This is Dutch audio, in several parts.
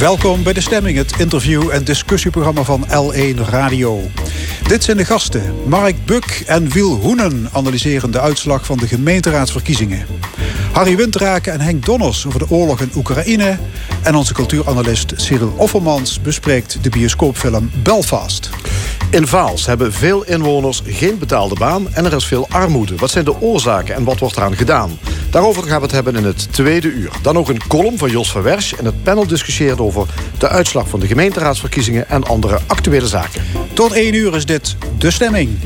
Welkom bij De Stemming, het interview- en discussieprogramma van L1 Radio. Dit zijn de gasten. Mark Buk en Wiel Hoenen analyseren de uitslag van de gemeenteraadsverkiezingen. Harry Wintraken en Henk Donners over de oorlog in Oekraïne. En onze cultuuranalist Cyril Offermans bespreekt de bioscoopfilm Belfast. In Vaals hebben veel inwoners geen betaalde baan en er is veel armoede. Wat zijn de oorzaken en wat wordt eraan gedaan? Daarover gaan we het hebben in het tweede uur. Dan ook een column van Jos van Wersch en het panel discussieert over de uitslag van de gemeenteraadsverkiezingen en andere actuele zaken. Tot één uur is dit De Stemming.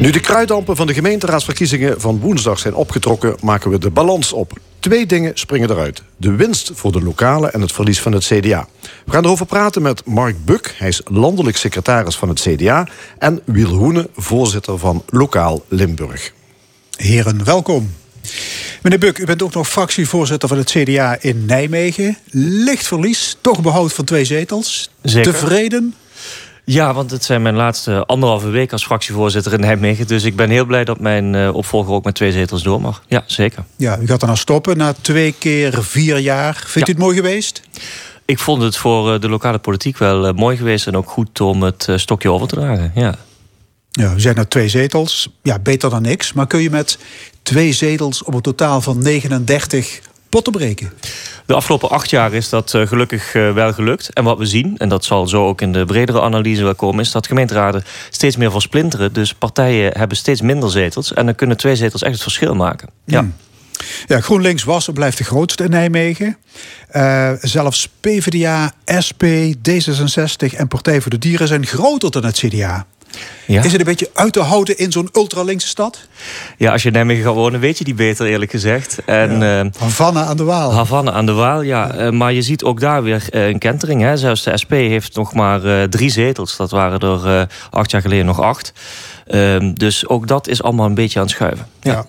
Nu de kruiddampen van de gemeenteraadsverkiezingen van woensdag zijn opgetrokken, maken we de balans op. Twee dingen springen eruit. De winst voor de lokale en het verlies van het CDA. We gaan erover praten met Mark Buk, hij is landelijk secretaris van het CDA... en Wiel Hoene, voorzitter van Lokaal Limburg. Heren, welkom. Meneer Buk, u bent ook nog fractievoorzitter van het CDA in Nijmegen. Licht verlies, toch behoud van twee zetels. Zeker. Tevreden? Ja, want het zijn mijn laatste anderhalve week als fractievoorzitter in Nijmegen. Dus ik ben heel blij dat mijn uh, opvolger ook met twee zetels door mag. Ja, zeker. Ja, u gaat er nou stoppen na twee keer vier jaar. Vindt ja. u het mooi geweest? Ik vond het voor de lokale politiek wel uh, mooi geweest... en ook goed om het stokje over te dragen, ja. Ja, u zijn nou twee zetels. Ja, beter dan niks. Maar kun je met twee zetels op een totaal van 39 potten breken? De afgelopen acht jaar is dat uh, gelukkig uh, wel gelukt. En wat we zien, en dat zal zo ook in de bredere analyse wel komen... is dat gemeenteraden steeds meer versplinteren. Dus partijen hebben steeds minder zetels. En dan kunnen twee zetels echt het verschil maken. Ja. Ja, GroenLinks was en blijft de grootste in Nijmegen. Uh, zelfs PvdA, SP, D66 en Partij voor de Dieren zijn groter dan het CDA. Ja. Is het een beetje uit te houden in zo'n ultralinkse stad? Ja, als je in Nijmegen gaat wonen, weet je die beter, eerlijk gezegd. En, ja. uh, Havana aan de Waal. Havana aan de Waal, ja. Uh, maar je ziet ook daar weer uh, een kentering. Hè. Zelfs de SP heeft nog maar drie zetels. Dat waren er acht jaar geleden nog acht. Ehm, dus ook dat is allemaal een beetje aan het schuiven. Ja. ja.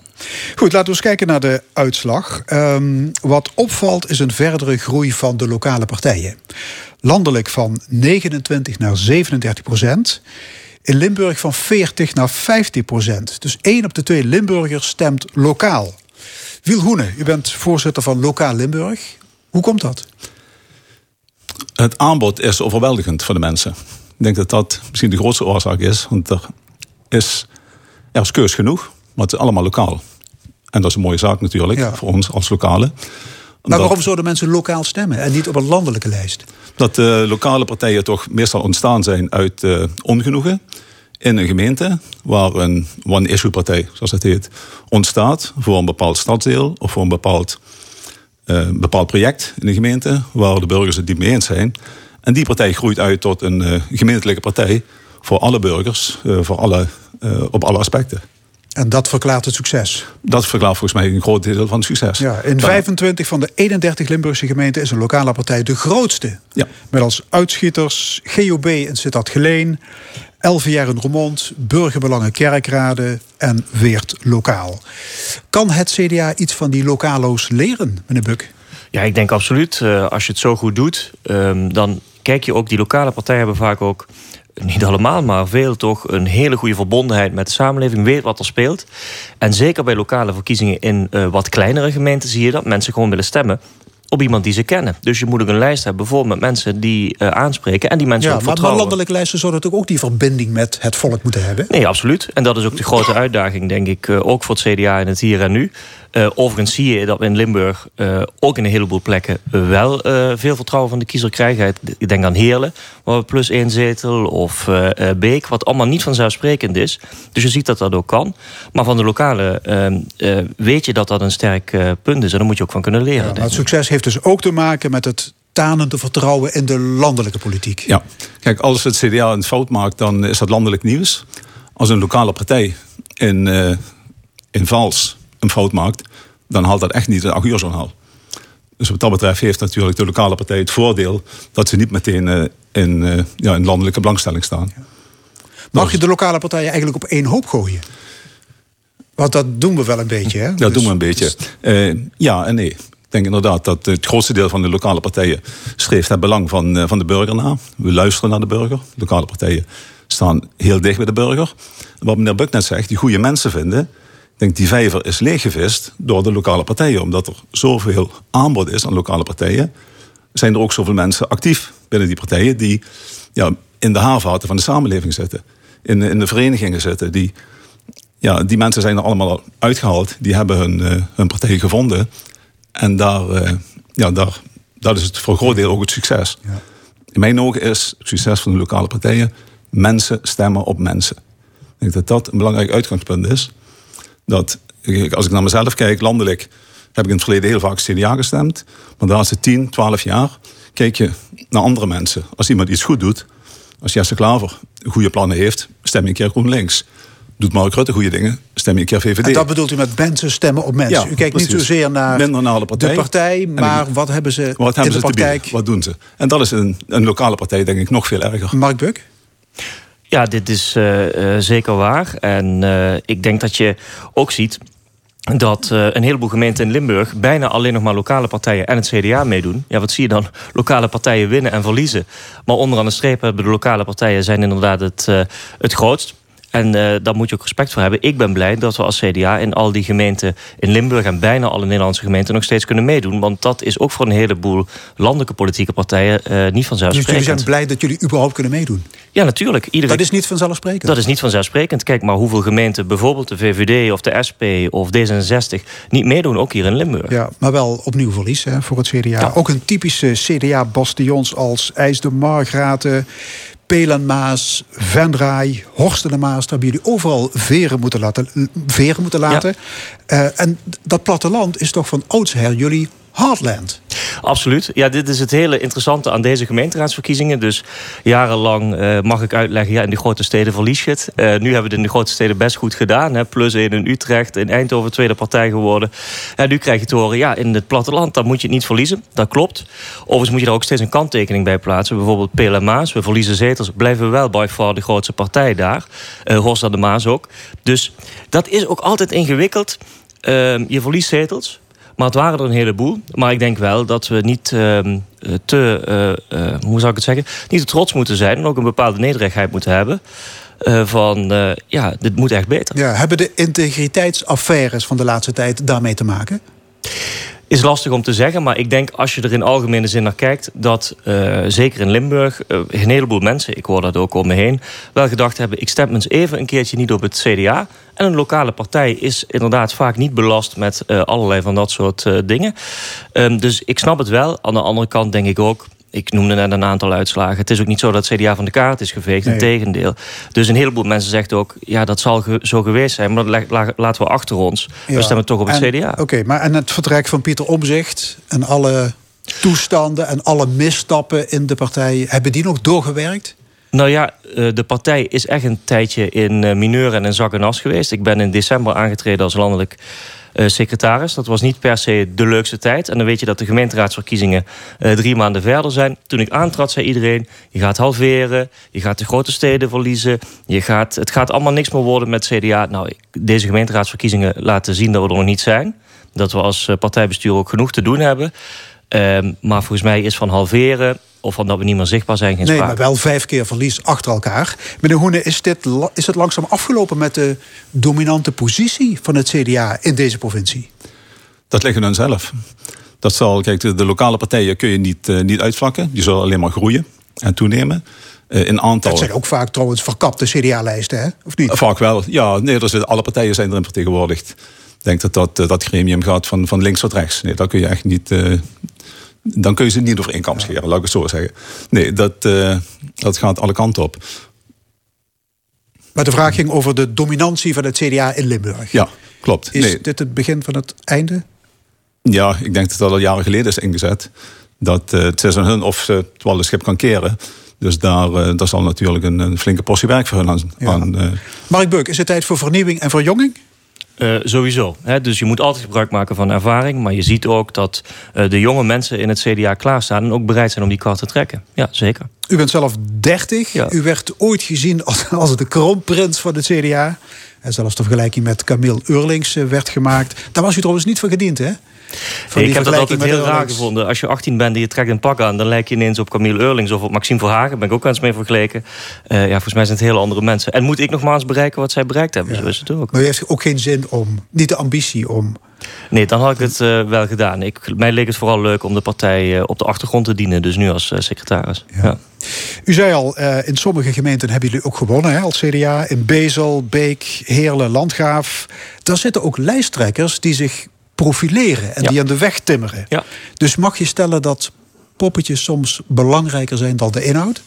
Goed, laten we eens kijken naar de uitslag. Um, wat opvalt is een verdere groei van de lokale partijen. Landelijk van 29 naar 37 procent. In Limburg van 40 naar 50 procent. Dus één op de twee Limburgers stemt lokaal. Wiel Hoene, u bent voorzitter van Lokaal Limburg. Hoe komt dat? Het aanbod is overweldigend voor de mensen. Ik denk dat dat misschien de grootste oorzaak is. Want er is, er is keus genoeg, maar het is allemaal lokaal. En dat is een mooie zaak natuurlijk ja. voor ons als lokale. Maar waarom zouden mensen lokaal stemmen en niet op een landelijke lijst? Dat uh, lokale partijen toch meestal ontstaan zijn uit uh, ongenoegen in een gemeente waar een one-issue-partij, zoals het heet, ontstaat voor een bepaald stadsdeel of voor een bepaald, uh, bepaald project in de gemeente waar de burgers het niet mee eens zijn. En die partij groeit uit tot een gemeentelijke partij voor alle burgers, voor alle, op alle aspecten. En dat verklaart het succes? Dat verklaart volgens mij een groot deel van het succes. Ja, in 25 van de 31 Limburgse gemeenten is een lokale partij de grootste. Ja. Met als uitschieters GOB in Sittard-Geleen, LVR in Roermond, Burgerbelangen Kerkrade en Weert Lokaal. Kan het CDA iets van die lokalo's leren, meneer Buk? Ja, ik denk absoluut. Uh, als je het zo goed doet, um, dan kijk je ook... die lokale partijen hebben vaak ook niet allemaal, maar veel toch een hele goede verbondenheid met de samenleving, weet wat er speelt. En zeker bij lokale verkiezingen in uh, wat kleinere gemeenten zie je dat mensen gewoon willen stemmen op iemand die ze kennen. Dus je moet ook een lijst hebben, bijvoorbeeld met mensen die uh, aanspreken en die mensen ja, ook vertrouwen. Maar landelijke lijsten zouden natuurlijk ook die verbinding met het volk moeten hebben. Nee, absoluut. En dat is ook de grote uitdaging, denk ik, uh, ook voor het CDA in het hier en nu. Uh, overigens zie je dat we in Limburg uh, ook in een heleboel plekken wel uh, veel vertrouwen van de kiezer krijgen. Ik denk aan Heerlen, waar we plus één zetel, of Beek, wat allemaal niet vanzelfsprekend is. Dus je ziet dat dat ook kan. Maar van de lokale weet je dat dat een sterk punt is. En daar moet je ook van kunnen leren. Ja, maar het succes heeft dus ook te maken met het tanende vertrouwen in de landelijke politiek. Ja, kijk, als het CDA een fout maakt, dan is dat landelijk nieuws. Als een lokale partij in, in Vals een fout maakt, dan haalt dat echt niet een 8 uur journaal. Dus wat dat betreft heeft natuurlijk de lokale partij het voordeel dat ze niet meteen uh, in, uh, ja, in landelijke belangstelling staan. Ja. Mag je de lokale partijen eigenlijk op één hoop gooien? Want dat doen we wel een beetje, hè? Dat dus, doen we een beetje. Uh, ja en nee. Ik denk inderdaad dat het grootste deel van de lokale partijen streeft het belang van, van de burger na. We luisteren naar de burger. De lokale partijen staan heel dicht bij de burger. Wat meneer Buk net zegt, die goede mensen vinden, Ik denk die vijver is leeggevist door de lokale partijen. Omdat er zoveel aanbod is aan lokale partijen, zijn er ook zoveel mensen actief binnen die partijen die ja, in de havenvaten van de samenleving zitten. In, in de verenigingen zitten. Die, ja, die mensen zijn er allemaal uitgehaald. Die hebben hun, uh, hun partij gevonden. En daar, uh, ja, daar, dat is het voor een groot deel ook het succes. Ja. In mijn ogen is het succes van de lokale partijen mensen stemmen op mensen. Ik denk dat dat een belangrijk uitgangspunt is. Dat, als ik naar mezelf kijk, landelijk heb ik in het verleden heel vaak CDA gestemd. Maar de laatste 10, 12 jaar kijk je naar andere mensen. Als iemand iets goed doet, als Jesse Klaver goede plannen heeft, stem je een keer GroenLinks. Doet Mark Rutte goede dingen, stem je een keer VVD. En dat bedoelt u met mensen stemmen op mensen. Ja, u kijkt niet zozeer naar, Minder naar de, partij, de partij, maar wat hebben ze wat hebben in de ze praktijk? Wat doen ze? En dat is een, een lokale partij denk ik nog veel erger. Mark Buk? Ja, dit is uh, uh, zeker waar. En uh, ik denk dat je ook ziet dat een heleboel gemeenten in Limburg bijna alleen nog maar lokale partijen en het CDA meedoen. Ja, wat zie je dan? Lokale partijen winnen en verliezen. Maar onderaan de streep hebben de lokale partijen zijn inderdaad het, het grootst. En uh, daar moet je ook respect voor hebben. Ik ben blij dat we als CDA in al die gemeenten in Limburg... en bijna alle Nederlandse gemeenten nog steeds kunnen meedoen. Want dat is ook voor een heleboel landelijke politieke partijen uh, niet vanzelfsprekend. Dus jullie zijn blij dat jullie überhaupt kunnen meedoen? Ja, natuurlijk. Iedereen... Dat is niet vanzelfsprekend? Dat is niet vanzelfsprekend. Kijk maar hoeveel gemeenten, bijvoorbeeld de VVD of de SP of D66... niet meedoen, ook hier in Limburg. Ja, maar wel opnieuw verlies hè, voor het CDA. Ja. Ook een typische CDA-bastions als IJs de Margraten... Pelenmaas, Vendraai, Horsten de Maas. Daar hebben jullie overal veren moeten laten. Veren moeten laten. Ja. Uh, en dat platteland is toch van oudsher jullie Heartland. Absoluut. Ja, dit is het hele interessante aan deze gemeenteraadsverkiezingen. Dus jarenlang uh, mag ik uitleggen, ja, in de grote steden verlies je het. Uh, nu hebben we het in de grote steden best goed gedaan. Hè. Plus in Utrecht, in Eindhoven tweede partij geworden. En nu krijg je te horen, ja, in het platteland, dan moet je het niet verliezen. Dat klopt. Overigens moet je daar ook steeds een kanttekening bij plaatsen. Bijvoorbeeld Maas, we verliezen zetels, blijven we wel by far de grootste partij daar. Uh, de Maas ook. Dus dat is ook altijd ingewikkeld. je verliest zetels, maar het waren er een heleboel. Maar ik denk wel dat we niet uh, te, uh, uh, hoe zou ik het zeggen, niet te trots moeten zijn. En ook een bepaalde nederigheid moeten hebben. van ja, dit moet echt beter. Ja, hebben de integriteitsaffaires van de laatste tijd daarmee te maken? Is lastig om te zeggen, maar ik denk als je er in algemene zin naar kijkt, dat uh, zeker in Limburg uh, een heleboel mensen, ik hoor dat ook om me heen, wel gedacht hebben: ik stem eens even een keertje niet op het CDA. En een lokale partij is inderdaad vaak niet belast met uh, allerlei van dat soort dingen. Um, dus ik snap het wel. Aan de andere kant denk ik ook, ik noemde net een aantal uitslagen. Het is ook niet zo dat CDA van de kaart is geveegd. Nee. Integendeel. Dus een heleboel mensen zegt ook... ja, dat zal ge zo geweest zijn. Maar dat laten we achter ons. Ja. We stemmen toch op het en, CDA. Oké, okay, maar en het vertrek van Pieter Omzicht... en alle toestanden en alle misstappen in de partij... hebben die nog doorgewerkt? Nou ja, de partij is echt een tijdje in mineur en in zak en as geweest. Ik ben in december aangetreden als landelijk secretaris. Dat was niet per se de leukste tijd. En dan weet je dat de gemeenteraadsverkiezingen uh, drie maanden verder zijn. Toen ik aantrad, zei iedereen: je gaat halveren, je gaat de grote steden verliezen. Je gaat, het gaat allemaal niks meer worden met CDA. Nou, deze gemeenteraadsverkiezingen laten zien dat we er nog niet zijn. Dat we als partijbestuur ook genoeg te doen hebben. Um, maar volgens mij is van halveren of van dat we niet meer zichtbaar zijn geen Nee, sprake. maar wel vijf keer verlies achter elkaar. Meneer Hoene, is, dit, is het langzaam afgelopen met de dominante positie van het CDA in deze provincie? Dat liggen hun zelf. Dat zal, kijk, de, de lokale partijen kun je niet, uh, niet uitvlakken. Die zullen alleen maar groeien en toenemen. Uh, in aantal. Dat zijn ook vaak trouwens verkapte CDA-lijsten, hè? Of niet? Vaak wel. Ja, nee, er zit, alle partijen zijn erin vertegenwoordigd. Ik denk dat dat, uh, dat gremium gaat van, van links tot rechts. Nee, dat kun je echt niet, dan kun je ze niet over één kam scheren, laat ik het zo zeggen. Nee, dat, uh, dat gaat alle kanten op. Maar de vraag ging over de dominantie van het CDA in Limburg. Ja, klopt. Is nee. dit het begin van het einde? Ja, ik denk dat dat al jaren geleden is ingezet. Dat uh, het is aan hun of ze het wel de schip kan keren. Dus daar, uh, daar zal natuurlijk een, een, flinke portie werk voor hun aan. Ja. aan. Mark Beuk, is het tijd voor vernieuwing en verjonging? Uh, sowieso. Hè? Dus je moet altijd gebruik maken van ervaring. Maar je ziet ook dat uh, de jonge mensen in het CDA klaarstaan... en ook bereid zijn om die kar te trekken. Ja, zeker. U bent zelf 30. Ja. U werd ooit gezien als, als de kroonprins van het CDA. En zelfs de vergelijking met Camille Eurlings werd gemaakt. Daar was u trouwens niet voor gediend, hè? Ik heb dat altijd heel raar gevonden. Als je 18 bent en je trekt een pak aan... dan lijk je ineens op Camille Eurlings of op Maxime Verhagen. ben ik ook wel eens mee vergeleken. Uh, ja, volgens mij zijn het hele andere mensen. En moet ik nogmaals bereiken wat zij bereikt hebben. Zo is het ook. Maar je heeft ook geen zin om... niet de ambitie om Nee, dan had ik het uh, wel gedaan. Ik, mij leek het vooral leuk om de partij uh, op de achtergrond te dienen. Dus nu als secretaris. Ja. Ja. U zei al, in sommige gemeenten hebben jullie ook gewonnen hè, als CDA. In Bezel, Beek, Heerlen, Landgraaf. Daar zitten ook lijsttrekkers die zich profileren en ja. die aan de weg timmeren. Ja. Dus mag je stellen dat poppetjes soms belangrijker zijn dan de inhoud?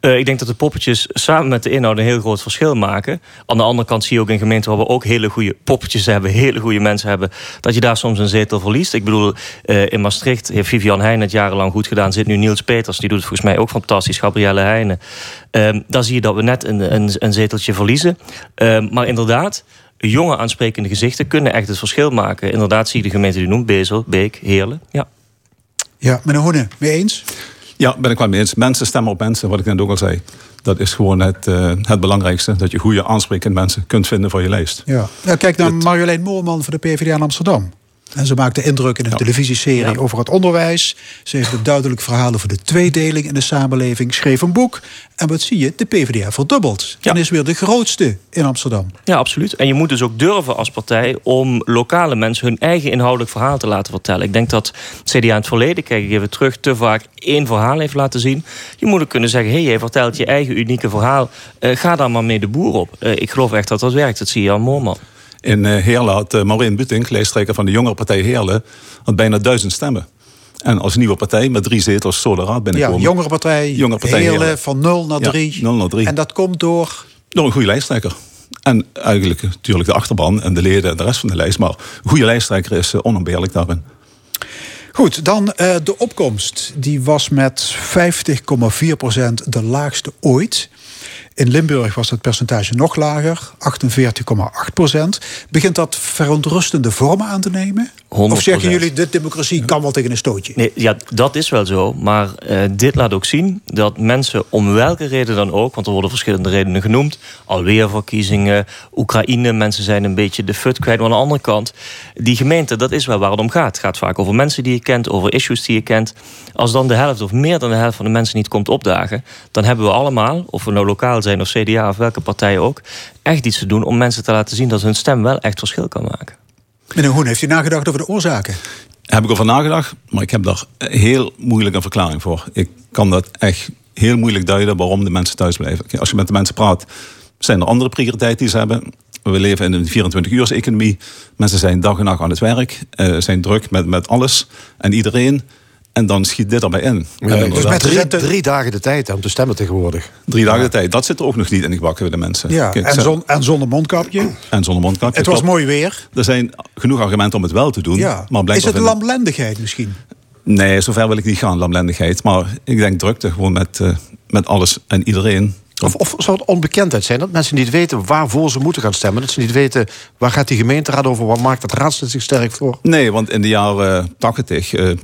Uh, ik denk dat de poppetjes samen met de inhoud een heel groot verschil maken. Aan de andere kant zie je ook in gemeenten waar we ook hele goede poppetjes hebben, hele goede mensen hebben, dat je daar soms een zetel verliest. Ik bedoel, uh, in Maastricht heeft Vivian Heijn het jarenlang goed gedaan. Zit nu Niels Peters, die doet het volgens mij ook fantastisch. Gabrielle Heijnen. Uh, daar zie je dat we net een, een, een zeteltje verliezen. Ehm, maar inderdaad, jonge aansprekende gezichten kunnen echt het verschil maken. Inderdaad, zie je de gemeente die noemt, Bezel, Beek, Heerlen. Ja. Ja, meneer Hoene, mee eens? Ja, ben ik wel mee eens. Mensen stemmen op mensen, wat ik net ook al zei. Dat is gewoon het, uh, het belangrijkste. Dat je goede aansprekende mensen kunt vinden voor je lijst. Ja. ja kijk naar Marjolein Moorman voor de PvdA in Amsterdam. En ze maakte indruk in een ja. televisieserie over het onderwijs. Ze heeft een duidelijk verhaal over de tweedeling in de samenleving. Schreef een boek. En wat zie je? De PvdA verdubbelt. Ja. En is weer de grootste in Amsterdam. Ja, absoluut. En je moet dus ook durven als partij... om lokale mensen hun eigen inhoudelijk verhaal te laten vertellen. Ik denk dat CDA in het verleden, kijk ik even terug... te vaak één verhaal heeft laten zien. Je moet ook kunnen zeggen... hé, hey, jij vertelt je eigen unieke verhaal. Uh, ga daar maar mee de boer op. Uh, ik geloof echt dat dat werkt. Dat zie je aan Moorman. In uh, Heerlen had uh, Maureen Butink, lijsttrekker van de jongere partij Heerlen... had bijna duizend stemmen. En als nieuwe partij met drie zetels zo de raad binnenkomen. Ja, jongere partij, jongere partij Heerlen, Heerlen. van 0 naar 3. Ja, 0 naar 3. En dat komt door... Door een goede lijsttrekker. En eigenlijk natuurlijk de achterban en de leden en de rest van de lijst. Maar een goede lijsttrekker is uh, onontbeerlijk daarin. Goed, dan uh, de opkomst. Die was met 50,4% de laagste ooit. In Limburg was het percentage nog lager, 48,8 procent. Begint dat verontrustende vormen aan te nemen? 100%. Of zeggen jullie, de democratie kan wel tegen een stootje? Nee, ja, dat is wel zo. Maar uh, dit laat ook zien dat mensen om welke reden dan ook... want er worden verschillende redenen genoemd... alweer verkiezingen, Oekraïne, mensen zijn een beetje de fut kwijt. Maar aan de andere kant, die gemeente, dat is wel waar het om gaat. Het gaat vaak over mensen die je kent, over issues die je kent. Als dan de helft of meer dan de helft van de mensen niet komt opdagen... dan hebben we allemaal, of we nou lokaal zijn of CDA of welke partij ook... echt iets te doen om mensen te laten zien dat hun stem wel echt verschil kan maken. Meneer Hoen, heeft u nagedacht over de oorzaken? Heb ik over nagedacht, maar ik heb daar heel moeilijk een verklaring voor. Ik kan dat echt heel moeilijk duiden waarom de mensen thuis blijven. Als je met de mensen praat, zijn er andere prioriteiten die ze hebben. We leven in een 24-uurs-economie. Mensen zijn dag en nacht aan het werk, uh, zijn druk met, met alles. En iedereen en dan schiet dit erbij in. Ja, dus met drie, drie, dagen de tijd om te stemmen tegenwoordig. Drie dagen de tijd. Dat zit er ook nog niet in de gebakken bij de mensen. Ja, Kijk, en, zon, en zonder mondkapje. En zonder mondkapje. Het was klopt. mooi weer. Er zijn genoeg argumenten om het wel te doen. Ja. Maar Is het lamlendigheid misschien? Nee, zover wil ik niet gaan, lamlendigheid. Maar ik denk drukte gewoon met, uh, met alles en iedereen. Of, of zou het onbekendheid zijn? Dat mensen niet weten waarvoor ze moeten gaan stemmen. Dat ze niet weten waar gaat die gemeenteraad over. Wat maakt dat raadslid zich sterk voor? Nee, want in de jaren 80... Uh,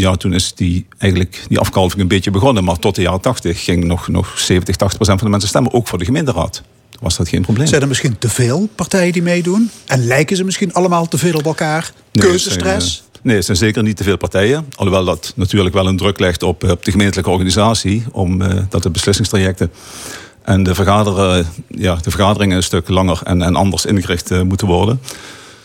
ja, toen is die, eigenlijk die afkalving een beetje begonnen. Maar tot de jaren 80 ging nog, nog 70, 80 procent van de mensen stemmen. Ook voor de gemeenteraad. Was dat geen probleem. Zijn er misschien te veel partijen die meedoen? En lijken ze misschien allemaal te veel op elkaar? Nee, Keuzestress? Zijn, nee, het zijn zeker niet te veel partijen. Alhoewel dat natuurlijk wel een druk legt op, op de gemeentelijke organisatie. Om uh, dat de beslissingstrajecten en de, vergaderen, ja, de vergaderingen een stuk langer en, en anders ingericht uh, moeten worden.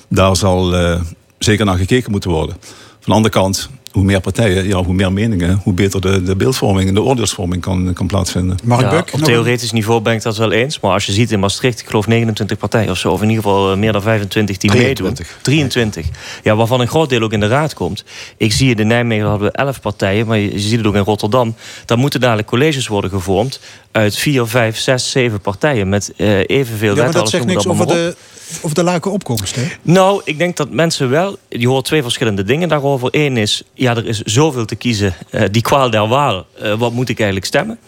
Daar zal uh, zeker naar gekeken moeten worden. Van de andere kant, hoe meer partijen, ja, hoe meer meningen, hoe beter de, de beeldvorming en de oordeelsvorming kan, kan plaatsvinden. Mark ja, op theoretisch niveau ben ik dat wel eens. Maar als je ziet in Maastricht, ik geloof 29 partijen of zo, of in ieder geval eh, meer dan 25 die 23. meedoen. 23. Ja, waarvan een groot deel ook in de raad komt. Ik zie het in Nijmegen hadden we 11 partijen, maar je ziet het ook in Rotterdam. Dan moeten dadelijk colleges worden gevormd uit 4, 5, 6, 7 partijen met uh, evenveel ja, maar dat zegt niks over de, over de lage opkomst, hè? Nou, ik denk dat mensen wel... Je hoort twee verschillende dingen daarover. Eén is, ja, er is zoveel te kiezen. Uh, die kwaal der waal. Uh, wat moet ik eigenlijk stemmen?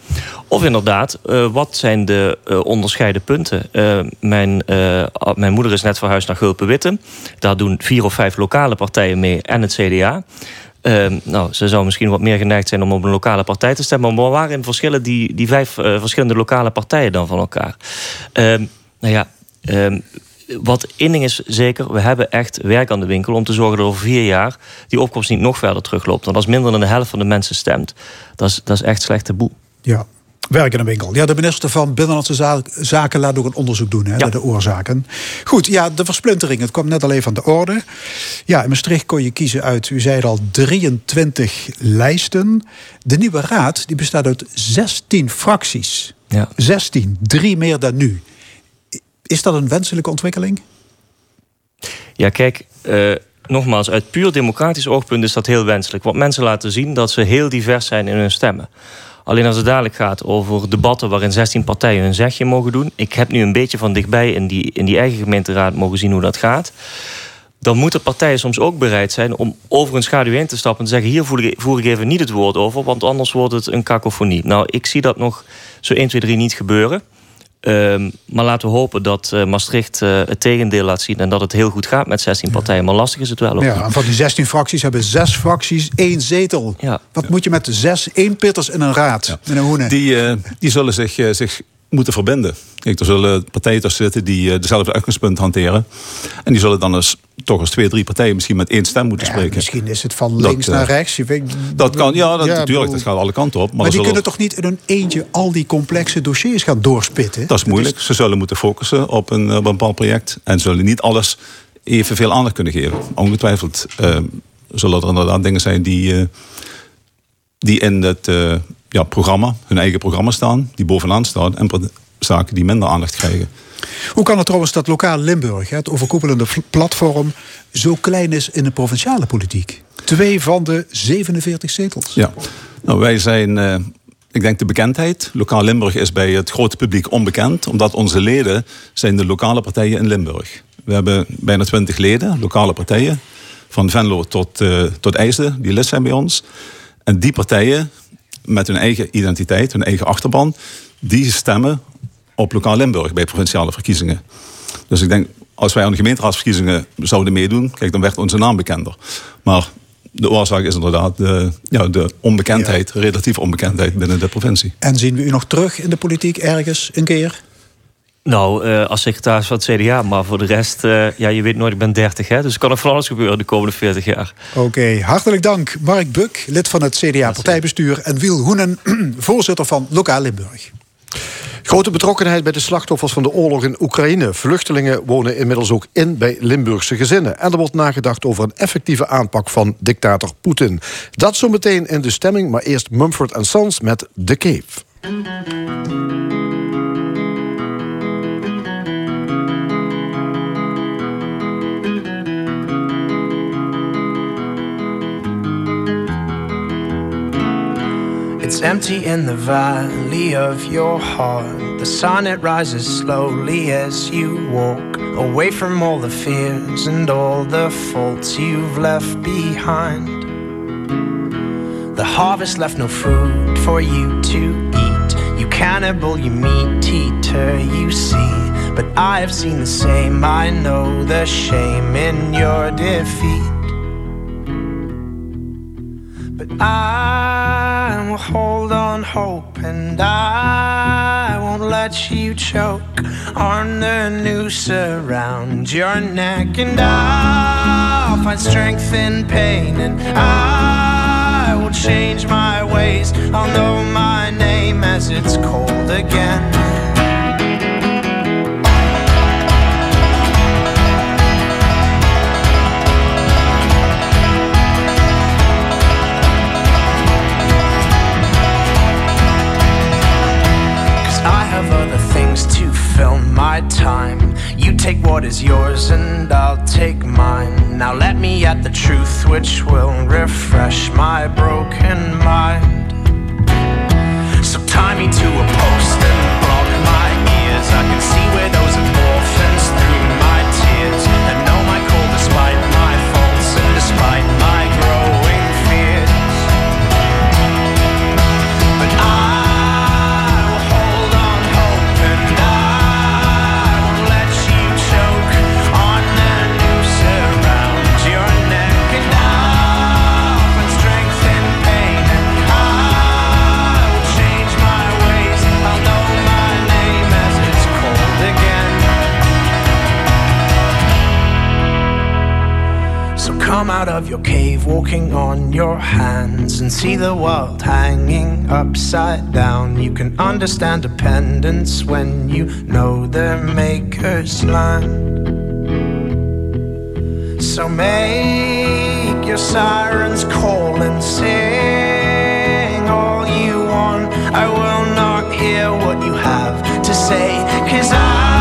Of inderdaad, wat zijn de onderscheiden punten? mijn, mijn moeder is net verhuisd naar Gulpen-Witten. Daar doen vier of vijf lokale partijen mee en het CDA. Uh, nou, ze zou misschien wat meer geneigd zijn om op een lokale partij te stemmen. Maar waarin verschillen die, die vijf uh, verschillende lokale partijen dan van elkaar? Uh, nou ja, wat één ding is zeker, we hebben echt werk aan de winkel om te zorgen dat over vier jaar die opkomst niet nog verder terugloopt. Want als minder dan de helft van de mensen stemt, dat is, dat is echt slechte boel. Ja, Werk in een winkel. Ja, de minister van Binnenlandse Zaken laat ook een onderzoek doen hè, naar de oorzaken. Goed, ja, de versplintering. Het kwam net al even aan de orde. Ja, in Maastricht kon je kiezen uit, u zei het al, 23 lijsten. De nieuwe raad die bestaat uit 16 fracties. Ja. 16, drie meer dan nu. Is dat een wenselijke ontwikkeling? Ja, kijk, uh, nogmaals, uit puur democratisch oogpunt is dat heel wenselijk. Want mensen laten zien dat ze heel divers zijn in hun stemmen. Alleen als het dadelijk gaat over debatten waarin 16 partijen hun zegje mogen doen. Ik heb nu een beetje van dichtbij in die, in die eigen gemeenteraad mogen zien hoe dat gaat. Dan moeten partijen soms ook bereid zijn om over een schaduw heen te stappen en te zeggen: hier voer ik, even niet het woord over, want anders wordt het een kakofonie. Nou, ik zie dat nog zo 1, 2, 3 niet gebeuren. Ehm, maar laten we hopen dat uh, Maastricht uh, het tegendeel laat zien... en dat het heel goed gaat met 16 partijen. Maar lastig is het wel. Ook. Ja, en van die 16 fracties hebben zes fracties één zetel. Ja. Wat moet je met de zes één pitters in een raad? Ja. Die, uh, die zullen zich, zich moeten verbinden. Kijk, er zullen partijen tussen zitten die uh, dezelfde uitgangspunt hanteren. En die zullen dan eens toch als twee, drie partijen misschien met één stem moeten spreken. Misschien is het van links naar eh, rechts. Je weet, dat kan, ja, dat, natuurlijk, dat gaat alle kanten op. Maar, maar die kunnen toch niet in een eentje al die complexe dossiers gaan doorspitten? Dat is moeilijk. Ze zullen moeten focussen op een, op een bepaald project. En zullen niet alles evenveel aandacht kunnen geven. Ongetwijfeld uh, zullen er inderdaad dingen zijn die, uh, die in het ja, programma, hun eigen programma staan, die bovenaan staan, en zaken die minder aandacht krijgen. Hoe kan het trouwens dat lokaal Limburg, het overkoepelende platform, zo klein is in de provinciale politiek? Twee van de 47 zetels. Ja, nou, wij zijn. Uh, ik denk de bekendheid. Lokaal Limburg is bij het grote publiek onbekend, omdat onze leden zijn de lokale partijen in Limburg. We hebben bijna 20 leden, lokale partijen, van Venlo tot, uh, tot IJsden, die lid zijn bij ons. En die partijen met hun eigen identiteit, hun eigen achterban, die stemmen op lokaal Limburg bij provinciale verkiezingen. Dus ik denk, als wij aan de gemeenteraadsverkiezingen zouden meedoen, kijk, dan werd onze naam bekender. Maar de oorzaak is inderdaad de, ja, de onbekendheid, relatieve onbekendheid binnen de provincie. En zien we u nog terug in de politiek ergens een keer? Nou, uh, als secretaris van het CDA, maar voor de rest, uh, ja, je weet nooit, ik ben 30, hè, dus er kan nog van alles gebeuren de komende 40 jaar. Oké, hartelijk dank. Mark Buk, lid van het CDA-partijbestuur, en Wiel Hoenen, voorzitter van Lokaal Limburg. Grote betrokkenheid bij de slachtoffers van de oorlog in Oekraïne. Vluchtelingen wonen inmiddels ook in bij Limburgse gezinnen. En er wordt nagedacht over een effectieve aanpak van dictator Poetin. Dat zometeen in de stemming, maar eerst Mumford Sons met The Cave. Empty in the valley of your heart. The sun it rises slowly as you walk away from all the fears and all the faults you've left behind. The harvest left no food for you to eat. You cannibal, you meat eater, you see. But I have seen the same, I know the shame in your defeat. But I will hold on hope and I won't let you choke on the noose around your neck. And I'll find strength in pain and I will change my ways. I'll know my name as it's cold again. My time. You take what is yours and I'll take mine. Now let me at the truth which will refresh my broken mind. So tie me to a post and block my ears. I can see where those come out of your cave walking on your hands and see the world hanging upside down. You can understand dependence when you know their maker's land. So make your sirens call and sing all you want. I will not hear what you have to say, cause I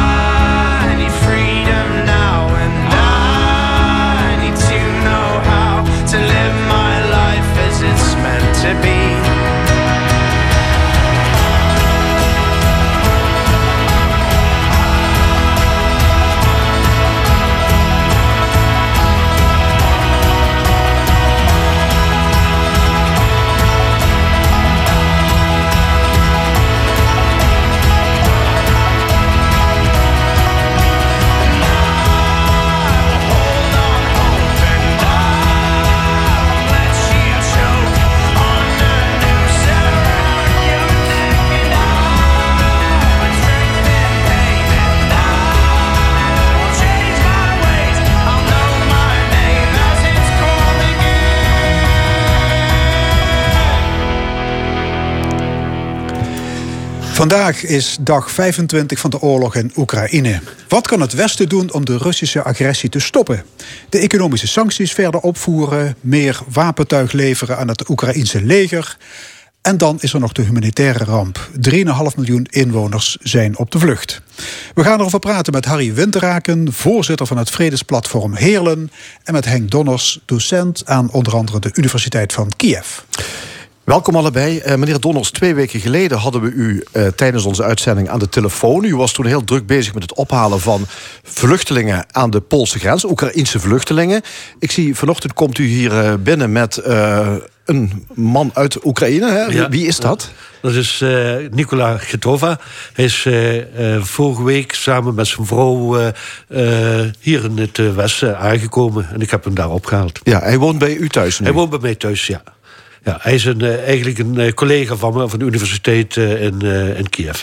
Vandaag is dag 25 van de oorlog in Oekraïne. Wat kan het Westen doen om de Russische agressie te stoppen? De economische sancties verder opvoeren, meer wapentuig leveren aan het Oekraïense leger. En dan is er nog de humanitaire ramp. 3,5 miljoen inwoners zijn op de vlucht. We gaan erover praten met Harry Winteraken, voorzitter van het Vredesplatform Heerlen. En met Henk Donners, docent aan onder andere de Universiteit van Kiev. Welkom allebei. Uh, meneer Donners, twee weken geleden hadden we u uh, tijdens onze uitzending aan de telefoon. U was toen heel druk bezig met het ophalen van vluchtelingen aan de Poolse grens, Oekraïnse vluchtelingen. Ik zie vanochtend komt u hier uh, binnen met een man uit Oekraïne. Hè? Ja, Wie is dat? Dat is Nikola Getova. Hij is vorige week samen met zijn vrouw hier in het Westen aangekomen. En ik heb hem daar opgehaald. Ja, hij woont bij u thuis nu? Hij woont bij mij thuis, ja. Ja, hij is een, uh, eigenlijk een uh, collega van me van de universiteit uh, in, in Kiev.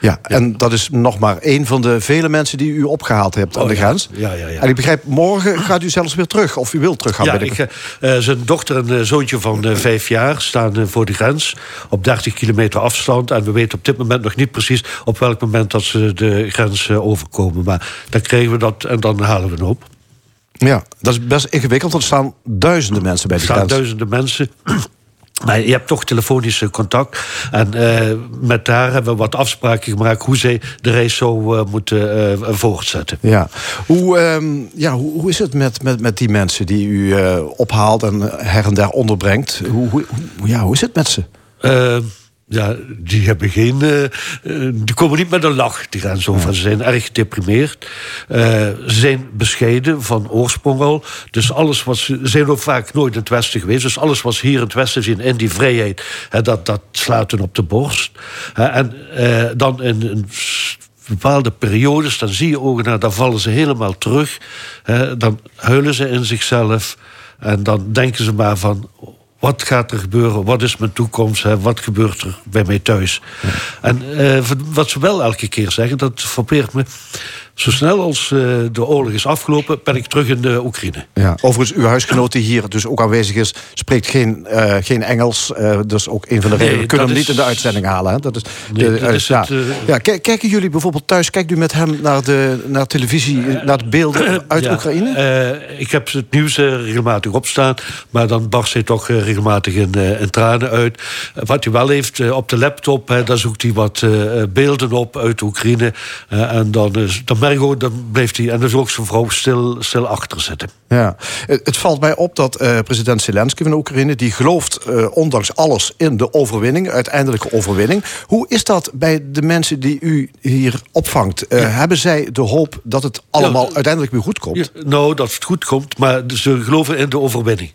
Ja, ja, en dat is nog maar één van de vele mensen die u opgehaald hebt aan oh, de ja. grens. Ja, ja, ja. En ik begrijp, morgen gaat u zelfs weer terug, of u wilt teruggaan ja, bij de... ik, Zijn dochter en zoontje van vijf jaar staan voor de grens op 30 kilometer afstand. En we weten op dit moment nog niet precies op welk moment dat ze de grens overkomen. Maar dan krijgen we dat en dan halen we het op. Ja, dat is best ingewikkeld, want er staan duizenden mensen bij de grens. Er staan duizenden mensen. Maar je hebt toch telefonisch contact. En uh, met daar hebben we wat afspraken gemaakt hoe zij de race zo uh, moeten uh, voortzetten. Ja. Hoe, um, ja, hoe, hoe, is het met, met, met die mensen die u ophaalt en her en der onderbrengt? Hoe, hoe, ja, hoe is het met ze? Ja, die hebben geen. Uh, die komen niet met een lach die grens over. Ze zijn erg gedeprimeerd. Uh, ze zijn bescheiden van oorsprong al. Dus alles wat ze. zijn ook vaak nooit in het Westen geweest. Dus alles wat hier in het Westen zien in die vrijheid. Hè, dat, dat slaat hun op de borst. en dan in. in bepaalde periodes, dan zie je ook, nou, dan vallen ze helemaal terug. Dan huilen ze in zichzelf. En dan denken ze maar van wat gaat er gebeuren? Wat is mijn toekomst? Hè? Wat gebeurt er bij mij thuis? Ja. En uh, wat ze wel elke keer zeggen, dat verpeert me. Zo snel als uh, de oorlog is afgelopen, ben ik terug in de Oekraïne. Ja. Overigens, uw huisgenoot die hier dus ook aanwezig is, spreekt geen, uh, geen Engels. Uh, dus ook een van de redenen. Nee, we kunnen hem is... niet in de uitzending halen. Hè? Dat is, nee, de, dat is ja. het, ja, kijken jullie bijvoorbeeld thuis, kijkt u met hem naar, de, naar televisie, naar de beelden uit ja, Oekraïne? ik heb het nieuws regelmatig opstaan, maar dan barst hij toch regelmatig in, in tranen uit. wat hij wel heeft op de laptop, dan zoekt hij wat beelden op uit Oekraïne. en dan, dan ik dan bleef hij, en dus ook zijn vrouw, stil, stil achter zitten. Ja, het valt mij op dat uh, president Zelensky van Oekraïne... die gelooft uh, ondanks alles in de overwinning, uiteindelijke overwinning. Hoe is dat bij de mensen die u hier opvangt? Uh, ja. Hebben zij de hoop dat het allemaal ja, uiteindelijk weer goed komt? Ja, nou, dat het goed komt, maar ze geloven in de overwinning.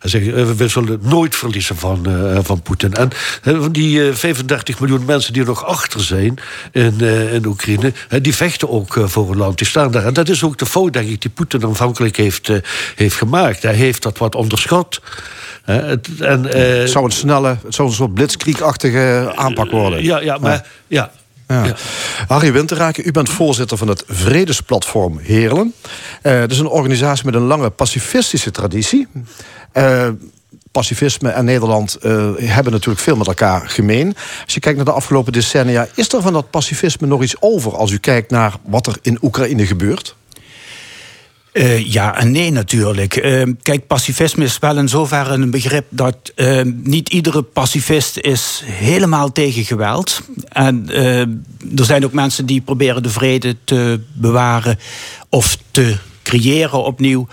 Ze zeggen, we zullen nooit verliezen van, van Poetin. En van die 35 miljoen mensen die er nog achter zijn in, in Oekraïne... die vechten ook voor een land, die staan daar. En dat is ook de fout, denk ik, die Poetin aanvankelijk heeft heeft gemaakt. Hij heeft dat wat onderschat. Het, en, uh, het zou een snelle, het zou een soort blitzkriegachtige aanpak worden. Ja, ja maar ja. Ja. Harry Winteraken, u bent voorzitter van het Vredesplatform Heerlen. Uh, dat is een organisatie met een lange pacifistische traditie. Uh, pacifisme en Nederland uh, hebben natuurlijk veel met elkaar gemeen. Als je kijkt naar de afgelopen decennia, is er van dat pacifisme nog iets over als u kijkt naar wat er in Oekraïne gebeurt? Uh, ja en nee natuurlijk. Uh, kijk, pacifisme is wel in zoverre een begrip dat uh, niet iedere pacifist is helemaal tegen geweld. En er zijn ook mensen die proberen de vrede te bewaren of te creëren opnieuw.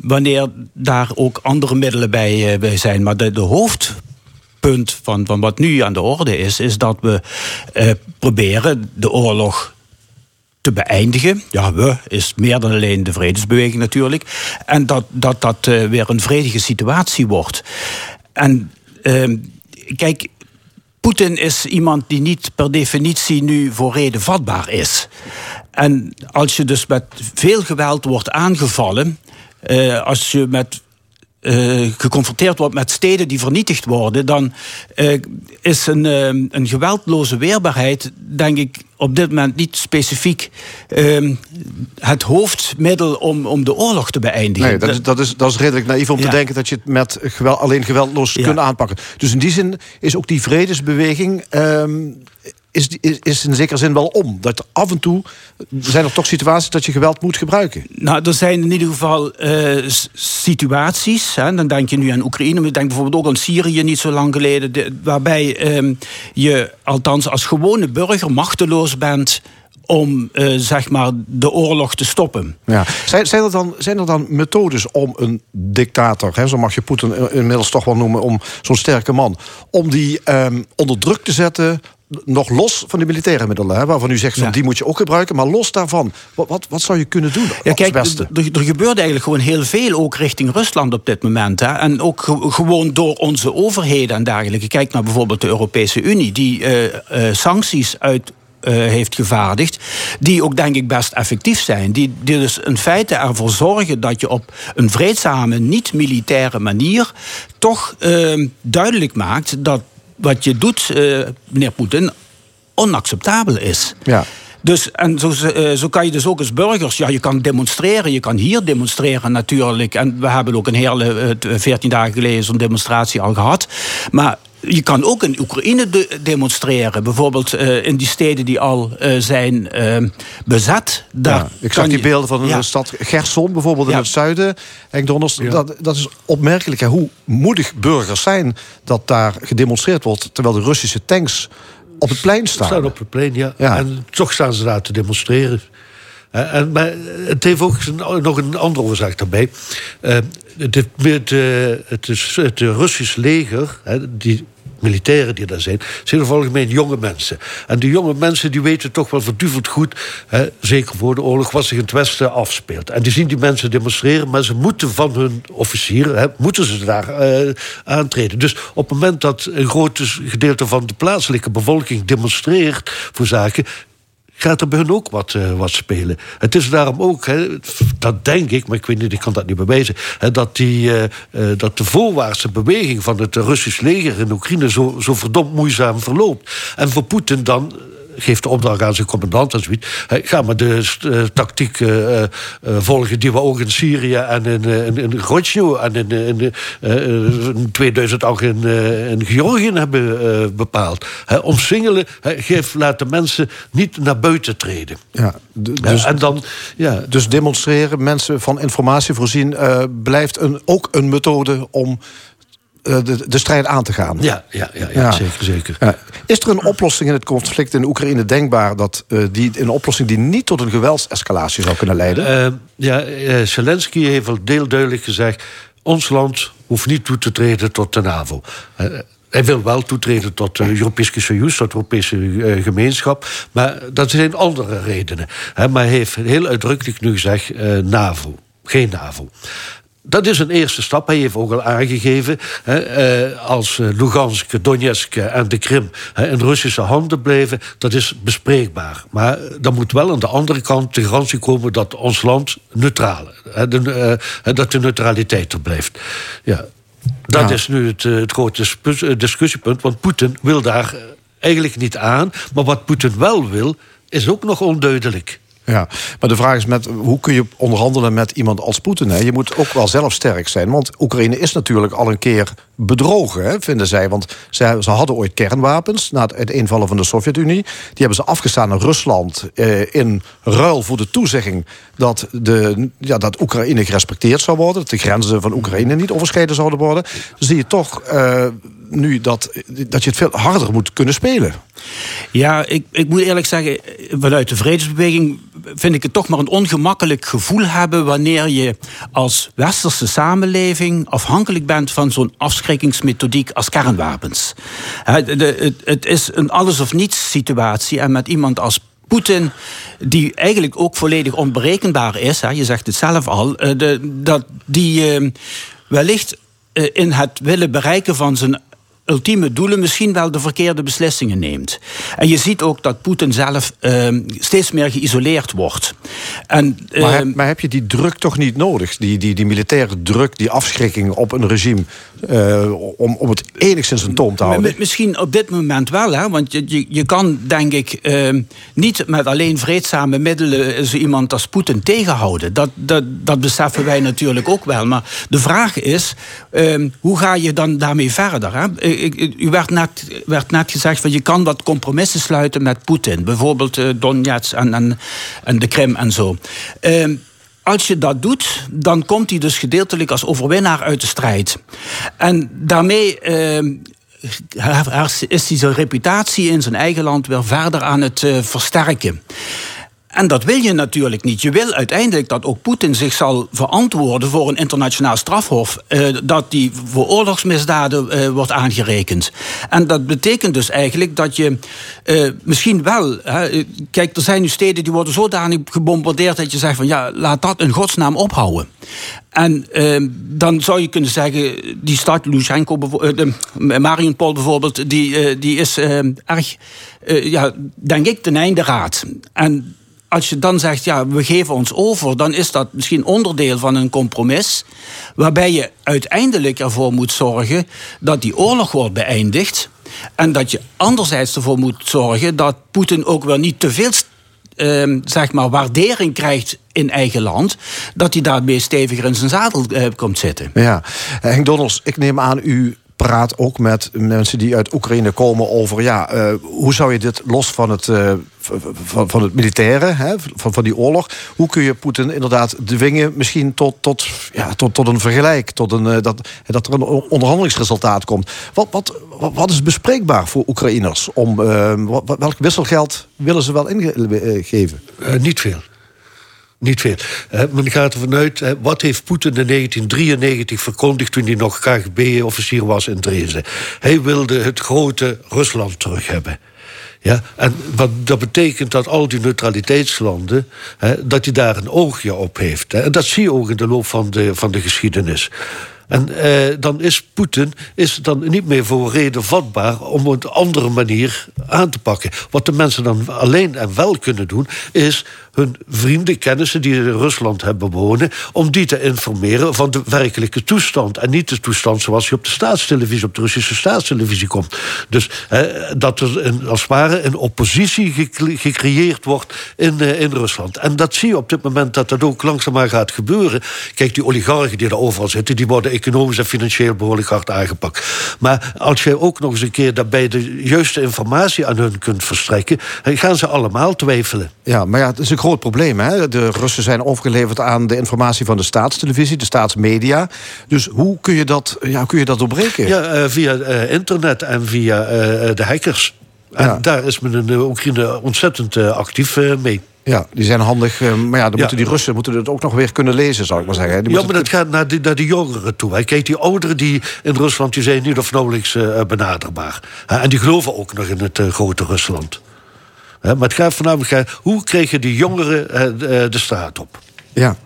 wanneer daar ook andere middelen bij, bij zijn. Maar de, de hoofdpunt van, van wat nu aan de orde is, is dat we proberen de oorlog te beëindigen. Ja, we is meer dan alleen de vredesbeweging natuurlijk. En dat dat, dat uh, weer een vredige situatie wordt. En uh, kijk, Poetin is iemand die niet per definitie nu voor reden vatbaar is. En als je dus met veel geweld wordt aangevallen, uh, als je met uh, geconfronteerd wordt met steden die vernietigd worden, dan uh, is een, uh, een geweldloze weerbaarheid, denk ik, op dit moment niet specifiek ehm, het hoofdmiddel om, om de oorlog te beëindigen. Nee, dat is, dat is, dat is redelijk naïef om ja. te denken dat je het met geweld, alleen geweldloos ja. kunt aanpakken. Dus in die zin is ook die vredesbeweging. Is, is, is in zekere zin wel om. Dat af en toe zijn er toch situaties dat je geweld moet gebruiken. Nou, er zijn in ieder geval uh, situaties. Hè, dan denk je nu aan Oekraïne, maar denk bijvoorbeeld ook aan Syrië niet zo lang geleden. De, waarbij um, je althans als gewone burger machteloos bent om uh, zeg maar de oorlog te stoppen. Ja. Zijn, zijn, er dan, zijn er dan methodes om een dictator, hè, zo mag je Poetin inmiddels toch wel noemen, om zo'n sterke man, om die um, onder druk te zetten, nog los van de militaire middelen, hè, waarvan u zegt van ja. die moet je ook gebruiken, maar los daarvan, wat, wat, wat zou je kunnen doen? Ja, kijk, er, er gebeurt eigenlijk gewoon heel veel, ook richting Rusland op dit moment. Hè, en ook ge gewoon door onze overheden en dergelijke. Kijk naar bijvoorbeeld de Europese Unie, die uh, uh, sancties uit uh, heeft gevaardigd. Die ook denk ik best effectief zijn. Die, die dus in feite ervoor zorgen dat je op een vreedzame, niet-militaire manier. toch uh, duidelijk maakt dat wat je doet, uh, meneer Poetin, onacceptabel is. Ja. Dus, en zo, uh, zo kan je dus ook als burgers, ja, je kan demonstreren, je kan hier demonstreren natuurlijk. En we hebben ook een hele, veertien uh, dagen geleden zo'n demonstratie al gehad. Maar je kan ook in Oekraïne de demonstreren. Bijvoorbeeld uh, in die steden die al uh, zijn uh, bezet. Daar ja, ik zag die je... beelden van de ja. stad Gerson, bijvoorbeeld in het zuiden. Henk Donners, dat, dat is opmerkelijk hè, hoe moedig burgers zijn... dat daar gedemonstreerd wordt... terwijl de Russische tanks op het plein staan. Staan op het plein, ja. En toch staan ze daar te demonstreren. En, maar het heeft ook nog een andere oorzaak daarbij. Uh, het, het, is het Russische leger, die militairen die daar zijn, zijn het algemeen jonge mensen. En die jonge mensen die weten toch wel verduveld goed, hè, zeker voor de oorlog, wat zich in het Westen afspeelt. En die zien die mensen demonstreren, maar ze moeten van hun officieren, hè, moeten ze daar aantreden. Dus op het moment dat een groot gedeelte van de plaatselijke bevolking demonstreert voor zaken, gaat er bij hun ook wat, uh, wat spelen. Het is daarom ook, hè, dat denk ik, maar ik weet niet, ik kan dat niet bewijzen, hè, dat, die, uh, uh, dat de voorwaartse beweging van het Russisch leger in Oekraïne zo, zo verdomd moeizaam verloopt. En voor Poetin dan geeft de opdracht aan zijn commandant en zoiets. Ga maar de uh, tactiek uh, uh, volgen die we ook in Syrië en in, in, in Grozny en in, in, in 2008 in, in Georgië hebben bepaald. omsingelen, geef, laat de mensen niet naar buiten treden. Ja, dus, en dan, ja. dus demonstreren, mensen van informatie voorzien, blijft een, ook een methode om de, de, strijd aan te gaan. Ja, ja, ja, ja, ja. zeker. zeker. Ja. Is er een oplossing in het conflict in Oekraïne denkbaar... Dat, uh, die, een oplossing die niet tot een geweldsescalatie zou kunnen leiden? Uh, ja, uh, Zelensky heeft al heel duidelijk gezegd... ons land hoeft niet toe te treden tot de NAVO. Hij wil wel toetreden tot de Europese Soyuz, tot de Europese uh, gemeenschap. Maar dat zijn andere redenen. He, maar hij heeft heel uitdrukkelijk nu gezegd: uh, NAVO, geen NAVO. Dat is een eerste stap. Hij heeft ook al aangegeven... Hè, eh, als Lugansk, Donetsk en de Krim hè, in Russische handen blijven... dat is bespreekbaar. Maar dan moet wel aan de andere kant de garantie komen... dat ons land neutraal, hè, de, uh, dat de neutraliteit er blijft. Ja, dat ja. is nu het, het grote discussiepunt. Want Poetin wil daar eigenlijk niet aan. Maar wat Poetin wel wil, is ook nog onduidelijk. Ja, maar de vraag is met, hoe kun je onderhandelen met iemand als Poetin? Je moet ook wel zelf sterk zijn. Want Oekraïne is natuurlijk al een keer bedrogen, hè, vinden zij. Want ze, ze hadden ooit kernwapens na het uiteenvallen van de Sovjet-Unie. Die hebben ze afgestaan aan Rusland eh, in ruil voor de toezegging dat, de, ja, dat Oekraïne gerespecteerd zou worden. Dat de grenzen van Oekraïne niet overschreden zouden worden. Zie je toch eh, nu dat, dat je het veel harder moet kunnen spelen. Ja, ik, ik moet eerlijk zeggen, vanuit de vredesbeweging vind ik het toch maar een ongemakkelijk gevoel hebben wanneer je als westerse samenleving afhankelijk bent van zo'n afschrikkingsmethodiek als kernwapens. Het, is een alles of niets situatie en met iemand als Poetin, die eigenlijk ook volledig onberekenbaar is, je zegt het zelf al, eh, dat die eh, wellicht eh, in het willen bereiken van zijn ultieme doelen misschien wel de verkeerde beslissingen neemt. En je ziet ook dat Poetin zelf eh, steeds meer geïsoleerd wordt. En, Maar, eh, heb, maar heb je die druk toch niet nodig? Die, die, die militaire druk, die afschrikking op een regime... eh, om, om het enigszins een toom te houden? Misschien op dit moment wel, hè? want je, je, je kan denk ik eh, niet met alleen vreedzame middelen zo iemand als Poetin tegenhouden. Dat, dat, dat beseffen wij natuurlijk ook wel. Maar de vraag is, eh, hoe ga je dan daarmee verder? Hè? Ik- U werd net, werd net gezegd van je kan wat compromissen sluiten met Poetin. Bijvoorbeeld eh, Donetsk en, en, de Krim en zo. Eh, als je dat doet, dan komt hij dus gedeeltelijk als overwinnaar uit de strijd. En daarmee eh, her- is hij zijn reputatie in zijn eigen land weer verder aan het eh, versterken. En dat wil je natuurlijk niet. Je wil uiteindelijk dat ook Poetin zich zal verantwoorden voor een internationaal strafhof. eh, dat die voor oorlogsmisdaden eh, wordt aangerekend. En dat betekent dus eigenlijk dat je eh, misschien wel. Hè, eh, kijk, er zijn nu steden die worden zodanig gebombardeerd dat je zegt van ja, laat dat in godsnaam ophouden. En eh, dan zou je kunnen zeggen, die stad Lushenko, bevo- eh, de Mariupol bijvoorbeeld, die, eh, die is eh, erg, eh, ja, denk ik, ten einde raad. En als je dan zegt, ja, we geven ons over, dan is dat misschien onderdeel van een compromis. Waarbij je uiteindelijk ervoor moet zorgen dat die oorlog wordt beëindigd. En dat je anderzijds ervoor moet zorgen dat Poetin ook wel niet te veel ehm, zeg maar, waardering krijgt in eigen land. Dat hij daarmee steviger in zijn zadel eh, komt zitten. Ja, Henk ik neem aan u praat ook met mensen die uit Oekraïne komen over... ja, eh, hoe zou je dit los van het, eh, van, het militaire, hè, van, van die oorlog... hoe kun je Poetin inderdaad dwingen misschien tot, tot, ja, tot, tot een vergelijk... Tot een, eh, dat, dat er een onderhandelingsresultaat komt. Wat, wat, wat- is bespreekbaar voor Oekraïners? Om, welk wisselgeld willen ze wel ingeven? Niet veel. Niet veel. Men gaat ervan uit, wat heeft Poetin in 1993 verkondigd... toen hij nog KGB-officier was in Dresden? Hij wilde het grote Rusland terug hebben. Ja, en wat, dat betekent dat al die neutraliteitslanden... Dat hij daar een oogje op heeft. En dat zie je ook in de loop van de, van de geschiedenis. En eh, dan is Poetin is dan niet meer voor reden vatbaar om op een andere manier aan te pakken. Wat de mensen dan alleen en wel kunnen doen, is hun vrienden, kennissen die in Rusland hebben wonen, om die te informeren van de werkelijke toestand. En niet de toestand zoals je op de staatstelevisie, op de Russische staatstelevisie komt. Dus dat er een, als het ware een oppositie gecre- gecreëerd wordt in, eh, in Rusland. En dat zie je op dit moment dat dat ook langzaamaan gaat gebeuren. Kijk, die oligarchen die er overal zitten, die worden economisch en financieel behoorlijk hard aangepakt. Maar als je ook nog eens een keer daarbij de juiste informatie aan hun kunt verstrekken, dan gaan ze allemaal twijfelen. Ja, maar ja, het is een groot probleem. Hè? De Russen zijn overgeleverd aan de informatie van de staatstelevisie, de staatsmedia. Dus hoe kun je dat, ja, hoe kun je dat doorbreken? Ja, eh, via eh, internet en via eh, de hackers. En Ja. daar is men in de Oekraïne ontzettend actief mee. Ja, die zijn handig. eh, maar ja, dan Ja. moeten die Russen moeten het ook nog weer kunnen lezen, zou ik maar zeggen. Die Ja, maar dat gaat naar de, naar de jongeren toe. Hè. Kijk, die ouderen die in Rusland die zijn niet of nauwelijks eh, benaderbaar. Hè, En die geloven ook nog in het eh, grote Rusland. Maar het gaat voornamelijk hoe kregen die jongeren eh, de, eh, de straat op? Ja.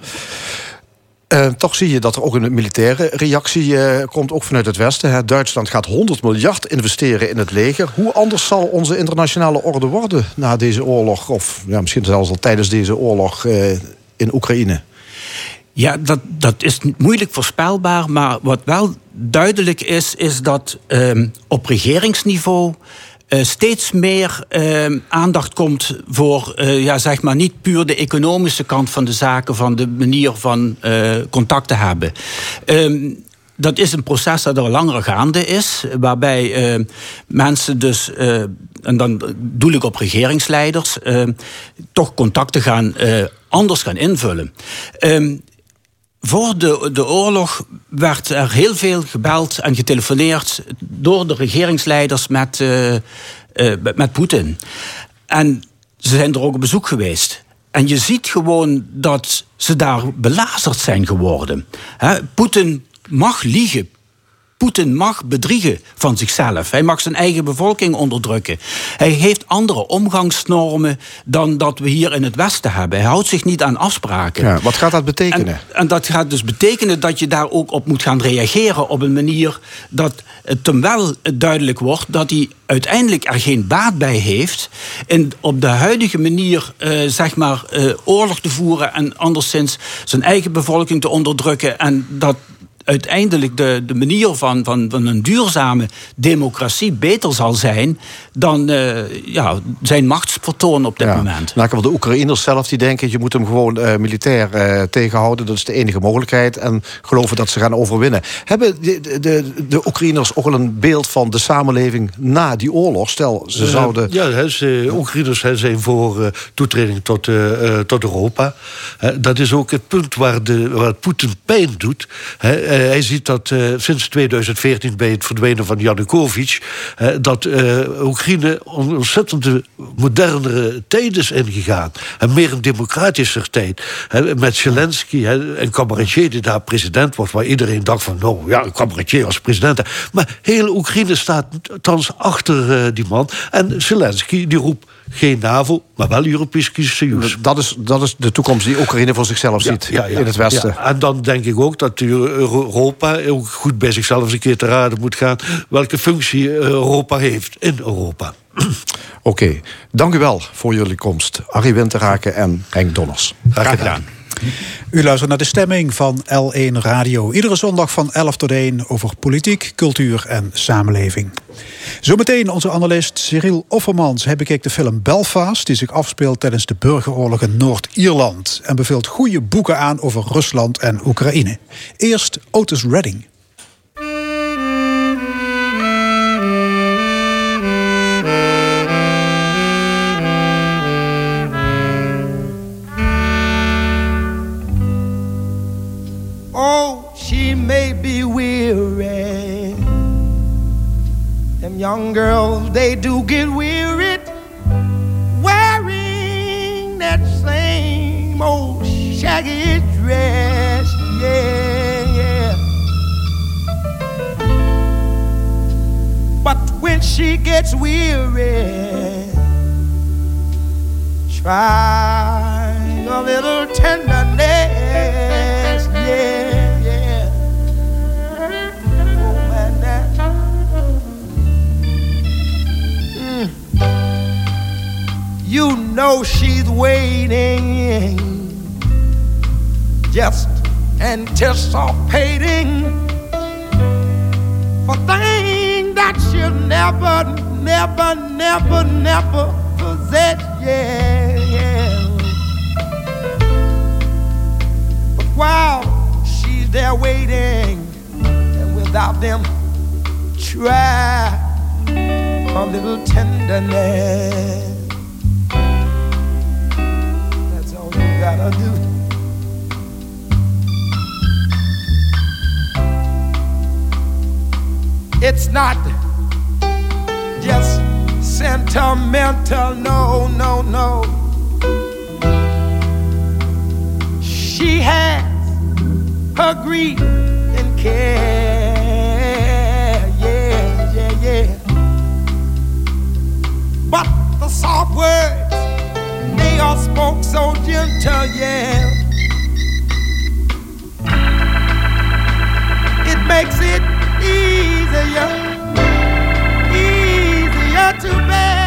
Eh, toch zie je dat er ook een militaire reactie eh, komt, ook vanuit het Westen. Hè. Duitsland gaat 100 miljard investeren in het leger. Hoe anders zal onze internationale orde worden na deze oorlog? Of ja, misschien zelfs al tijdens deze oorlog eh, in Oekraïne? Ja, dat, dat is moeilijk voorspelbaar. Maar wat wel duidelijk is, is dat ehm, op regeringsniveau steeds meer eh, aandacht komt voor, eh, ja, zeg maar, niet puur de economische kant van de zaken, van de manier van eh, contact te hebben. Ehm, dat is een proces dat al langer gaande is, waarbij eh, mensen dus, eh, en dan doe ik op regeringsleiders, eh, toch contacten gaan eh, anders gaan invullen. Ehm, voor de, oorlog werd er heel veel gebeld en getelefoneerd door de regeringsleiders met, eh, eh, met- met Poetin. En ze zijn er ook op bezoek geweest. En je ziet gewoon dat ze daar belazerd zijn geworden. Poetin mag liegen. Poetin mag bedriegen van zichzelf. Hij mag zijn eigen bevolking onderdrukken. Hij heeft andere omgangsnormen dan dat we hier in het Westen hebben. Hij houdt zich niet aan afspraken. Ja, wat gaat dat betekenen? En, en dat gaat dus betekenen dat je daar ook op moet gaan reageren op een manier dat het hem wel duidelijk wordt dat hij uiteindelijk er geen baat bij heeft in op de huidige manier eh, zeg maar eh, oorlog te voeren en anderszins zijn eigen bevolking te onderdrukken en dat uiteindelijk de, de manier van, van, van een duurzame democratie beter zal zijn dan eh, ja, zijn machtsvertoon op dit Ja. moment. Nou, de Oekraïners zelf die denken... je moet hem gewoon eh, militair eh, tegenhouden. Dat is de enige mogelijkheid. En geloven dat ze gaan overwinnen. Hebben de, de, de, Oekraïners ook al een beeld van de samenleving na die oorlog? Stel, ze zouden... Ja, Oekraïners zijn voor eh, toetreding tot, eh, eh, tot Europa. Hè, dat is ook het punt waar, de, waar Poetin pijn doet. Hè, hij ziet dat eh, sinds 2014 bij het verdwijnen van Yanukovych... hè, dat eh, Oekraïne een ontzettende modernere tijd is ingegaan. En meer een democratischer tijd. Met Zelensky en Cabaretier die daar president wordt... waar iedereen dacht van, nou ja, Cabaretier als president. Maar heel Oekraïne staat thans achter eh, die man. En Zelensky die roept geen NAVO, maar wel Europese Unie. Dat is, dat is de toekomst die Oekraïne voor zichzelf ziet in het Westen. En dan denk ik ook dat Europa ook goed bij zichzelf eens een keer te raden moet gaan... welke functie Europa heeft in Europa. Oké, dank u wel voor jullie komst. Arie Winterhaken en Henk Donners. Graag gedaan. U luistert naar de stemming van L1 Radio. Iedere zondag van 11 tot 1 over politiek, cultuur en samenleving. Zometeen onze analist Cyril Offermans. Hij bekeek de film Belfast, die zich afspeelt tijdens de burgeroorlog in Noord-Ierland. En beveelt goede boeken aan over Rusland en Oekraïne. Eerst Otis Redding. Young girls, they do get wearied wearing that same old shaggy dress. Yeah, yeah. But when she gets weary, try a little tenderness. You know she's waiting, just anticipating for things that she'll never, never, never, never possess. Yeah, yeah. But while she's there waiting, and without them, try a little tenderness. Gotta do. It's not just sentimental, no, no, no. She has her grief and care, yeah, yeah, yeah. But the soft words, they are spoke so gentle, yeah. It makes it easier, easier to bear.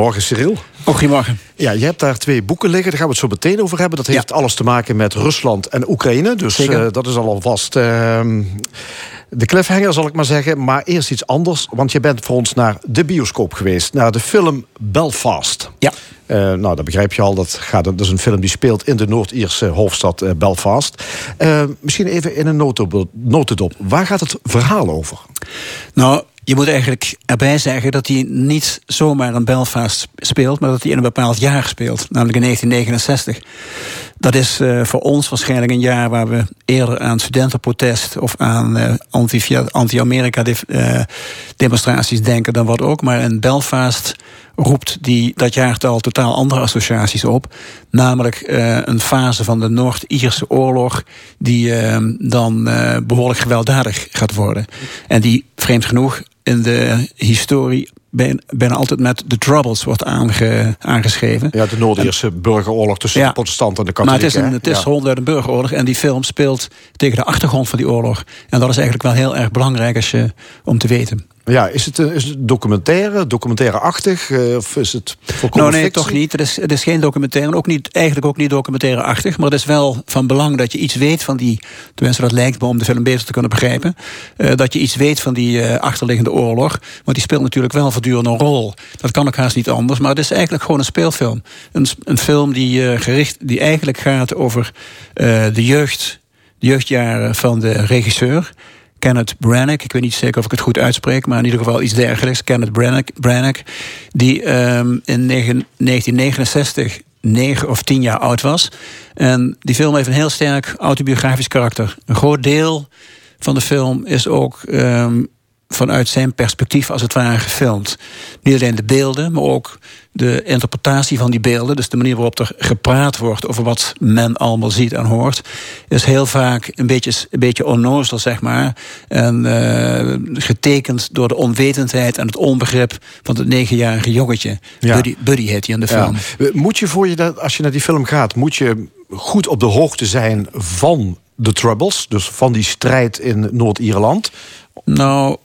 Goedemorgen, Cyril. Oh, goedemorgen. Ja, je hebt daar twee boeken liggen, daar gaan we het zo meteen over hebben. Dat heeft alles te maken met Rusland en Oekraïne. Dus eh, dat is al alvast ehm, de cliffhanger, zal ik maar zeggen. Maar eerst iets anders, want je bent voor ons naar de bioscoop geweest. Naar de film Belfast. Ja. Eh, nou, dat begrijp je al. Dat, gaat, dat is een film die speelt in de Noord-Ierse hoofdstad eh, Belfast. Misschien even in een notendop. Waar gaat het verhaal over? Nou, je moet eigenlijk erbij zeggen dat hij niet zomaar in Belfast speelt, maar dat hij in een bepaald jaar speelt, namelijk in 1969. Dat is eh, voor ons waarschijnlijk een jaar waar we eerder aan studentenprotest of aan eh, anti- anti-Amerika-demonstraties denken dan wat ook. Maar in Belfast roept die, dat jaartal totaal andere associaties op. Namelijk eh, een fase van de Noord-Ierse oorlog die eh, dan eh, behoorlijk gewelddadig gaat worden. En die, vreemd genoeg, in de historie bijna, altijd met de Troubles wordt aange, aangeschreven. Ja, de Noord-Ierse burgeroorlog tussen Ja. de protestanten en de Maar katholieken. het is, een, hè? het is Ja. ronduit een burgeroorlog. En die film speelt tegen de achtergrond van die oorlog. En dat is eigenlijk wel heel erg belangrijk als je, om te weten. Ja, is het, is het documentaire, documentaire-achtig? eh, of is het volkomen Nou, nee, fictie? toch niet. Het is, het is geen documentaire. en Ook niet, eigenlijk ook niet documentaire-achtig. Maar het is wel van belang dat je iets weet van die... Tenminste, dat lijkt me om de film beter te kunnen begrijpen. eh, dat je iets weet van die eh, achterliggende oorlog. Want die speelt natuurlijk wel voortdurend een rol. Dat kan ook haast niet anders. Maar het is eigenlijk gewoon een speelfilm. Een, een film die, gericht, die eigenlijk gaat over de jeugd... De jeugdjaren van de regisseur... Kenneth Branagh, ik weet niet zeker of ik het goed uitspreek, maar in ieder geval iets dergelijks. Kenneth Branagh, die ehm, in negen- 1969 negen of tien jaar oud was. En die film heeft een heel sterk autobiografisch karakter. Een groot deel van de film is ook ehm, vanuit zijn perspectief als het ware gefilmd. Niet alleen de beelden, maar ook de interpretatie van die beelden. Dus de manier waarop er gepraat wordt over wat men allemaal ziet en hoort. Is heel vaak een beetje, een beetje onnozel, zeg maar. En eh, getekend door de onwetendheid en het onbegrip van het negenjarige jongetje. Ja. Buddy, Buddy heet hij in de film. Ja. Moet je voor je dat, als je naar die film gaat, moet je goed op de hoogte zijn van de Troubles, dus van die strijd in Noord-Ierland? Nou,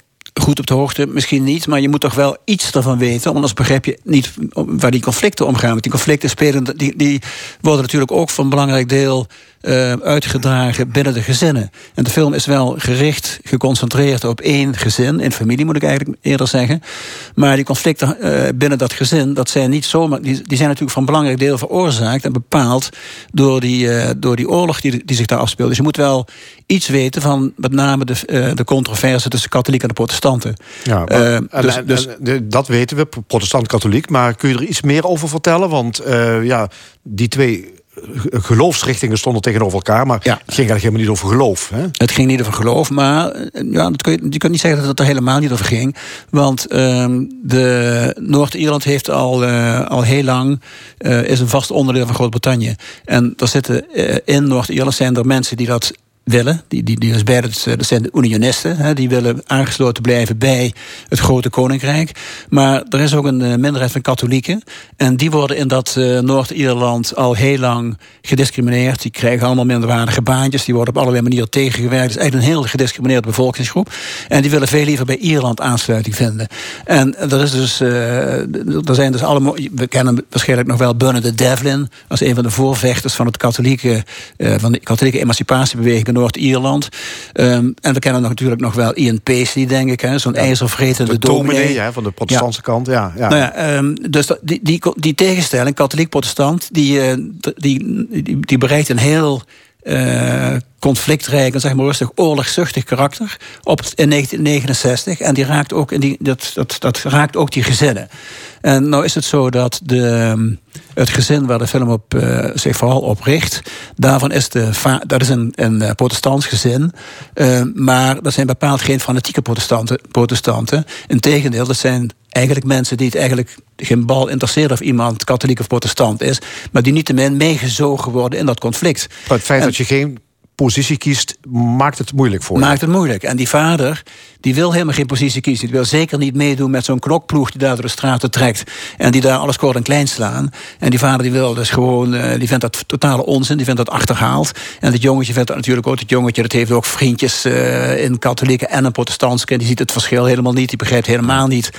goed op de hoogte misschien niet, maar je moet toch wel iets ervan weten. Anders begrijp je niet waar die conflicten omgaan. Want die conflicten spelen, die, die worden natuurlijk ook voor een belangrijk deel eh, uitgedragen binnen de gezinnen. En de film is wel gericht, geconcentreerd op één gezin, in familie moet ik eigenlijk eerder zeggen. Maar die conflicten eh, binnen dat gezin, dat zijn niet zomaar, die, die zijn natuurlijk van een belangrijk deel veroorzaakt en bepaald door die, eh, door die oorlog die, die zich daar afspeelt. Dus je moet wel iets weten van met name de, eh, de controverse tussen katholieken en de protestanten. Ja, maar- Eh, en- dus, en- dus, en dat weten we, protestant-katholiek. Maar kun je er iets meer over vertellen? Want eh, ja, die twee geloofsrichtingen stonden tegenover elkaar. Maar Ja. het ging eigenlijk helemaal niet over geloof. Hè? Het ging niet over geloof, maar ja, dat kun je, je kunt niet zeggen dat het er helemaal niet over ging. Want ehm, de Noord-Ierland heeft al, al heel lang, is een vast onderdeel van Groot-Brittannië. En er zitten in Noord-Ierland zijn er mensen die dat willen. Die, die, die bij het, dat zijn de unionisten. Hè, die willen aangesloten blijven bij het grote koninkrijk. Maar er is ook een eh, minderheid van katholieken. En die worden in dat eh, Noord-Ierland al heel lang gediscrimineerd. Die krijgen allemaal minderwaardige baantjes. Die worden op allerlei manieren tegengewerkt. Het is eigenlijk een heel gediscrimineerde bevolkingsgroep. En die willen veel liever bij Ierland aansluiting vinden. En er is dus, eh, er zijn dus allemaal. We kennen waarschijnlijk nog wel Bernadette Devlin als een van de voorvechters van het katholieke, eh, van de katholieke emancipatiebeweging in Noord-Ierland. Ehm, en we kennen natuurlijk nog wel Ian Paisley, denk ik, hè, zo'n ijzervretende De dominee. dominee hè, van de protestantse kant. Ja, ja. Nou ja, ehm, dus dat, die, die, die tegenstelling, katholiek-protestant, die, eh, die, die, die bereikt een heel eh, conflictrijk en zeg maar rustig oorlogzuchtig karakter op in 1969. En die raakt ook, in die, dat, dat, dat raakt ook die gezinnen. En nou is het zo dat de, ehm, het gezin waar de film op, eh, zich vooral op richt, daarvan is de dat is een, een eh, protestants gezin. maar dat zijn bepaald geen fanatieke protestanten. protestanten. Integendeel, dat zijn eigenlijk mensen die het eigenlijk geen bal interesseert of iemand katholiek of protestant is, maar die niettemin meegezogen worden in dat conflict. Maar het feit En- dat je geen positie kiest, maakt het moeilijk voor je. Maakt het moeilijk. En die vader, die wil helemaal geen positie kiezen. Die wil zeker niet meedoen met zo'n knokploeg die daar door de straten trekt. En die daar alles kort en klein slaan. En die vader die wil dus gewoon, eh, die vindt dat totale onzin. Die vindt dat achterhaald. En dat jongetje vindt dat natuurlijk ook. Het jongetje dat heeft ook vriendjes eh, in katholieke en een protestantse. En die ziet het verschil helemaal niet. Die begrijpt helemaal niet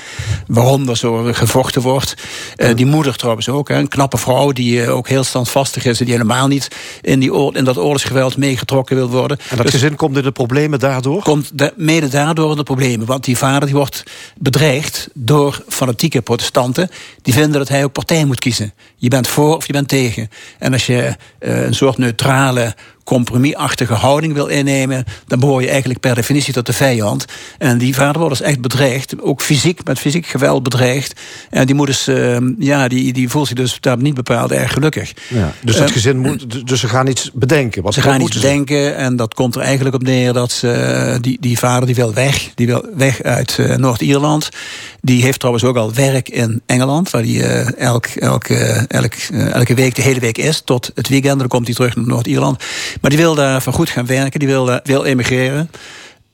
waarom er zo gevochten wordt. Eh, die moeder trouwens ook. Hè, een knappe vrouw die ook heel standvastig is. En die helemaal niet in, die in dat oorlogsgeweld meegetrokken wil worden. En dat Dus- gezin komt in de problemen daardoor? komt de, mede daardoor in de problemen. Want die vader die wordt bedreigd door fanatieke protestanten. Die vinden dat hij ook partij moet kiezen. Je bent voor of je bent tegen. En als je eh, een soort neutrale compromisachtige houding wil innemen... dan behoor je eigenlijk per definitie tot de vijand. En die vader wordt dus echt bedreigd. Ook fysiek, met fysiek geweld bedreigd. En die moet dus, eh, ja, die, die voelt zich dus daar niet bepaald erg gelukkig. Ja. Dus dat Eh, gezin moet, dus ze gaan iets bedenken. Wat ze gaan iets bedenken en dat komt er eigenlijk op neer dat ze, eh, die, die vader die wil weg. Die wil weg uit eh, Noord-Ierland. Die heeft trouwens ook al werk in Engeland, waar hij elk, elk, elk, elke week de hele week is. Tot het weekend, dan komt hij terug naar Noord-Ierland. Maar die wil daar van goed gaan werken, die wil, wil emigreren.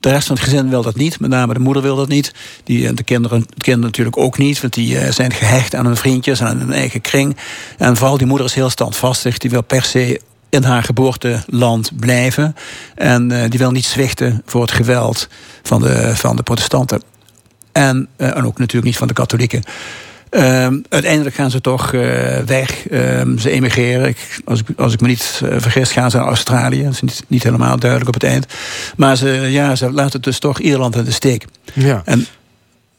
De rest van het gezin wil dat niet. Met name de moeder wil dat niet. Die, en de kinderen, de natuurlijk ook niet. Want die eh, zijn gehecht aan hun vriendjes en aan hun eigen kring. En vooral die moeder is heel standvastig. Die wil per se in haar geboorteland blijven. En eh, die wil niet zwichten voor het geweld van de, van de protestanten. En, eh, en ook natuurlijk niet van de katholieken. Ehm, uiteindelijk gaan ze toch eh, weg. Ehm, ze emigreren. Ik, als, ik, als ik me niet eh, vergis, gaan ze naar Australië. Dat is niet, niet helemaal duidelijk op het eind. Maar ze, ja, ze laten dus toch Ierland in de steek. Ja. En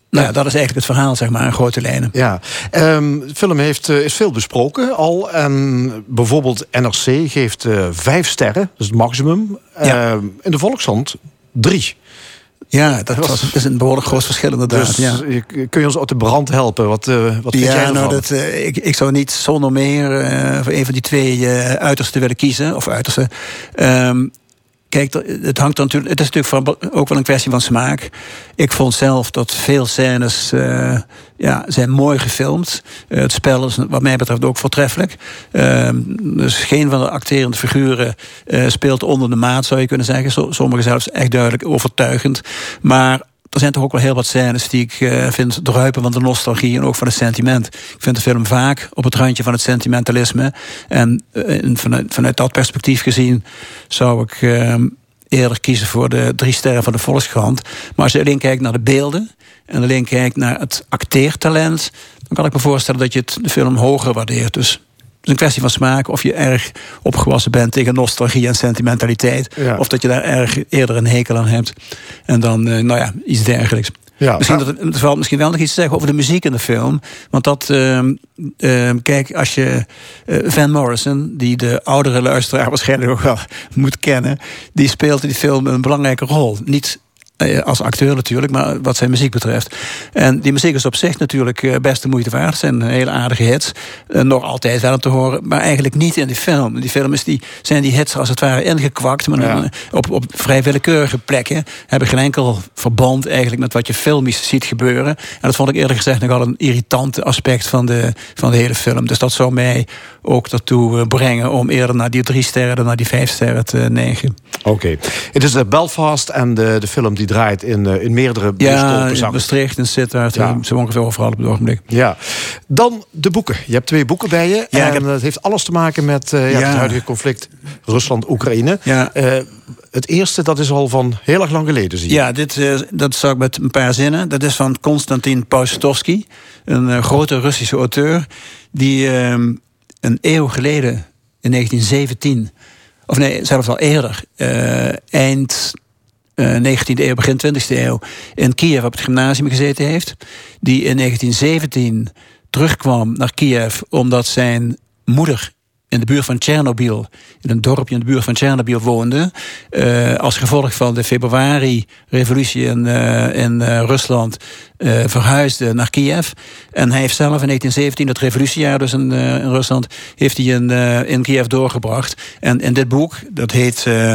nou ja, dat is eigenlijk het verhaal, zeg maar, in grote lijnen. Ja, Ehm, de film heeft, eh, is veel besproken al. En bijvoorbeeld NRC geeft vijf sterren, dat is het maximum. Ja. Ehm, in de Volkshand drie. Ja, dat, was, dat is een behoorlijk groot verschil inderdaad. Dus ja. kun je ons uit de brand helpen? Wat, eh, wat vind jij Ja, ervan? nou, dat, eh, ik, ik zou niet zonder meer eh, voor een van die twee uitersten willen kiezen. Of uitersten. Ehm, kijk, het, hangt natuurlijk, het is natuurlijk ook wel een kwestie van smaak. Ik vond zelf dat veel scènes eh, ja, zijn mooi gefilmd. Eh, het spel is wat mij betreft ook voortreffelijk. Ehm, dus geen van de acterende figuren eh, speelt onder de maat, zou je kunnen zeggen. Zo- Sommige zelfs echt duidelijk overtuigend. Maar er zijn toch ook wel heel wat scènes die ik eh, vind druipen van de nostalgie en ook van het sentiment. Ik vind de film vaak op het randje van het sentimentalisme. En eh, vanuit, vanuit dat perspectief gezien zou ik eh, eerder kiezen voor de drie sterren van de Volkskrant. Maar als je alleen kijkt naar de beelden en alleen kijkt naar het acteertalent, dan kan ik me voorstellen dat je het, de film hoger waardeert. Dus is een kwestie van smaak. Of je erg opgewassen bent tegen nostalgie en sentimentaliteit. Ja. Of dat je daar erg eerder een hekel aan hebt. En dan, eh, nou ja, iets dergelijks. Ja, misschien, nou- dat, misschien wel nog iets te zeggen over de muziek in de film. Want dat, ehm, ehm, kijk, als je eh, Van Morrison, die de oudere luisteraar waarschijnlijk ook wel moet kennen, die speelt in die film een belangrijke rol. Niet als acteur natuurlijk, maar wat zijn muziek betreft. En die muziek is op zich natuurlijk eh, best de moeite waard. Het zijn hele aardige hits. Eh, nog altijd wel om te horen, maar eigenlijk niet in die film. In die film is die, zijn die hits als het ware ingekwakt, maar Ja. op, op vrij willekeurige plekken. Hebben geen enkel verband eigenlijk met wat je filmisch ziet gebeuren. En dat vond ik eerlijk gezegd nogal een irritant aspect van de, van de hele film. Dus dat zou mij ook ertoe eh, brengen om eerder naar die drie sterren dan naar die vijf sterren te neigen. Oké. Het is eh, Belfast en de, de film die draait in, eh, in meerdere Ja, in. Maastricht en Sittard, Ja. zo ongeveer overal op het ogenblik. Ja. Dan de boeken. Je hebt twee boeken bij je. Ja, en heb- dat heeft alles te maken met eh, ja, het huidige conflict Rusland-Oekraïne. Ja. Eh, het eerste, dat is al van heel erg lang geleden, zie je. Ja, dit, eh, dat zag ik met een paar zinnen. Dat is van Konstantin Paustovsky, een grote Russische auteur... die ehm, een eeuw geleden, in 1917... of nee, zelfs al eerder, eind eh 19e eeuw, begin 20e eeuw... in Kiev op het gymnasium gezeten heeft. Die in 1917 terugkwam naar Kiev omdat zijn moeder in de buurt van Tsjernobyl, in een dorpje in de buurt van Tsjernobyl woonde. eh, als gevolg van de februari-revolutie in, eh, in eh, Rusland eh, verhuisde naar Kiev. En hij heeft zelf in 1917, het revolutiejaar dus in, eh, in Rusland, heeft hij in, eh, in Kiev doorgebracht. En in dit boek, dat heet eh,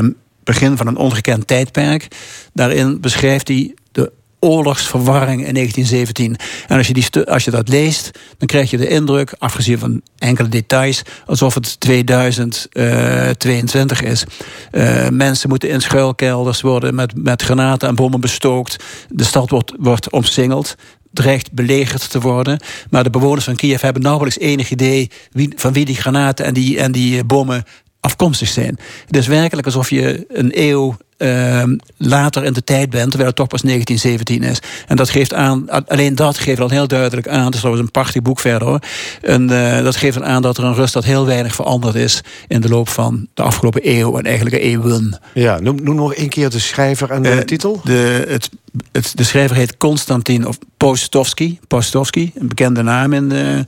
Begin van een ongekend tijdperk, daarin beschrijft hij de oorlogsverwarring in 1917. En als je, die als je dat leest, dan krijg je de indruk, afgezien van enkele details, alsof het 2022 is. Eh, mensen moeten in schuilkelders worden met, met granaten en bommen bestookt. De stad wordt, wordt omsingeld dreigt belegerd te worden. Maar de bewoners van Kiev hebben nauwelijks enig idee van wie die granaten en die, en die eh, bommen afkomstig zijn. Het is werkelijk alsof je een eeuw ehm, later in de tijd bent, terwijl het toch pas 1917 is. En dat geeft aan, alleen dat geeft al heel duidelijk aan, het is trouwens een prachtig boek verder hoor. En eh, dat geeft aan dat er in Rusland heel weinig veranderd is in de loop van de afgelopen eeuw en eigenlijk eeuwen. Ja, noem, noem nog één keer de schrijver en de Eh, titel. De, het, het, de schrijver heet Konstantin of Postovsky. Postovsky, een bekende naam in de,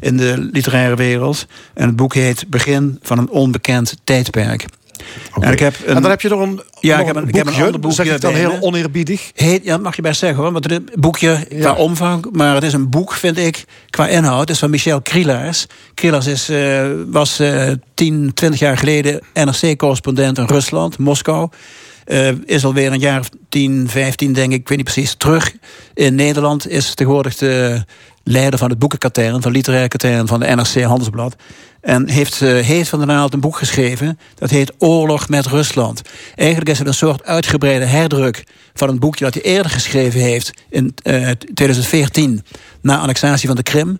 in de literaire wereld. En het boek heet Begin van een onbekend tijdperk. En, ik heb een, en dan heb je nog een, Ja, ik heb een- ik heb een ander boekje Zeg ik dan heel oneerbiedig? heet, ja, dat mag je best zeggen hoor, want het boekje qua omvang, maar het is een boek, vind ik, qua inhoud. Het is van Michel Krielaars. Krielaars is, eh, was eh 10, 20 jaar geleden NRC-correspondent in Rusland, Moskou. Eh, is alweer een jaar of 10, 15, denk ik, ik weet niet precies, terug in Nederland. Is tegenwoordig de leider van het boekenkatern, van literaire katern van de NRC Handelsblad. En heeft, eh, heeft van der Naald een boek geschreven. Dat heet Oorlog met Rusland. Eigenlijk is het een soort uitgebreide herdruk van een boekje dat hij eerder geschreven heeft in eh, 2014 na annexatie van de Krim.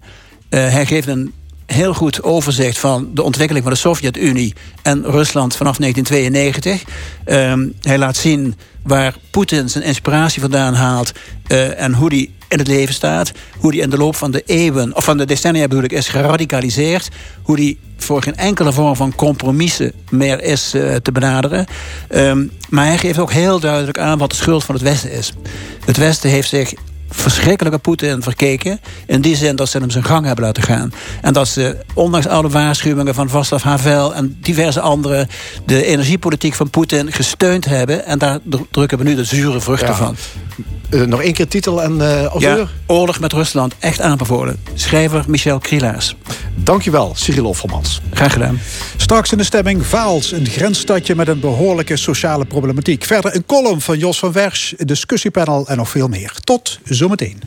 Eh, hij geeft een heel goed overzicht van de ontwikkeling van de Sovjet-Unie en Rusland vanaf 1992. Ehm, hij laat zien waar Poetin zijn inspiratie vandaan haalt eh, en hoe die in het leven staat. Hoe die in de loop van de eeuwen, of van de decennia bedoel ik, is geradicaliseerd. Hoe die voor geen enkele vorm van compromissen meer is eh, te benaderen. Ehm, maar hij geeft ook heel duidelijk aan wat de schuld van het Westen is. Het Westen heeft zich verschrikkelijke Poetin verkeken. In die zin dat ze hem zijn gang hebben laten gaan. En dat ze, ondanks alle waarschuwingen van Václav Havel en diverse anderen, de energiepolitiek van Poetin gesteund hebben. En daar dr- drukken we nu de zure vruchten Ja. van. Eh, nog één keer titel en eh auteur. Ja, oorlog met Rusland, echt aanbevolen. Schrijver Michel Krielaars. Dankjewel, Cyril Offermans. Graag gedaan. Straks in de stemming Vaals, een grensstadje met een behoorlijke sociale problematiek. Verder een column van Jos van Wersch, discussiepanel en nog veel meer. Tot zometeen.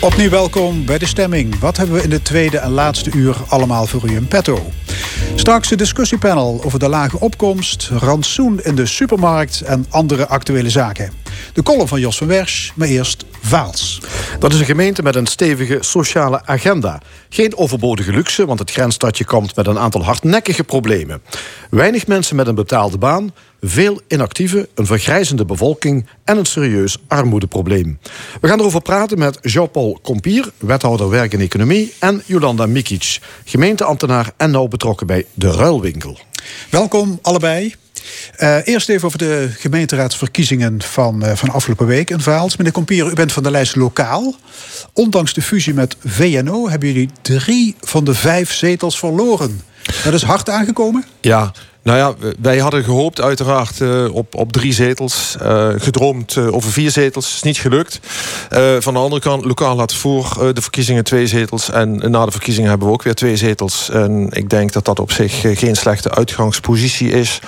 Opnieuw welkom bij de stemming. Wat hebben we in de tweede en laatste uur allemaal voor u in petto? Straks een discussiepanel over de lage opkomst, rantsoen in de supermarkt en andere actuele zaken. De column van Jos van Wersch, maar eerst Vaals. Dat is een gemeente met een stevige sociale agenda. Geen overbodige luxe, want het grensstadje komt met een aantal hardnekkige problemen. Weinig mensen met een betaalde baan, veel inactieve, een vergrijzende bevolking en een serieus armoedeprobleem. We gaan erover praten met Jean-Paul Compier, wethouder werk en economie, en Jolanda Mikic, gemeenteambtenaar en nauw betrokken bij de Ruilwinkel. Welkom allebei. Eh, eerst even over de gemeenteraadsverkiezingen van, eh, van afgelopen week in Vaals. Meneer Compier, u bent van de lijst lokaal. Ondanks de fusie met VNO hebben jullie drie van de vijf zetels verloren. Dat is hard aangekomen? Ja, nou ja, wij hadden gehoopt uiteraard eh, op, op drie zetels. eh, gedroomd eh, over vier zetels. Is niet gelukt. Van de andere kant, lokaal had voor de verkiezingen twee zetels. En na de verkiezingen hebben we ook weer twee zetels. En ik denk dat dat op zich geen slechte uitgangspositie is...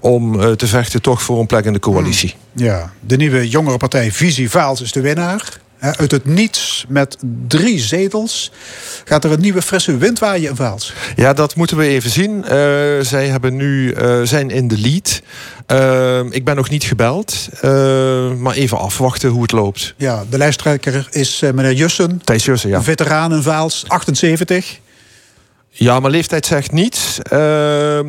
om te vechten toch voor een plek in de coalitie. Ja, de nieuwe jongere partij Visie Vaals is de winnaar. Uit het niets met drie zetels gaat er een nieuwe frisse wind waaien in Vaals. Ja, dat moeten we even zien. Eh, zij hebben nu, eh, zijn in de lead. Eh, ik ben nog niet gebeld. maar even afwachten hoe het loopt. Ja, de lijsttrekker is meneer Jussen, Thijs Jussen, ja. veteraan in Vaals, 78. Ja, maar leeftijd zegt niets. Eh,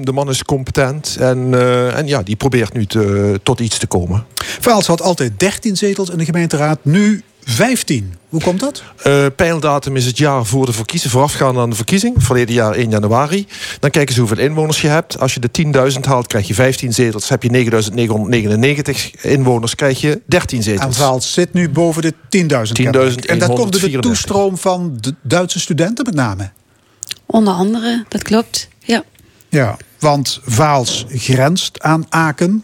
de man is competent. En, en ja, die probeert nu te, tot iets te komen. Vaals had altijd 13 zetels in de gemeenteraad, nu 15. Hoe komt dat? Eh peildatum is het jaar voor de verkiezing, voorafgaand aan de verkiezing. Verleden jaar 1 januari. Dan kijken ze hoeveel inwoners je hebt. Als je de 10.000 haalt, krijg je 15 zetels. Heb je 9.999 inwoners, krijg je 13 En zetels. Vaals zit nu boven de 10.000. 10.134. kennelijk. En dat komt door de toestroom van de Duitse studenten met name. Onder andere, dat klopt. Ja. Ja. Want Vaals grenst aan Aken.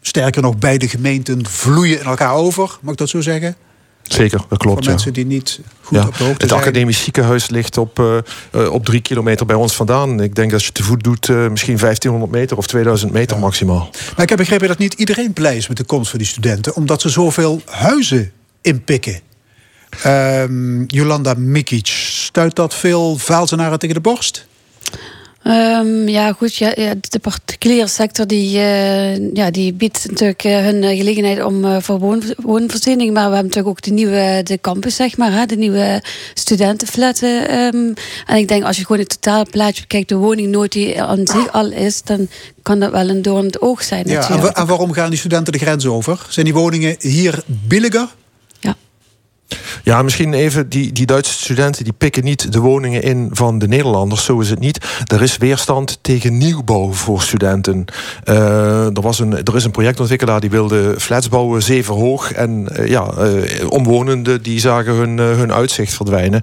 Sterker nog, beide gemeenten vloeien in elkaar over, mag ik dat zo zeggen? Zeker, dat klopt. Voor ja. mensen die niet goed Ja. op de hoogte Het zijn. academisch ziekenhuis ligt op, eh, eh, op drie kilometer bij ons vandaan. Ik denk als je te voet doet, eh, misschien 1500 meter of 2000 meter maximaal. Maar ik heb begrepen dat niet iedereen blij is met de komst van die studenten, omdat ze zoveel huizen inpikken. Ehm, Jolanda Mikic, stuit dat veel Vaalzenaren tegen de borst? Ehm, ja, goed. Ja, de particuliere sector die, eh, ja, die biedt natuurlijk eh, hun eh, gelegenheid om eh, voor woon, woonvoorziening. Maar we hebben natuurlijk ook de nieuwe de campus, zeg maar. Hè, de nieuwe studentenflatten. ehm. en ik denk als je gewoon het totale plaatje bekijkt, de woningnood die aan zich al is, dan kan dat wel een doorn het oog zijn. Ja, en waarom gaan die studenten de grens over? Zijn die woningen hier billiger? Ja, misschien even, die, die Duitse studenten die pikken niet de woningen in van de Nederlanders. Zo is het niet. Er is weerstand tegen nieuwbouw voor studenten. Eh, er, was een, er is een projectontwikkelaar die wilde flats bouwen, zeven hoog. En eh, ja, eh, omwonenden die zagen hun, hun uitzicht verdwijnen.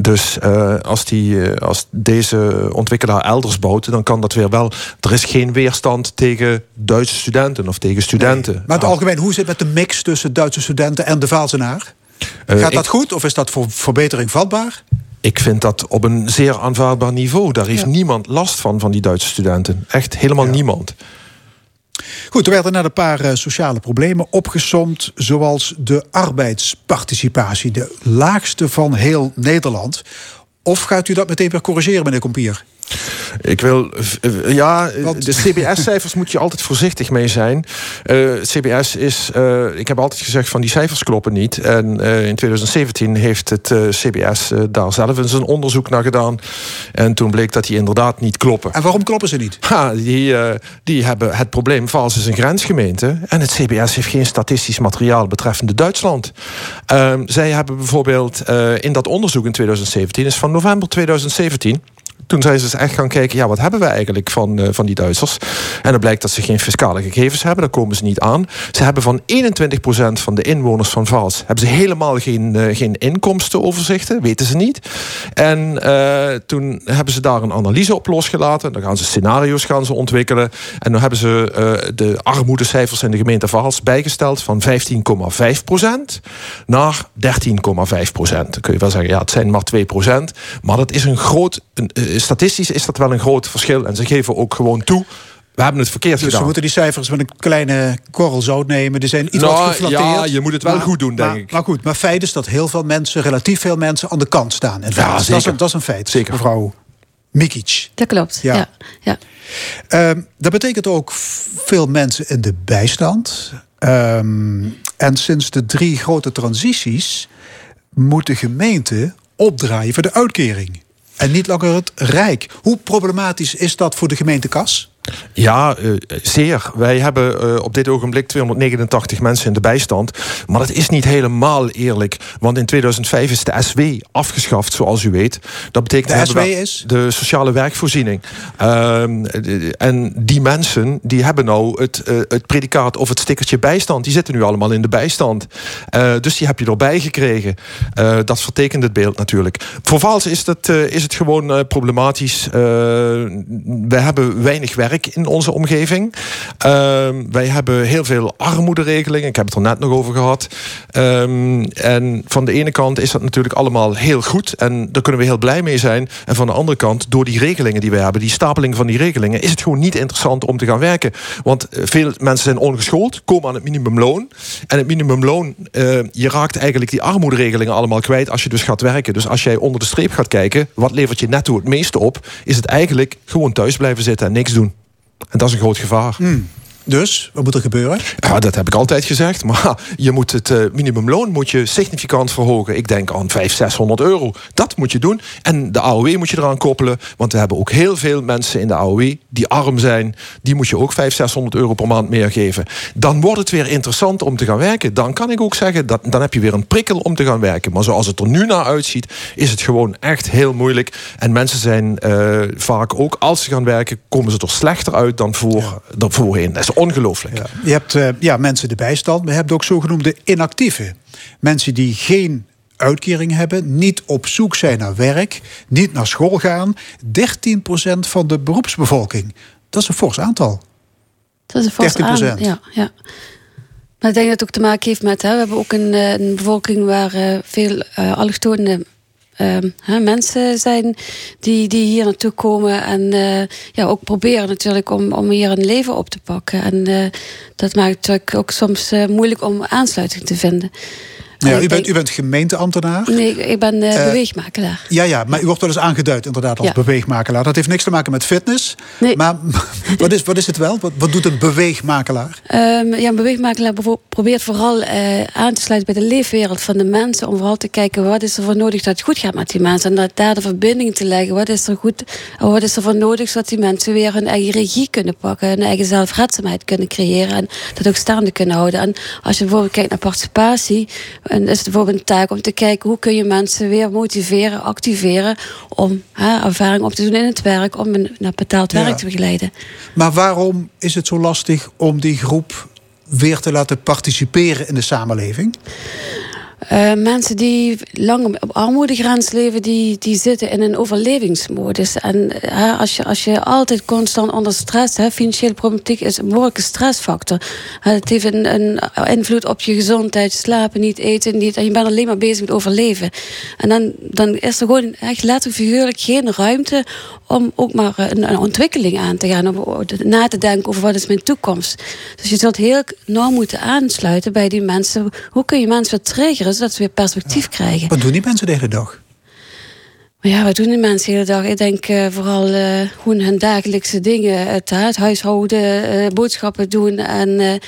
Dus als, die, als deze ontwikkelaar elders bouwt, dan kan dat weer wel. Er is geen weerstand tegen Duitse studenten of tegen studenten. Maar in het algemeen, hoe zit het met de mix tussen Duitse studenten en de Vaalzenaar? Eh, Gaat dat ik- goed of is dat voor verbetering vatbaar? Ik vind dat op een zeer aanvaardbaar niveau. Daar heeft niemand last van, van die Duitse studenten. Echt helemaal niemand. Goed, er werden net een paar eh, sociale problemen opgesomd, zoals de arbeidsparticipatie, de laagste van heel Nederland. Of gaat u dat meteen weer corrigeren, meneer Kompier? Ik wil, ja, de CBS-cijfers moet je altijd voorzichtig mee zijn. Eh, CBS is, eh, ik heb altijd gezegd van die cijfers kloppen niet. En eh, in 2017 heeft het CBS daar zelf eens een onderzoek naar gedaan. En toen bleek dat die inderdaad niet kloppen. En waarom kloppen ze niet? Ha, die, die hebben het probleem, Vals is een grensgemeente. En het CBS heeft geen statistisch materiaal betreffende Duitsland. Ehm, zij hebben bijvoorbeeld in dat onderzoek in 2017, is van november 2017. Toen zijn ze eens echt gaan kijken, ja, wat hebben we eigenlijk van, eh, van die Duitsers? En dan blijkt dat ze geen fiscale gegevens hebben, daar komen ze niet aan. Ze hebben van 21% van de inwoners van Vaals... hebben ze helemaal geen, eh, geen inkomstenoverzichten, weten ze niet. En eh, toen hebben ze daar een analyse op losgelaten. Dan gaan ze scenario's gaan ze ontwikkelen. En dan hebben ze de armoedecijfers in de gemeente Vaals bijgesteld... van 15,5% naar 13,5%. Dan kun je wel zeggen, ja, het zijn maar 2%. Maar dat is een groot... Een, statistisch is dat wel een groot verschil. En ze geven ook gewoon toe... We hebben het verkeerd Dus we gedaan. moeten die cijfers met een kleine korrel zout nemen. Die zijn iets Nou, wat geflatteerd. ja, je moet het wel goed doen, denk maar, ik. Maar goed, maar feit is dat heel veel mensen, relatief veel mensen, aan de kant staan. En Ja, dat, is zeker. een, dat is een feit, Zeker. mevrouw Mikic. Dat klopt. Ja. Ja. Ja. Ehm, dat betekent ook veel mensen in de bijstand. Ehm, en sinds de drie grote transities moet de gemeente opdraaien voor de uitkering. En niet langer het Rijk. Hoe problematisch is dat voor de gemeentekas? Ja, eh, zeer. Wij hebben eh, op dit ogenblik 289 mensen in de bijstand. Maar dat is niet helemaal eerlijk. Want in 2005 is de SW afgeschaft, zoals u weet. Dat betekent De SW is? De sociale werkvoorziening. Ehm, eh, en die mensen die hebben nou het, eh, het predicaat of het stickertje bijstand. Die zitten nu allemaal in de bijstand. Dus die heb je erbij gekregen. Dat vertekent het beeld natuurlijk. Voor Vaals is, dat, is het gewoon problematisch. We hebben weinig werk in onze omgeving. Ehm, wij hebben heel veel armoederegelingen. Ik heb het er net nog over gehad. Ehm, en van de ene kant is dat natuurlijk allemaal heel goed. En daar kunnen we heel blij mee zijn. En van de andere kant, door die regelingen die we hebben, die stapeling van die regelingen, is het gewoon niet interessant om te gaan werken. Want eh, veel mensen zijn ongeschoold, komen aan het minimumloon. En het minimumloon, eh, je raakt eigenlijk die armoederegelingen allemaal kwijt als je dus gaat werken. Dus als jij onder de streep gaat kijken, wat levert je netto het meeste op, is het eigenlijk gewoon thuis blijven zitten en niks doen. En dat is een groot gevaar. Dus, wat moet er gebeuren? Ja, dat heb ik altijd gezegd. Maar je moet het eh, minimumloon moet je significant verhogen. Ik denk aan 500, 600 euro. Dat moet je doen. En de AOW moet je eraan koppelen. Want we hebben ook heel veel mensen in de AOW die arm zijn. Die moet je ook 500, 600 euro per maand meer geven. Dan wordt het weer interessant om te gaan werken. Dan kan ik ook zeggen, dat, dan heb je weer een prikkel om te gaan werken. Maar zoals het er nu naar uitziet, is het gewoon echt heel moeilijk. En mensen zijn eh, vaak ook, als ze gaan werken, komen ze er slechter uit dan, voor, dan voorheen. Dat is ongelooflijk. Je hebt eh, ja, mensen de bijstand, maar je hebt ook zogenoemde inactieven. Mensen die geen uitkering hebben, niet op zoek zijn naar werk, niet naar school gaan. 13% van de beroepsbevolking. Dat is een fors aantal. Dat is een vast 13%. aan. Ja, ja. Maar ik denk dat het ook te maken heeft met... Hè, we hebben ook een, eh, een bevolking waar eh, veel eh allochtone ehm, mensen zijn... Die, die hier naartoe komen en eh, ja, ook proberen natuurlijk om, om hier een leven op te pakken. En eh, dat maakt het ook soms eh, moeilijk om aansluiting te vinden. En Ja, u, bent, u bent gemeenteambtenaar. Nee, ik- ben eh, Eh, beweegmakelaar. Ja, ja, maar u wordt wel eens aangeduid inderdaad als Ja. beweegmakelaar. Dat heeft niks te maken met fitness. Nee. Maar wat is, wat is het wel? Wat, wat doet een beweegmakelaar? Ehm, ja, een beweegmakelaar probeert vooral eh, aan te sluiten bij de leefwereld van de mensen. Om vooral te kijken wat is er voor nodig dat het goed gaat met die mensen. En dat daar de verbinding te leggen. Wat is er goed, of wat is er voor nodig zodat die mensen weer hun eigen regie kunnen pakken. Hun eigen zelfredzaamheid kunnen creëren. En dat ook staande kunnen houden. En als je bijvoorbeeld kijkt naar participatie. En is het bijvoorbeeld een taak om te kijken hoe kun je mensen weer motiveren, activeren. Om hè, ervaring op te doen in het werk. Om naar betaald Ja. werk te begeleiden. Maar waarom is het zo lastig om die groep weer te laten participeren in de samenleving? Eh, mensen die lang op armoedegrens leven, die, die zitten in een overlevingsmodus. En eh, als, je, als je altijd constant onder stress, hè, financiële problematiek is een behoorlijke stressfactor. Het heeft een, een invloed op je gezondheid, slapen niet, eten niet. En je bent alleen maar bezig met overleven. En dan, dan is er gewoon echt letterlijk figuurlijk geen ruimte om ook maar een, een ontwikkeling aan te gaan. Om na te denken over wat is mijn toekomst. Dus je zult heel nauw moeten aansluiten bij die mensen. Hoe kun je mensen weer triggeren zodat ze weer perspectief krijgen? Wat doen die mensen de hele dag? Ja, wat doen die mensen de hele dag? Ik denk eh, vooral gewoon hun dagelijkse dingen. Het, het huishouden, eh, boodschappen doen. En,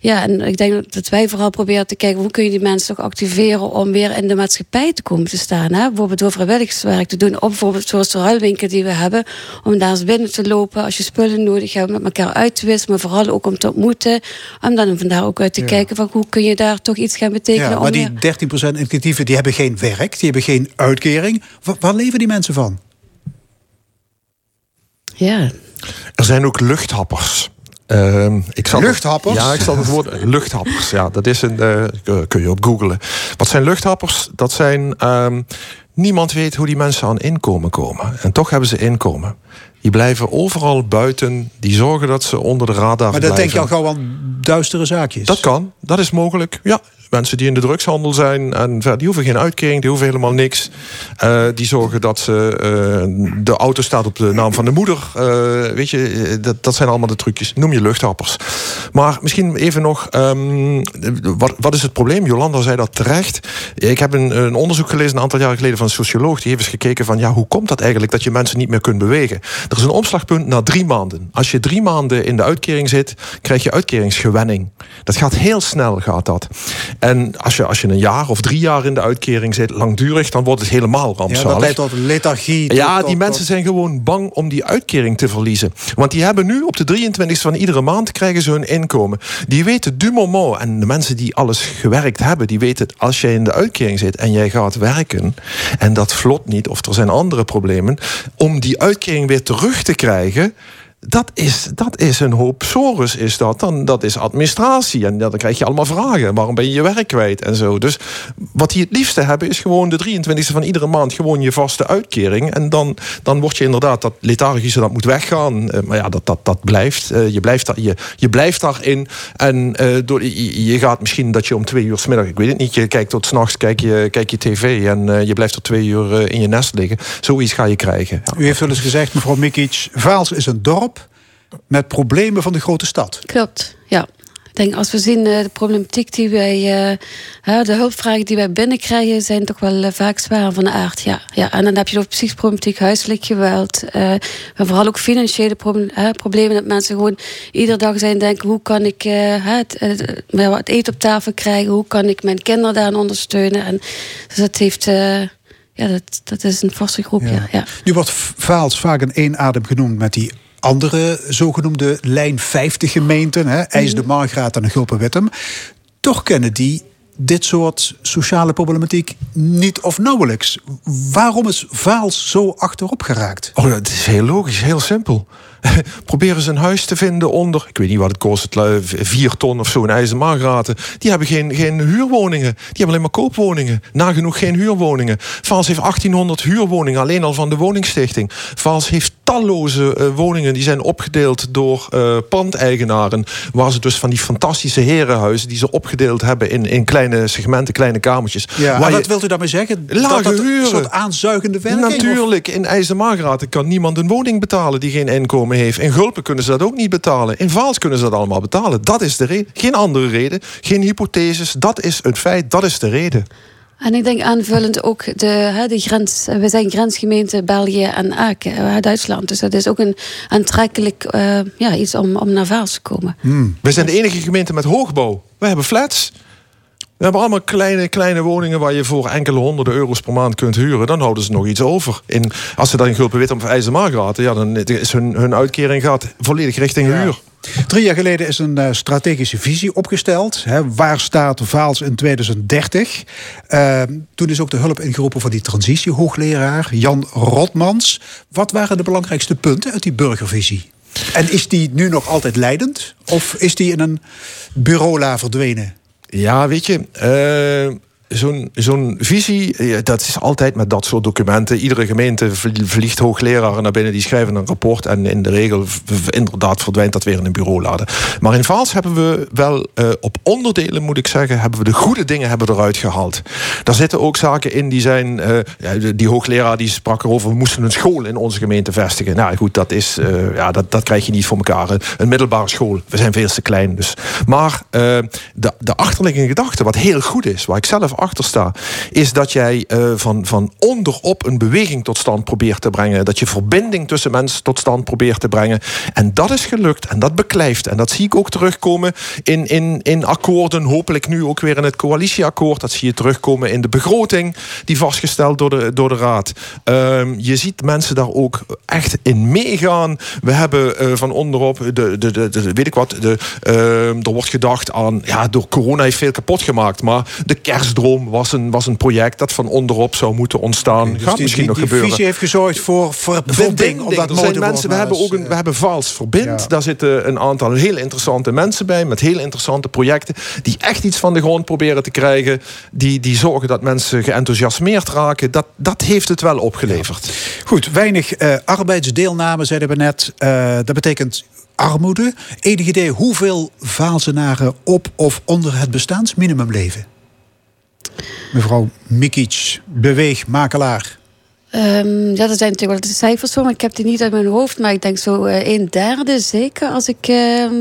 ja, en ik denk dat wij vooral proberen te kijken... hoe kun je die mensen toch activeren om weer in de maatschappij te komen te staan. Hè? Bijvoorbeeld door vrijwilligerswerk te doen. Of bijvoorbeeld zoals de ruilwinkel die we hebben. Om daar eens binnen te lopen als je spullen nodig hebt. Met elkaar uit te wisselen. Maar vooral ook om te ontmoeten. Om dan vandaar ook uit te Ja. kijken... Van, hoe kun je daar toch iets gaan betekenen. Ja, om maar weer- die 13% inclusieven die hebben geen werk, die hebben geen uitkering. Wa- waar leven die mensen van? Ja. Er zijn ook luchthappers. Ehm, ik zal Luchthappers? Ja, ik zal het woord luchthappers. Ja, dat is een. eh, kun je op googlen. Wat zijn luchthappers? Dat zijn. ehm, niemand weet hoe die mensen aan inkomen komen. En toch hebben ze inkomen. Die blijven overal buiten. Die zorgen dat ze onder de radar Maar dat denk je blijven. al gauw aan duistere zaakjes. Dat kan, dat is mogelijk. Ja, mensen die in de drugshandel zijn, en die hoeven geen uitkering, die hoeven helemaal niks. Eh, die zorgen dat ze, eh, de auto staat op de naam van de moeder. Eh, weet je, dat, dat zijn allemaal de trucjes. Noem je luchthappers. Maar misschien even nog, ehm, wat, is het probleem? Jolanda zei dat terecht. Ik heb een, een onderzoek gelezen een aantal jaar geleden van een socioloog. Die heeft eens gekeken van, ja, hoe komt dat eigenlijk dat je mensen niet meer kunt bewegen? Er is een omslagpunt na drie maanden. Als je drie maanden in de uitkering zit, krijg je uitkeringsgewenning. Dat gaat heel snel, gaat dat. En als je, als je een jaar of drie jaar in de uitkering zit, langdurig, dan wordt het helemaal ja, rampzalig. dat leidt tot lethargie. Ja, die tot- mensen zijn gewoon bang om die uitkering te verliezen. Want die hebben nu op de 23e van iedere maand krijgen ze hun inkomen. Die weten du moment, en de mensen die alles gewerkt hebben, die weten als jij in de uitkering zit en jij gaat werken en dat vlot niet, of er zijn andere problemen, om die uitkering weer terug te krijgen. Dat is, dat is een hoop sores, is dat. Dan, dat is administratie. En dan krijg je allemaal vragen. Waarom ben je je werk kwijt en zo. Dus wat die het liefste hebben, is gewoon de 23e van iedere maand gewoon je vaste uitkering. En dan, dan word je inderdaad dat lethargische, dat moet weggaan. Eh, maar ja, dat, dat, dat blijft. Eh, je, blijft je, je blijft daarin. En eh, door, je, gaat misschien dat je om twee uur 's middag, ik weet het niet, je kijkt tot s'nachts, kijk je, kijk je tv en je blijft er twee uur in je nest liggen. Zoiets ga je krijgen. U heeft wel eens gezegd, mevrouw Mikic, Vaals is een dorp met problemen van de grote stad. Klopt, ja. Ik denk als we zien eh, de problematiek die wij, eh, de hulpvragen die wij binnenkrijgen, zijn toch wel eh, vaak zwaar van de aard. Ja, ja. En dan heb je de psychische problematiek, huiselijk geweld. maar vooral ook financiële problemen. Dat mensen gewoon iedere dag zijn denken: hoe kan ik het, eten op tafel krijgen? Hoe kan ik mijn kinderen daarin ondersteunen? En, dus dat heeft. ja, dat, dat is een vaste groep. Ja. Ja, Nu wordt Vaals vaak in één adem genoemd met die andere zogenoemde lijn 50 gemeenten, hè, IJs de Margraat en Gulpen-Wittem. Toch kennen die dit soort sociale problematiek niet of nauwelijks. Waarom is Vaals zo achterop geraakt? Oh, dat is heel logisch, heel simpel. proberen ze een huis te vinden onder, ik weet niet wat het kost, het lu- vier ton of zo in IJzermagraten. Die hebben geen, geen huurwoningen. Die hebben alleen maar koopwoningen. Nagenoeg geen huurwoningen. Vals heeft 1800 huurwoningen, alleen al van de woningstichting. Vals heeft talloze eh, woningen die zijn opgedeeld door eh, pandeigenaren. Waar ze dus van die fantastische herenhuizen die ze opgedeeld hebben in, in kleine segmenten, kleine kamertjes. Ja, je- wat wilt u daarmee zeggen? Lage dat dat een soort aanzuigende werking? of- Natuurlijk, in IJzermagraten kan niemand een woning betalen die geen inkomen heeft. In Gulpen kunnen ze dat ook niet betalen. In Vaals kunnen ze dat allemaal betalen. Dat is de reden. Geen andere reden. Geen hypotheses. Dat is het feit. Dat is de reden. En ik denk aanvullend ook de, hè, de grens. We zijn grensgemeente België en Aken, eh, Duitsland. Dus dat is ook een aantrekkelijk eh, ja, iets om, om naar Vaals te komen. We zijn de enige gemeente met hoogbouw. We hebben flats. We hebben allemaal kleine, kleine woningen waar je voor enkele honderden euro's per maand kunt huren. Dan houden ze nog iets over. In, als ze dan in Gulpen Wit of IJzermagraten, ja, dan is hun, hun uitkering gaat volledig richting huur. Drie jaar geleden is een eh, strategische visie opgesteld. Hè, waar staat Vaals in 2030? Eh, toen is ook de hulp ingeroepen van die transitiehoogleraar Jan Rotmans. Wat waren de belangrijkste punten uit die burgervisie? En is die nu nog altijd leidend? Of is die in een bureaula verdwenen? Ja, weet je, eh, zo'n visie, eh, dat is altijd met dat soort documenten. Iedere gemeente vlie- vliegt hoogleraren naar binnen, die schrijven een rapport. En in de regel, inderdaad, verdwijnt dat weer in een bureaulade. Maar in Vaals hebben we wel eh, op onderdelen, moet ik zeggen, hebben we de goede dingen hebben eruit gehaald. Daar zitten ook zaken in die zijn. eh, die hoogleraar die sprak erover, we moesten een school in onze gemeente vestigen. Nou goed, dat, is, ja, dat, dat krijg je niet voor elkaar. Een- middelbare school. We zijn veel te klein. Dus. Maar de, de achterliggende gedachte, wat heel goed is, waar ik zelf achter sta, is dat jij eh, van, van onderop een beweging tot stand probeert te brengen. Dat je verbinding tussen mensen tot stand probeert te brengen. En dat is gelukt en dat beklijft. En dat zie ik ook terugkomen in, in, in akkoorden. Hopelijk nu ook weer in het coalitieakkoord. Dat zie je terugkomen in de begroting die vastgesteld door de, door de Raad. Ehm, je ziet mensen daar ook echt in meegaan. We hebben eh, van onderop, de, de, de, weet ik wat, de, ehm, er wordt gedacht aan, ja, door corona heeft veel kapot gemaakt. Maar de kerstdroom was een, was een project dat van onderop zou moeten ontstaan. Dus Gaat die, misschien die, nog die gebeuren. visie heeft gezorgd voor verbinding. Dat er zijn mensen, we hebben ook een, we hebben Vals Verbind. ja. Daar zitten een aantal heel interessante mensen bij. Met heel interessante projecten. Die echt iets van de grond proberen te krijgen. Die, die zorgen dat mensen geenthousiasmeerd raken. Dat, dat heeft het wel opgeleverd. Goed, weinig eh, arbeidsdeelname, zeiden we net. Eh, dat betekent armoede. Enig idee hoeveel Vaalsenaren op of onder het bestaansminimum leven? Mevrouw Mikic, beweegmakelaar. Ehm, ja, dat zijn natuurlijk wel de cijfers voor, maar ik heb die niet uit mijn hoofd. Maar ik denk zo eh, een derde zeker. Als ik. ehm,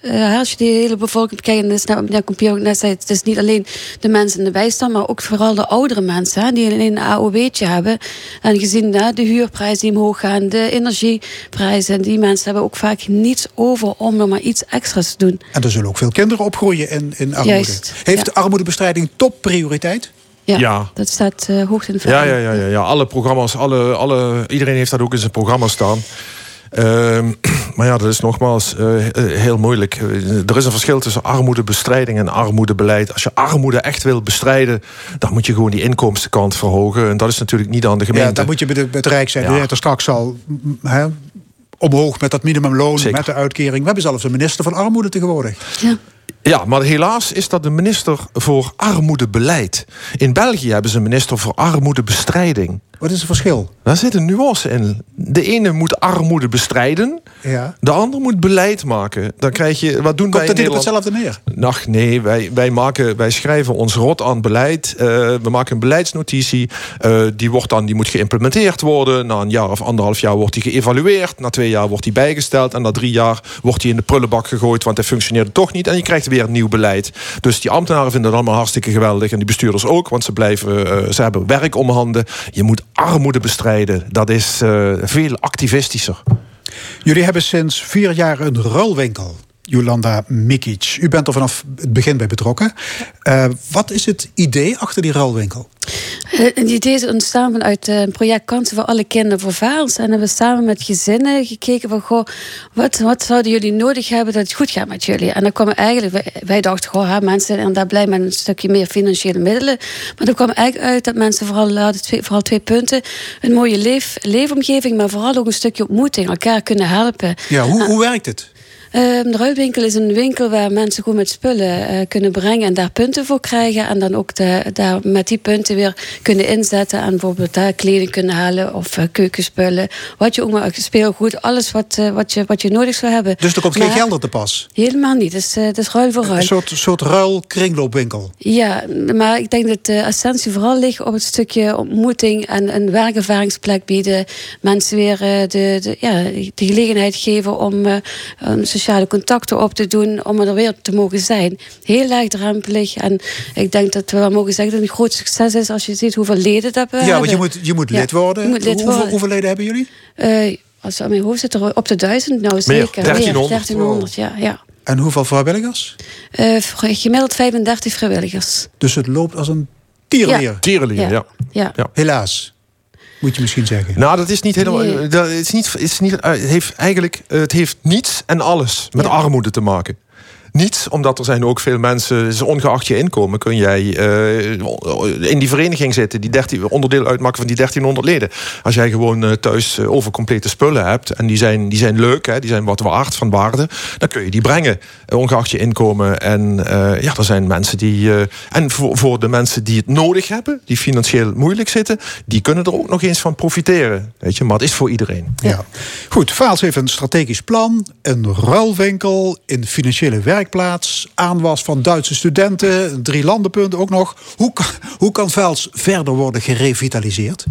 eh, als je die hele bevolking bekijkt, en dat is nou, ja, Compie ook net zei, het is niet alleen de mensen in de bijstand, maar ook vooral de oudere mensen hè, die alleen een AOW'tje hebben. En gezien hè, de huurprijzen die omhoog gaan, de energieprijzen, die mensen hebben ook vaak niets over om nog maar iets extra's te doen. En er zullen ook veel kinderen opgroeien in, in armoede. Juist, Heeft ja. armoedebestrijding topprioriteit? Ja, Ja. dat staat eh, hoog in het Ja, ja, ja, ja, ja. Alle programma's, alle, alle, iedereen heeft dat ook in zijn programma staan. Ehm, maar ja, dat is nogmaals eh, heel moeilijk. Eh, Er is een verschil tussen armoedebestrijding en armoedebeleid. Als je armoede echt wil bestrijden, dan moet je gewoon die inkomstenkant verhogen. En dat is natuurlijk niet aan de gemeente. Ja, dan moet je bij, de, bij het Rijk zijn. Ja. Er straks al. m, Hè, omhoog met dat minimumloon, Zeker. met de uitkering. We hebben zelfs een minister van armoede tegenwoordig. Ja. Ja, maar helaas is dat de minister voor armoedebeleid. In België hebben ze een minister voor armoedebestrijding. Wat is het verschil? Daar zit een nuance in. De ene moet armoede bestrijden, Ja. de ander moet beleid maken. Dan krijg je, wat doen wij Komt in dat niet op hetzelfde neer? Ach nee, wij, wij, maken, wij schrijven ons rot aan beleid. Eh, we maken een beleidsnotitie. Eh, die, wordt dan, die moet geïmplementeerd worden. Na een jaar of anderhalf jaar wordt die geëvalueerd. Na twee jaar wordt die bijgesteld. En na drie jaar wordt die in de prullenbak gegooid. Want hij functioneerde toch niet. En je krijgt weer een nieuw beleid. Dus die ambtenaren vinden het allemaal hartstikke geweldig. En die bestuurders ook. Want ze, blijven, eh, ze hebben werk om handen. Je moet armoede bestrijden. Dat is eh, veel activistischer. Jullie hebben sinds vier jaar een ruilwinkel Jolanda Mikic. U bent er vanaf het begin bij betrokken. Uh, wat is het idee achter die ruilwinkel? Het idee is ontstaan vanuit een project Kansen voor alle kinderen voor vaals. En hebben we samen met gezinnen gekeken van, goh, wat, wat zouden jullie nodig hebben dat het goed gaat met jullie? En dan kwam eigenlijk, wij, wij dachten, goh, hè, mensen zijn inderdaad blij met een stukje meer financiële middelen. Maar er kwam eigenlijk uit dat mensen vooral, hadden twee, vooral twee punten. Een mooie leef, leefomgeving, maar vooral ook een stukje ontmoeting. Elkaar kunnen helpen. Ja, hoe, hoe werkt het? Ehm, de ruilwinkel is een winkel waar mensen gewoon met spullen uh, kunnen brengen en daar punten voor krijgen. En dan ook de, daar met die punten weer kunnen inzetten. En bijvoorbeeld daar kleding kunnen halen of uh, keukenspullen. Wat je ook maar speelgoed, alles wat, wat, je, wat je nodig zou hebben. Dus er komt geen geld op te pas? Helemaal niet. Het is, het is ruil voor ruil. Een soort, soort ruil-kringloopwinkel? Ja, maar ik denk dat de essentie vooral ligt op het stukje ontmoeting en een werkervaringsplek bieden. Mensen weer de, de, ja, de gelegenheid geven om um, sociale contacten op te doen om er weer te mogen zijn. Heel laagdrempelig. En ik denk dat we wel mogen zeggen dat het een groot succes is als je ziet hoeveel leden dat we ja, hebben. Ja, want je moet, je moet lid worden. Je moet lid hoeveel, worden. hoeveel leden hebben jullie? Uh, als aan mijn hoofd zit er op de duizend, nou zeker. 1300. 1300, ja. ja. En hoeveel vrijwilligers? Uh, gemiddeld 35 vrijwilligers. Dus het loopt als een tierenlier? Ja. Tierenlier, ja. ja. ja. ja. Helaas. Moet je misschien zeggen. Nou, dat is niet helemaal. Nee. Dat is niet, is niet, het heeft eigenlijk het heeft niets en alles met Ja. armoede te maken. Niets, omdat er zijn ook veel mensen, dus ongeacht je inkomen, kun jij eh, in die vereniging zitten, die 13, onderdeel uitmaken van die 1300 leden. Als jij gewoon eh, thuis eh, overcomplete spullen hebt en die zijn, die zijn leuk, hè, die zijn wat waard van waarde, dan kun je die brengen, ongeacht je inkomen. En ja, er zijn mensen die. en voor, voor de mensen die het nodig hebben, die financieel moeilijk zitten, die kunnen er ook nog eens van profiteren. Weet je, maar het is voor iedereen. Ja. Goed, Vaals heeft een strategisch plan, een ruilwinkel, een financiële werkplaats, aanwas van Duitse studenten, drie landenpunt ook nog. Hoe kan, hoe kan Vaals verder worden gerevitaliseerd?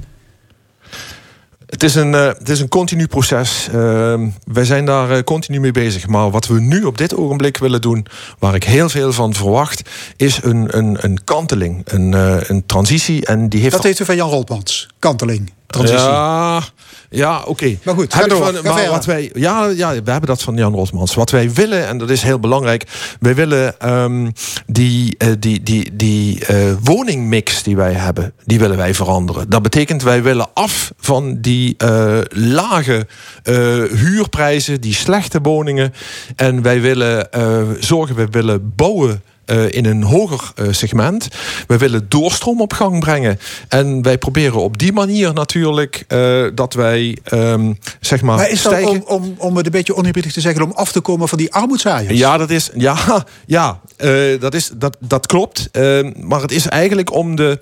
Het is een, eh, het is een continu proces. Uh, wij zijn daar eh, continu mee bezig. Maar wat we nu op dit ogenblik willen doen, waar ik heel veel van verwacht, is een, een, een kanteling, een, eh, een transitie. En die heeft Dat heeft u van Jan Rolpmans, kanteling, transitie. Ja, ja oké. Maar goed, ga door, van- ga maar wat wij, ja, ja, we hebben dat van Jan Rosmans. Wat wij willen, en dat is heel belangrijk, wij willen ehm, die, eh, die, die, die eh, woningmix die wij hebben, die willen wij veranderen. Dat betekent, wij willen af van die eh, lage eh, huurprijzen, die slechte woningen. En wij willen eh, zorgen, wij willen bouwen. Eh, in een hoger eh, segment. We willen doorstroom op gang brengen. En wij proberen op die manier natuurlijk eh, dat wij ehm, zeg maar, Maar is dat om, om, om het een beetje oneerbiedig te zeggen, om af te komen van die armoedzaaiers? Ja, dat is. Ja, ja dat, is, dat, dat klopt. Eh, maar het is eigenlijk om de,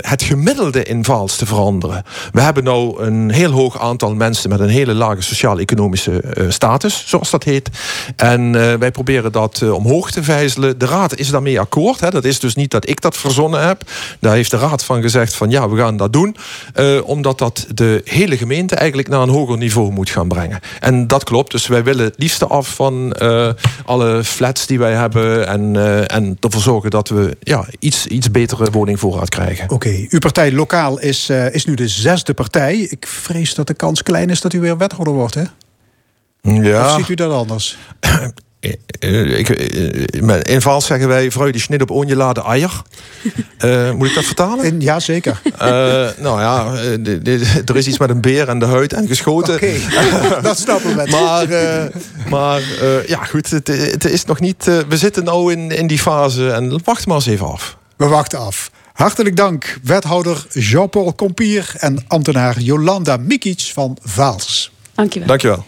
het gemiddelde in Vaals te veranderen. We hebben nou een heel hoog aantal mensen met een hele lage sociaal-economische status, zoals dat heet. En wij proberen dat omhoog te vijzelen. De Raad is daarmee akkoord. Hè. Dat is dus niet dat ik dat verzonnen heb. Daar heeft de Raad van gezegd van ja, we gaan dat doen. Eh, omdat dat de hele gemeente eigenlijk naar een hoger niveau moet gaan brengen. En dat klopt. Dus wij willen het liefste af van eh, alle flats die wij hebben. En, eh, en ervoor zorgen dat we ja, iets, iets betere woningvoorraad krijgen. Oké, uw partij lokaal is, is nu de zesde partij. Ik vrees dat de kans klein is dat u weer wethouder wordt, hè? Ja. Of ziet u dat anders? Eh, eh, ik, eh, met- in Vaals zeggen wij, vrouw die snit op onjelade eier. Eh, moet ik dat vertalen? In, ja, zeker. Eh, nou ja, eh, de- de- er is iets met een beer en de huid en geschoten. Oké, dat snappen we. Maar, eh, maar eh, ja, goed, het, het is nog niet. eh, we zitten nou in, in die fase en wacht maar eens even af. We wachten af. Hartelijk dank, wethouder Jean-Paul Compier en ambtenaar Jolanda Mikic van Vaals. Dankjewel. Dankjewel.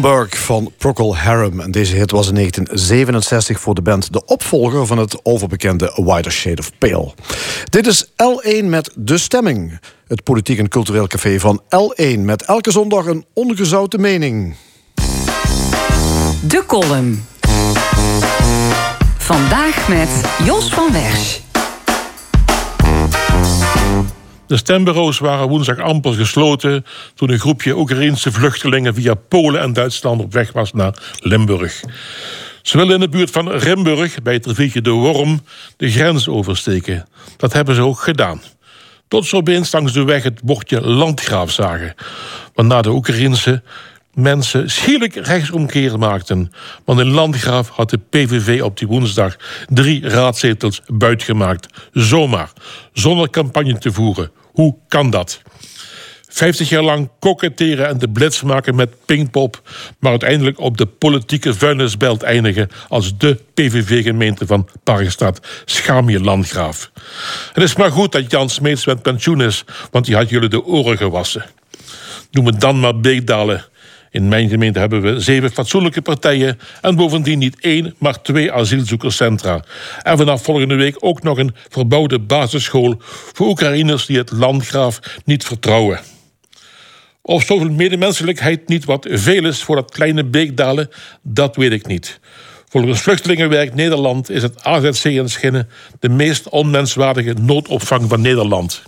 Van Procol Harum. En deze hit was in 1967 voor de band de opvolger van het overbekende Wider Shade of Pale. Dit is L1 met De Stemming. Het politiek en cultureel café van L1 met elke zondag een ongezouten mening. De column. Vandaag met Jos van Wersch. De stembureaus waren woensdag amper gesloten toen een groepje Oekraïense vluchtelingen via Polen en Duitsland op weg was naar Limburg. Ze wilden in de buurt van Rimburg, bij het riviertje de Worm, de grens oversteken. Dat hebben ze ook gedaan. Tot ze opeens langs de weg het bordje landgraaf zagen. Waarna de Oekraïense mensen schielijk rechtsomkeer maakten. Want in Landgraaf had de PVV op die woensdag drie raadzetels buitgemaakt. Zomaar, zonder campagne te voeren. Hoe kan dat? Vijftig jaar lang koketteren en de blitz maken met Pinkpop... maar uiteindelijk op de politieke vuilnisbelt eindigen... als de PVV-gemeente van Parkstad. Schaam je landgraaf. Het is maar goed dat Jan Smeets met pensioen is... want die had jullie de oren gewassen. Noem het dan maar Beekdalen. In mijn gemeente hebben we zeven fatsoenlijke partijen... en bovendien niet één, maar twee asielzoekerscentra. En vanaf volgende week ook nog een verbouwde basisschool... voor Oekraïners die het landgraaf niet vertrouwen. Of zoveel medemenselijkheid niet wat veel is voor dat kleine beekdalen, dat weet ik niet. Volgens Vluchtelingenwerk Nederland is het AZC in Schinnen de meest onmenswaardige noodopvang van Nederland.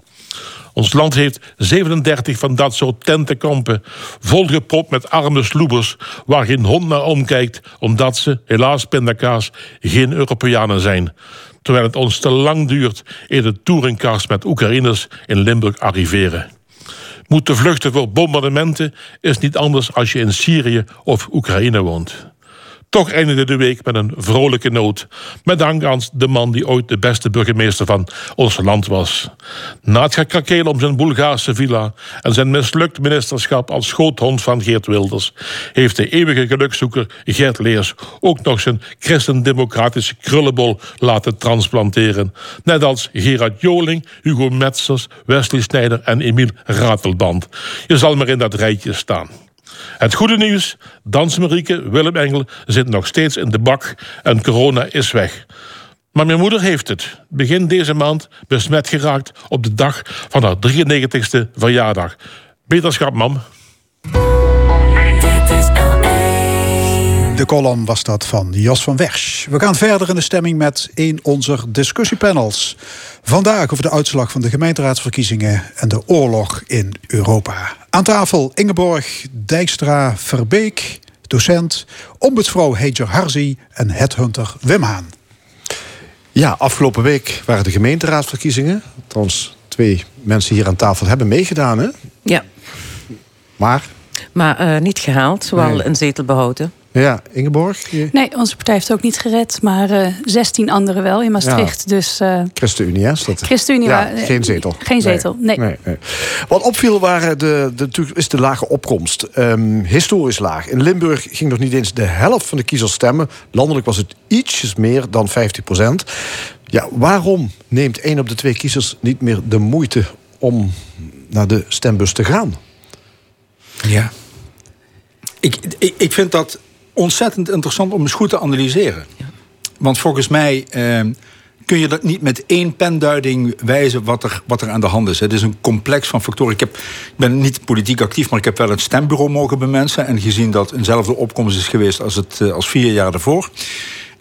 Ons land heeft 37 van dat soort tentenkampen, volgepropt met arme sloebers waar geen hond naar omkijkt, omdat ze, helaas pindakaas, geen Europeanen zijn. Terwijl het ons te lang duurt eer de touringcars met Oekraïners in Limburg arriveren moeten vluchten voor bombardementen is niet anders als je in Syrië of Oekraïne woont. Toch eindigde de week met een vrolijke noot. Met dank aan de man die ooit de beste burgemeester van ons land was. Na het gekrakeel om zijn Bulgaarse villa en zijn mislukt ministerschap als schoothond van Geert Wilders, heeft de eeuwige gelukzoeker Gert Leers ook nog zijn christendemocratische krullenbol laten transplanteren. Net als Gerard Joling, Hugo Metzers, Wesley Snijder en Emiel Ratelband. Je zal maar in dat rijtje staan. Het goede nieuws, Dansmarieke Willem Engel zit nog steeds in de bak en corona is weg. Maar mijn moeder heeft het, begin deze maand, besmet geraakt op de dag van haar 93ste verjaardag. Beterschap, mam. De column was dat van Jos van Wersch. We gaan verder in de stemming met een onze discussiepanels. Vandaag over de uitslag van de gemeenteraadsverkiezingen en de oorlog in Europa. Aan tafel Ingeborg Dijkstra Verbeek, docent, ombudsvrouw Heger Harzi en headhunter Wim Haan. Ja, afgelopen week waren de gemeenteraadsverkiezingen. Trouwens, twee mensen hier aan tafel hebben meegedaan, hè? Ja. Maar? Maar uh, niet gehaald, wel Nee. een zetel behouden. Ja, Ingeborg? Je... Nee, onze partij heeft het ook niet gered, maar eh 16 anderen wel in Maastricht. Dus eh, ChristenUnie, hè? dat? ChristenUnie Ja, wa- geen zetel. geen zetel, nee. nee. Wat opviel waren de, de, natuurlijk is de lage opkomst. Ehm, historisch laag. In Limburg ging nog niet eens de helft van de kiezers stemmen. Landelijk was het ietsjes meer dan 50 procent. Ja, waarom neemt één op de twee kiezers niet meer de moeite om naar de stembus te gaan? Ja. Ik, ik, ik vind dat ontzettend interessant om eens goed te analyseren. Want volgens mij eh, kun je dat niet met één penduiding wijzen wat er, wat er aan de hand is. Het is een complex van factoren. Ik, heb, ik ben niet politiek actief, maar ik heb wel het stembureau mogen bemensen... en gezien dat eenzelfde opkomst is geweest als, het, eh, als vier jaar daarvoor.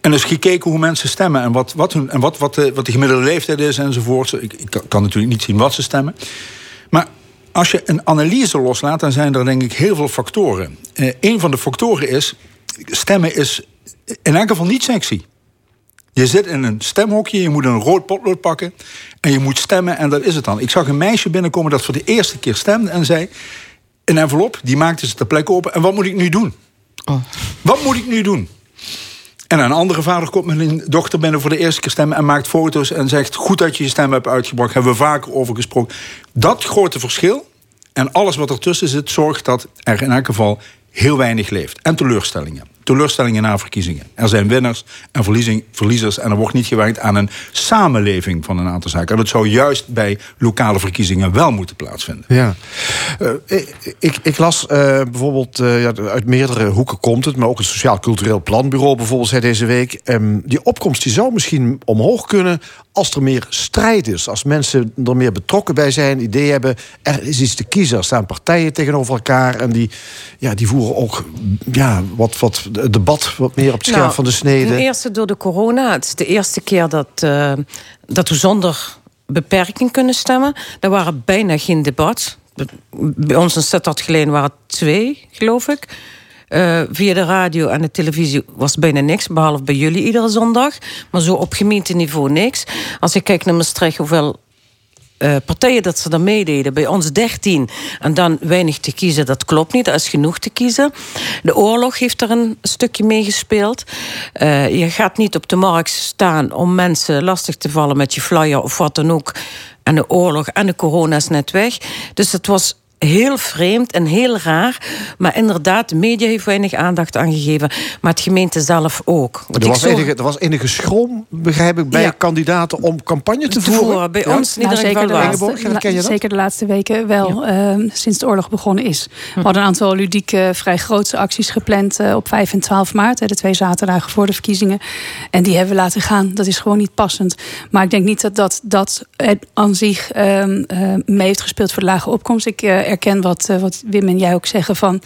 En dus gekeken hoe mensen stemmen en wat, wat, hun, en wat, wat, de, wat de gemiddelde leeftijd is enzovoort. Ik, kan natuurlijk niet zien wat ze stemmen. Maar als je een analyse loslaat, dan zijn er denk ik heel veel factoren. Eh, een van de factoren is, stemmen is in elk geval niet sexy. Je zit in een stemhokje, je moet een rood potlood pakken... en je moet stemmen en dat is het dan. Ik zag een meisje binnenkomen dat voor de eerste keer stemde... en zei, een envelop, die maakte ze ter plekke open... en wat moet ik nu doen? Wat moet ik nu doen? En een andere vader komt met een dochter binnen voor de eerste keer stemmen... en maakt foto's en zegt, goed dat je je stem hebt uitgebracht... hebben we vaker over gesproken. Dat grote verschil en alles wat ertussen zit... zorgt dat er in elk geval heel weinig leeft. En teleurstellingen. Teleurstellingen na verkiezingen. Er zijn winnaars en verliezers. En er wordt niet gewerkt aan een samenleving van een aantal zaken. En dat zou juist bij lokale verkiezingen wel moeten plaatsvinden. Ja. Eh, ik, ik, las eh, bijvoorbeeld, eh, uit meerdere hoeken komt het... maar ook het Sociaal Cultureel Planbureau bijvoorbeeld zei deze week... ehm, die opkomst die zou misschien omhoog kunnen als er meer strijd is. Als mensen er meer betrokken bij zijn, idee hebben... er is iets te kiezen, er staan partijen tegenover elkaar... en die, ja, die voeren ook ja, wat, wat het debat wat meer op het scherp Nou, van de snede. Ten eerste door de corona. Het is de eerste keer dat, eh, dat we zonder beperking kunnen stemmen. Er waren bijna geen debat. Bij ons in Sittard geleden waren het twee, geloof ik. Eh, via de radio en de televisie was bijna niks, behalve bij jullie iedere zondag. Maar zo op gemeenteniveau niks. Als ik kijk naar Maastricht, hoeveel eh, partijen dat ze er meededen. Bij ons 13 en dan weinig te kiezen, dat klopt niet. Er is genoeg te kiezen. De oorlog heeft er een stukje meegespeeld. Eh je gaat niet op de markt staan om mensen lastig te vallen met je flyer of wat dan ook. En de oorlog en de corona is net weg. Dus het was heel vreemd en heel raar. Maar inderdaad, de media heeft weinig aandacht aan gegeven. Maar het gemeente zelf ook. Er was, zo- enige, er was enige schroom, begrijp ik, bij Ja. kandidaten om campagne te, Te voeren. voeren. Bij Ja? ons niet Nou, zeker, de laatste, zeker de laatste weken wel, eh, sinds de oorlog begonnen is. We hadden een aantal ludieke, vrij grootse acties gepland eh, op 5 en 12 maart. hè, de twee zaterdagen voor de verkiezingen. En die hebben we laten gaan. Dat is gewoon niet passend. Maar ik denk niet dat dat, dat het aan zich ehm, eh, mee heeft gespeeld voor de lage opkomst. Ik eh, erken wat, eh, wat Wim en jij ook zeggen van...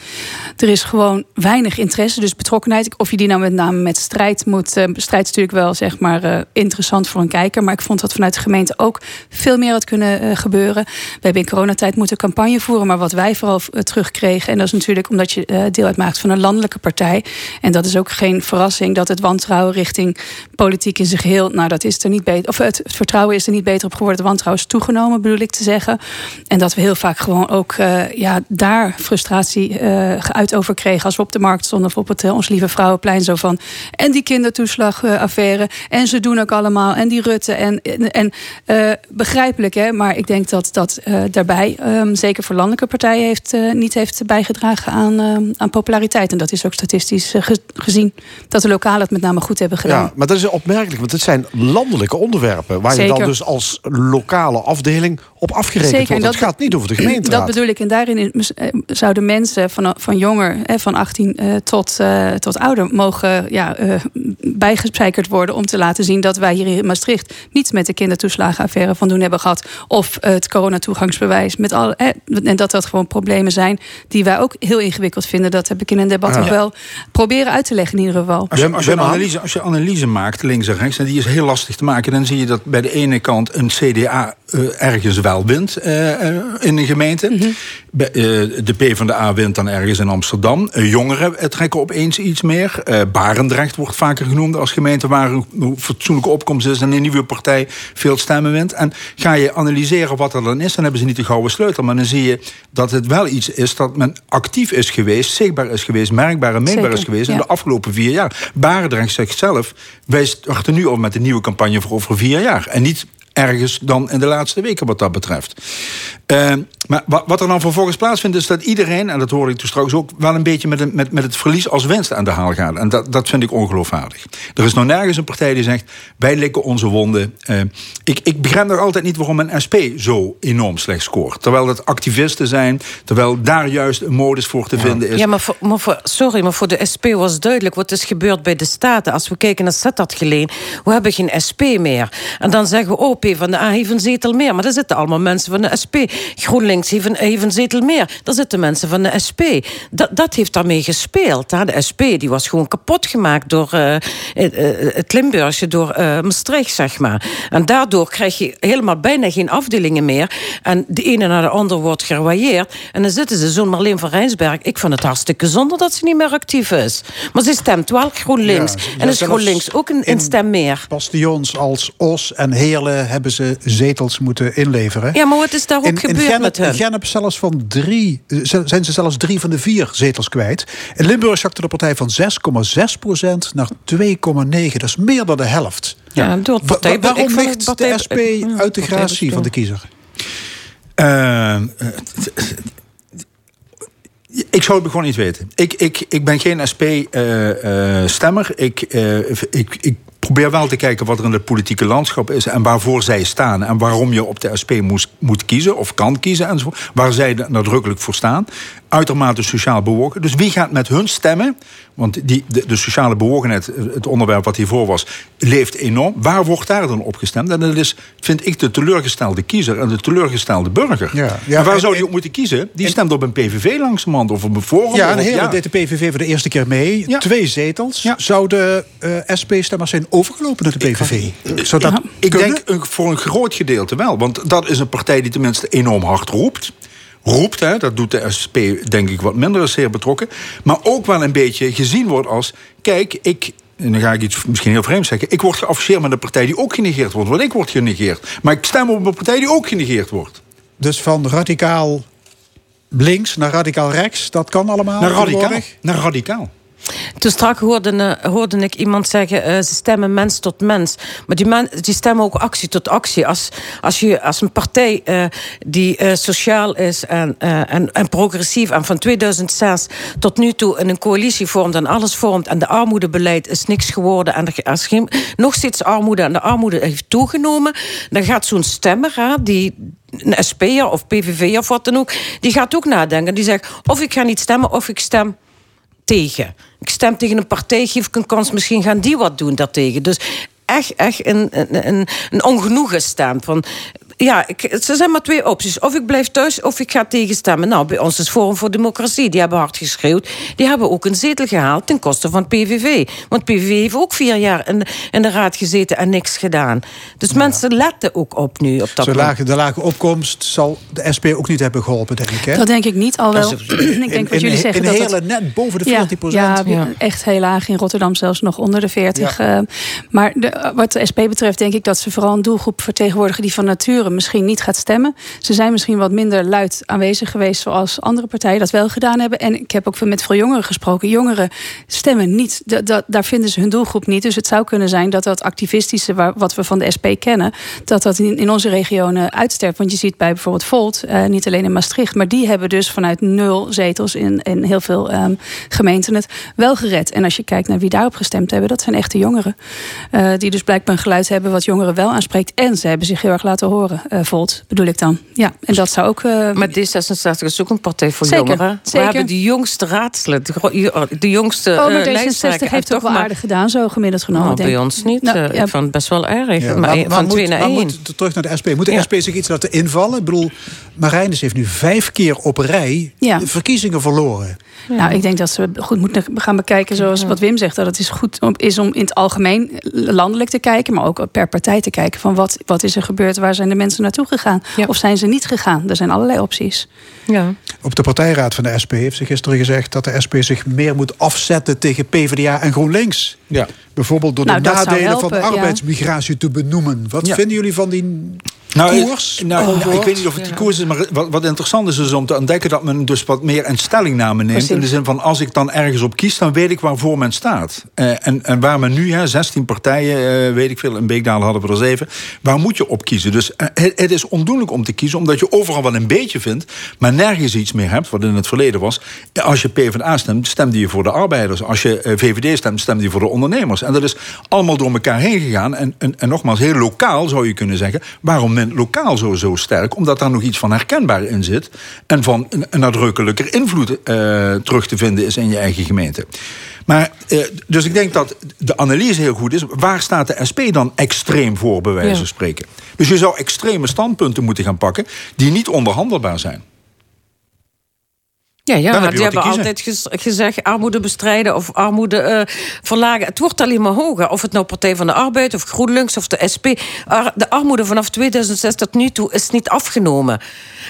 er is gewoon weinig interesse, dus betrokkenheid. Of je die nou met name met strijd moet... eh, strijd is natuurlijk wel zeg maar, eh, interessant voor een kijker... maar ik vond dat vanuit de gemeente ook veel meer had kunnen gebeuren. We hebben in coronatijd moeten campagne voeren... maar wat wij vooral terugkregen... en dat is natuurlijk omdat je deel uitmaakt van een landelijke partij... en dat is ook geen verrassing dat het wantrouwen richting politiek in zich heel... nou, dat is er niet beter... of het, het vertrouwen is er niet beter op geworden. Het wantrouwen is toegenomen, bedoel ik te zeggen. En dat we heel vaak gewoon ook eh, ja, daar frustratie eh, geuit over kregen... als we op de markt stonden of op het Ons Lieve Vrouwenplein... zo van, en die kindertoeslagaffaire... en ze doen ook allemaal, en die Rutte... en, en, eh, begrijpelijk, hè, maar ik denk dat dat daarbij... ehm, zeker voor landelijke partijen heeft, niet heeft bijgedragen aan, ehm, aan populariteit. En dat is ook statistisch ge- gezien... dat de lokalen het met name goed hebben gedaan. Ja, maar dat is opmerkelijk, want het zijn landelijke onderwerpen... waar je dan dus als lokale afdeling op afgerekend Zeker, wordt. Het dat- gaat niet over de gemeenteraad. Dat bedoel En daarin eh, zouden mensen van, van jonger, eh, van 18 eh, tot, eh, tot ouder, mogen ja, eh, bijgespijkerd worden om te laten zien dat wij hier in Maastricht niets met de kindertoeslagenaffaire van doen hebben gehad. Of het coronatoegangsbewijs. Met al, en dat dat gewoon problemen zijn die wij ook heel ingewikkeld vinden. Dat heb ik in een debat Ah. ook wel proberen uit te leggen in ieder geval. Als je, als, je een analyse, als je analyse maakt, links en rechts, en die is heel lastig te maken, dan zie je dat bij de ene kant een CDA ergens wel wint in een gemeente. Eh, de P van de A wint dan ergens in Amsterdam. Eh, jongeren eh, trekken opeens iets meer. Barendrecht wordt vaker genoemd als gemeente waar een fatsoenlijke opkomst is en een nieuwe partij veel stemmen wint. En ga je analyseren wat er dan is, dan hebben ze niet de gouden sleutel. Maar dan zie je dat het wel iets is dat men actief is geweest, zichtbaar is geweest, merkbaar en meetbaar Zeker, is geweest in de afgelopen vier jaar. Barendrecht zegt zelf, wij starten nu al met een nieuwe campagne voor over vier jaar. En niet ergens dan in de laatste weken wat dat betreft. Eh, maar wa- wat er dan vervolgens plaatsvindt is dat iedereen, en dat hoorde ik toen straks ook, wel een beetje met, een- met, met het verlies als winst aan de haal gaat. En dat, dat vind ik ongeloofwaardig. Er is nog nergens een partij die zegt, wij likken onze wonden. Eh, ik, ik begrijp nog altijd niet waarom een SP zo enorm slecht scoort. Terwijl het activisten zijn, terwijl daar juist een modus voor te vinden is. Ja, maar, voor, maar voor- sorry, maar voor de SP was duidelijk wat is gebeurd bij de Staten. Als we kijken naar Sittard geleen, we hebben geen SP meer. En dan zeggen we, oh, P van de A heeft een zetel meer. Maar daar zitten allemaal mensen van de SP. GroenLinks heeft een, heeft een zetel meer. Daar zitten mensen van de SP. Dat, dat heeft daarmee gespeeld. Hè. De SP die was gewoon kapot gemaakt door eh, het Limburgse, door eh, Maastricht, zeg maar. En daardoor krijg je helemaal bijna geen afdelingen meer. En de ene naar de andere wordt gerwailleerd. En dan zitten ze, zo'n Marleen van Rijnsberg. Ik vind het hartstikke zonde dat ze niet meer actief is. Maar ze stemt wel GroenLinks. Ja, en is GroenLinks ook een, stem meer. Bastions als Os en Heerlen hebben ze zetels moeten inleveren. Ja, maar wat is daar ook in, in Gennep, met zelfs van drie, eh, zijn ze zelfs drie van de vier zetels kwijt. In Limburg zakte de partij van 6,6 procent naar 2,9. Dat is meer dan de helft. Ja, door het partij- wa- waarom ik ligt partij- de SP ja, uit de gratie van de kiezer? Eh, eh, Ik zou het gewoon niet weten. Ik, ik, ik ben geen SP-stemmer. ik, eh, ik, ik probeer wel te kijken wat er in het politieke landschap is en waarvoor zij staan. En waarom je op de SP moest, moet kiezen of kan kiezen enzovoort. Waar zij nadrukkelijk voor staan. Uitermate sociaal bewogen. Dus wie gaat met hun stemmen? Want die, de, de sociale bewogenheid, het onderwerp wat hiervoor was, leeft enorm. Waar wordt daar dan op gestemd? En dat is, vind ik, de teleurgestelde kiezer en de teleurgestelde burger. Ja, ja, en waar en- zou die op moeten kiezen? Die stemt op een PVV langzamerhand of op een Forum. Ja, en heel deed de PVV voor de eerste keer mee. Twee zetels. Zouden eh, SP-stemmers zijn overgelopen naar de PVV? Zou dat Ik denk een, voor een groot gedeelte wel. Want dat is een partij die tenminste enorm hard roept. Roept, hè, dat doet de SP denk ik wat minder, is zeer betrokken. Maar ook wel een beetje gezien wordt als... Kijk, ik... En dan ga ik iets misschien heel vreemd zeggen. Ik word geassocieerd met een partij die ook genegeerd wordt. Want ik word genegeerd. Maar ik stem op een partij die ook genegeerd wordt. Dus van radicaal links naar radicaal rechts, dat kan allemaal? Naar radicaal. tegenwoordig? Naar radicaal. Toen strak hoorde, eh, hoorde ik iemand zeggen, eh, ze stemmen mens tot mens. Maar die, men, die stemmen ook actie tot actie. Als, als, je, als een partij eh, die sociaal is en, en, en progressief... en van 2006 tot nu toe in een coalitie vormt en alles vormt... en de armoedebeleid is niks geworden... en er is nog steeds armoede en de armoede heeft toegenomen... dan gaat zo'n stemmer, hè, die een SP'er of PVV'er of wat dan ook... die gaat ook nadenken. Die zegt, of ik ga niet stemmen of ik stem tegen. Ik stem tegen een partij, geef ik een kans, misschien gaan die wat doen daartegen. Dus echt, echt een, een, een, een ongenoegen staan. Van, ja, ik, er zijn maar twee opties. Of ik blijf thuis of ik ga tegenstemmen. Nou, bij ons is Forum voor Democratie. Die hebben hard geschreeuwd. Die hebben ook een zetel gehaald ten koste van PVV. Want PVV heeft ook vier jaar in de, in de raad gezeten en niks gedaan. Dus mensen letten ook op nu op dat lage, de lage opkomst zal de SP ook niet hebben geholpen, denk ik. Hè? Dat denk ik niet, al wel. ik denk In- wat in- jullie zeggen. in dat hele het- net boven de Ja, 40 Ja, Ja. echt heel laag. In Rotterdam zelfs nog onder de 40. eh. maar de, wat de SP betreft denk ik dat ze vooral een doelgroep vertegenwoordigen... die van nature misschien niet gaat stemmen. Ze zijn misschien wat minder luid aanwezig geweest... zoals andere partijen dat wel gedaan hebben. En ik heb ook met veel jongeren gesproken. Jongeren stemmen niet. Da- da- daar vinden ze hun doelgroep niet. Dus het zou kunnen zijn dat dat activistische... Wat we van de SP kennen... dat dat in, in onze regionen uitsterft. Want je ziet bij bijvoorbeeld Volt, eh, niet alleen in Maastricht... maar die hebben dus vanuit nul zetels in, in heel veel ehm, gemeenten het wel gered. En als je kijkt naar wie daarop gestemd hebben... dat zijn echte jongeren. Eh, die dus blijkbaar een geluid hebben wat jongeren wel aanspreekt. En ze hebben zich heel erg laten horen. Eh, Volt bedoel ik dan. Ja, en dat zou ook... eh, Maar D66 is ook een partij voor Zeker, jongeren. zeker. We hebben de jongste raadslid, de, gro- de jongste Oh, maar eh, D66 lijsttrekker. heeft En toch wel maar- aardig gedaan, zo gemiddeld genomen. Nou, denk bij ons niet. Nou, Eh, ja. Ik vond het best wel erg. Ja, maar, maar- maar van moet- 2 naar maar 1. moet- terug naar de SP. Moet de Ja. SP zich iets laten invallen? Ik bedoel, Marijnis heeft nu vijf keer op rij verkiezingen verloren. Nou, ik denk dat ze goed moeten gaan bekijken, zoals wat Wim zegt, dat het is goed om, is om in het algemeen landelijk te kijken, maar ook per partij te kijken van wat, wat is er gebeurd, waar zijn de mensen naartoe gegaan, of zijn ze niet gegaan. Er zijn allerlei opties. Ja. Op de partijraad van de SP heeft ze gisteren gezegd dat de SP zich meer moet afzetten tegen PvdA en GroenLinks. Ja. Bijvoorbeeld door Nou, de zou nadelen helpen, van ja. arbeidsmigratie te benoemen. Wat Ja. vinden jullie van die Nou, koers? nou, nou, ik Onboord? weet niet of het die koers is, maar wat, wat interessant is, is om te ontdekken dat men dus wat meer een stellingname neemt. Precies. In de zin van als ik dan ergens op kies, dan weet ik waarvoor men staat. Eh, en, en waar men nu, hè, 16 partijen, eh, weet ik veel, in Beekdalen hadden we er zeven. Waar moet je op kiezen? Dus eh, het, het is ondoenlijk om te kiezen, omdat je overal wel een beetje vindt, maar nergens iets meer hebt, wat in het verleden was. Als je PvdA stemt, stemde je voor de arbeiders. Als je VVD stemt, stemde je voor de ondernemers. En dat is allemaal door elkaar heen gegaan. En, en, en nogmaals, heel lokaal zou je kunnen zeggen. Waarom men lokaal zo, zo sterk? Omdat daar nog iets van herkenbaar in zit. En van een, een nadrukkelijker invloed eh, terug te vinden is in je eigen gemeente. Maar, eh, dus ik denk dat de analyse heel goed is. Waar staat de SP dan extreem voor, bij wijze Ja. van spreken? Dus je zou extreme standpunten moeten gaan pakken die niet onderhandelbaar zijn. Ja, ja heb die hebben altijd gez- gezegd armoede bestrijden of armoede eh, verlagen. Het wordt alleen maar hoger. Of het nou Partij van de Arbeid of GroenLinks of de SP. Ar- De armoede vanaf 2006 tot nu toe is niet afgenomen.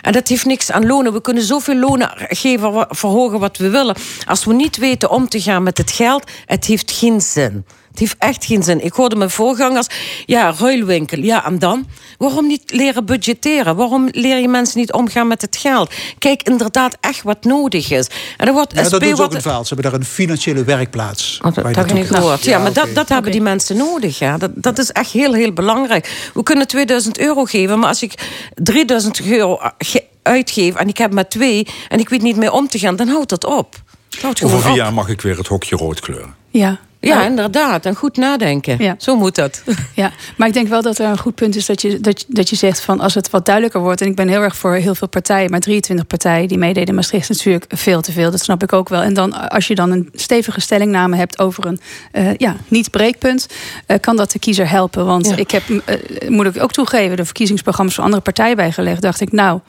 En dat heeft niks aan lonen. We kunnen zoveel lonen geven, verhogen wat we willen. Als we niet weten om te gaan met het geld, het heeft geen zin. Het heeft echt geen zin. Ik hoorde mijn voorgangers, ja, ruilwinkel. Ja, en dan? Waarom niet leren budgetteren? Waarom leer je mensen niet omgaan met het geld? Kijk inderdaad echt wat nodig is. En er wordt Ja, dat SP doen ze ook in Vaals. Ze hebben daar een financiële werkplaats. Oh, dat heb ik niet gehoord. Ja, maar dat, dat hebben die mensen nodig. Ja. Dat, dat is echt heel, heel belangrijk. We kunnen 2000 euro geven, maar als ik 3000 euro ge- uitgeef... en ik heb maar twee en ik weet niet meer om te gaan... dan houdt dat op. Houdt Over vier jaar mag ik weer het hokje rood kleuren. Ja. Ja, inderdaad. En goed nadenken. Ja. Zo moet dat. Ja, maar ik denk wel dat er een goed punt is dat je, dat, je- dat je zegt van als het wat duidelijker wordt. En ik ben heel erg voor heel veel partijen, maar 23 partijen die meededen in Maastricht is natuurlijk veel te veel. Dat snap ik ook wel. En dan als je dan een stevige stellingname hebt over een eh, ja, niet breekpunt, eh, kan dat de kiezer helpen. Want Ja. ik heb, eh, moet ik ook toegeven, de verkiezingsprogramma's van andere partijen bijgelegd. Dacht ik, nou.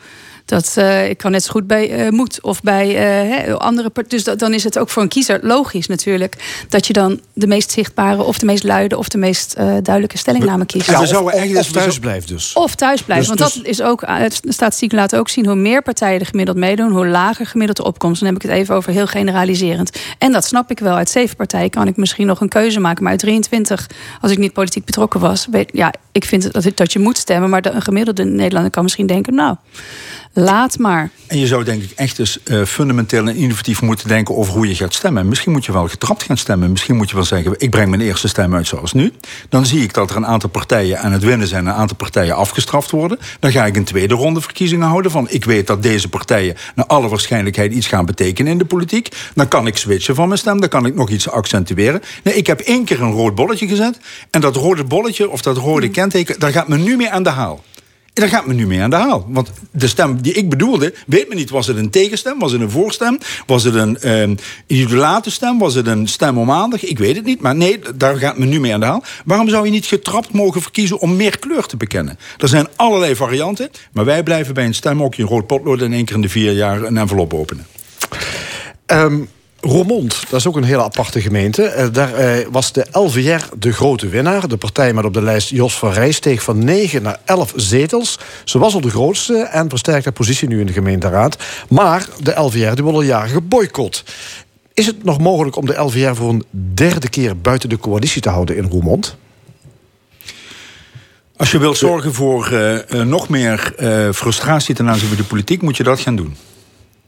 Dat, eh, ik kan net zo goed bij eh Moed of bij eh, hè, andere partijen. Dus dat, dan is het ook voor een kiezer logisch natuurlijk... dat je dan de meest zichtbare of de meest luide... of de meest eh, duidelijke stellingname kiest. Ja, of, of, of thuis blijft dus. Of thuis blijven. Dus- want dus- dat is ook, de statistieken laten ook zien... hoe meer partijen er gemiddeld meedoen... hoe lager gemiddeld de opkomst. Dan heb ik het even over heel generaliserend. En dat snap ik wel. Uit zeven partijen kan ik misschien nog een keuze maken. Maar uit 23, als ik niet politiek betrokken was... Weet, ja, ik vind het dat, dat je moet stemmen. Maar de, een gemiddelde Nederlander kan misschien denken... nou, laat maar. En je zou denk ik echt dus eh, fundamenteel en innovatief moeten denken over hoe je gaat stemmen. Misschien moet je wel getrapt gaan stemmen. Misschien moet je wel zeggen, ik breng mijn eerste stem uit zoals nu. Dan zie ik dat er een aantal partijen aan het winnen zijn, een aantal partijen afgestraft worden. Dan ga ik een tweede ronde verkiezingen houden van ik weet dat deze partijen naar alle waarschijnlijkheid iets gaan betekenen in de politiek. Dan kan ik switchen van mijn stem, dan kan ik nog iets accentueren. Nee, ik heb één keer een rood bolletje gezet. En dat rode bolletje of dat rode kenteken, daar gaat me nu mee aan de haal. En daar gaat me nu mee aan de haal. Want de stem die ik bedoelde, weet me niet, was het een tegenstem? Was het een voorstem? Was het een idolate stem? Was het een stem om aandacht? Ik weet het niet, maar nee, daar gaat me nu mee aan de haal. Waarom zou je niet getrapt mogen verkiezen om meer kleur te bekennen? Er zijn allerlei varianten, maar wij blijven bij een stemhokje, een rood potlood... en één keer in de vier jaar een envelop openen. Ehm, Roermond, dat is ook een hele aparte gemeente. Eh, daar eh, was de LVR de grote winnaar. De partij met op de lijst Jos van Rij steeg van 9 naar 11 zetels. Ze was al de grootste en versterkt haar positie nu in de gemeenteraad. Maar de LVR die wordt al jaren geboycott. Is het nog mogelijk om de LVR voor een derde keer buiten de coalitie te houden in Roermond? Als je wilt zorgen voor eh, nog meer frustratie ten aanzien van de politiek, moet je dat gaan doen.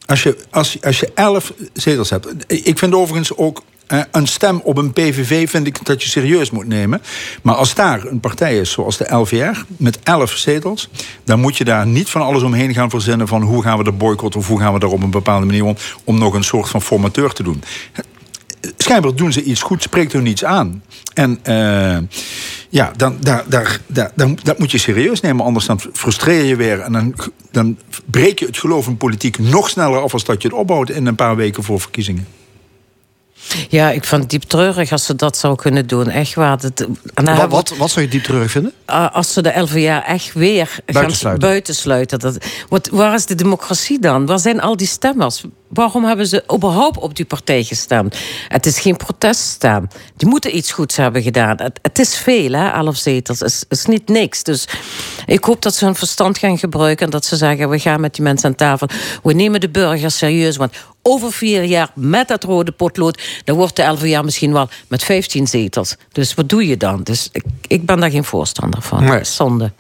Als je, als, als je elf zetels hebt. Ik vind overigens ook. eh, een stem op een PVV vind ik dat je serieus moet nemen. Maar als daar een partij is zoals de LVR met elf zetels, dan moet je daar niet van alles omheen gaan verzinnen van hoe gaan we de boycotten of hoe gaan we daar op een bepaalde manier om, om nog een soort van formateur te doen. Schijnbaar doen ze iets goed, spreekt hun iets aan. En eh, ja, dan, daar, daar, daar, dan, dat moet je serieus nemen, anders dan frustreer je weer. En dan, dan breek je het geloof in politiek nog sneller af als dat je het opbouwt in een paar weken voor verkiezingen. Ja, ik vind het diep treurig als ze dat zou kunnen doen. Echt waar. Dat, dan Wat, wat, wat zou je diep terug vinden? Uh, als ze de LVA echt weer gaan Buitensluiten. buitensluiten. Dat, wat, waar is de democratie dan? Waar zijn al die stemmers? Waarom hebben ze überhaupt op die partij gestemd? Het is geen proteststem. Die moeten iets goeds hebben gedaan. Het, het is veel, hè, elf zetels. Het is, is niet niks. Dus ik hoop dat ze hun verstand gaan gebruiken... en dat ze zeggen, we gaan met die mensen aan tafel. We nemen de burgers serieus, want over vier jaar met dat rode potlood... dan wordt de LVA misschien wel met 15 zetels. Dus wat doe je dan? Dus ik, ik ben daar geen voorstander van. Nee. Zonde.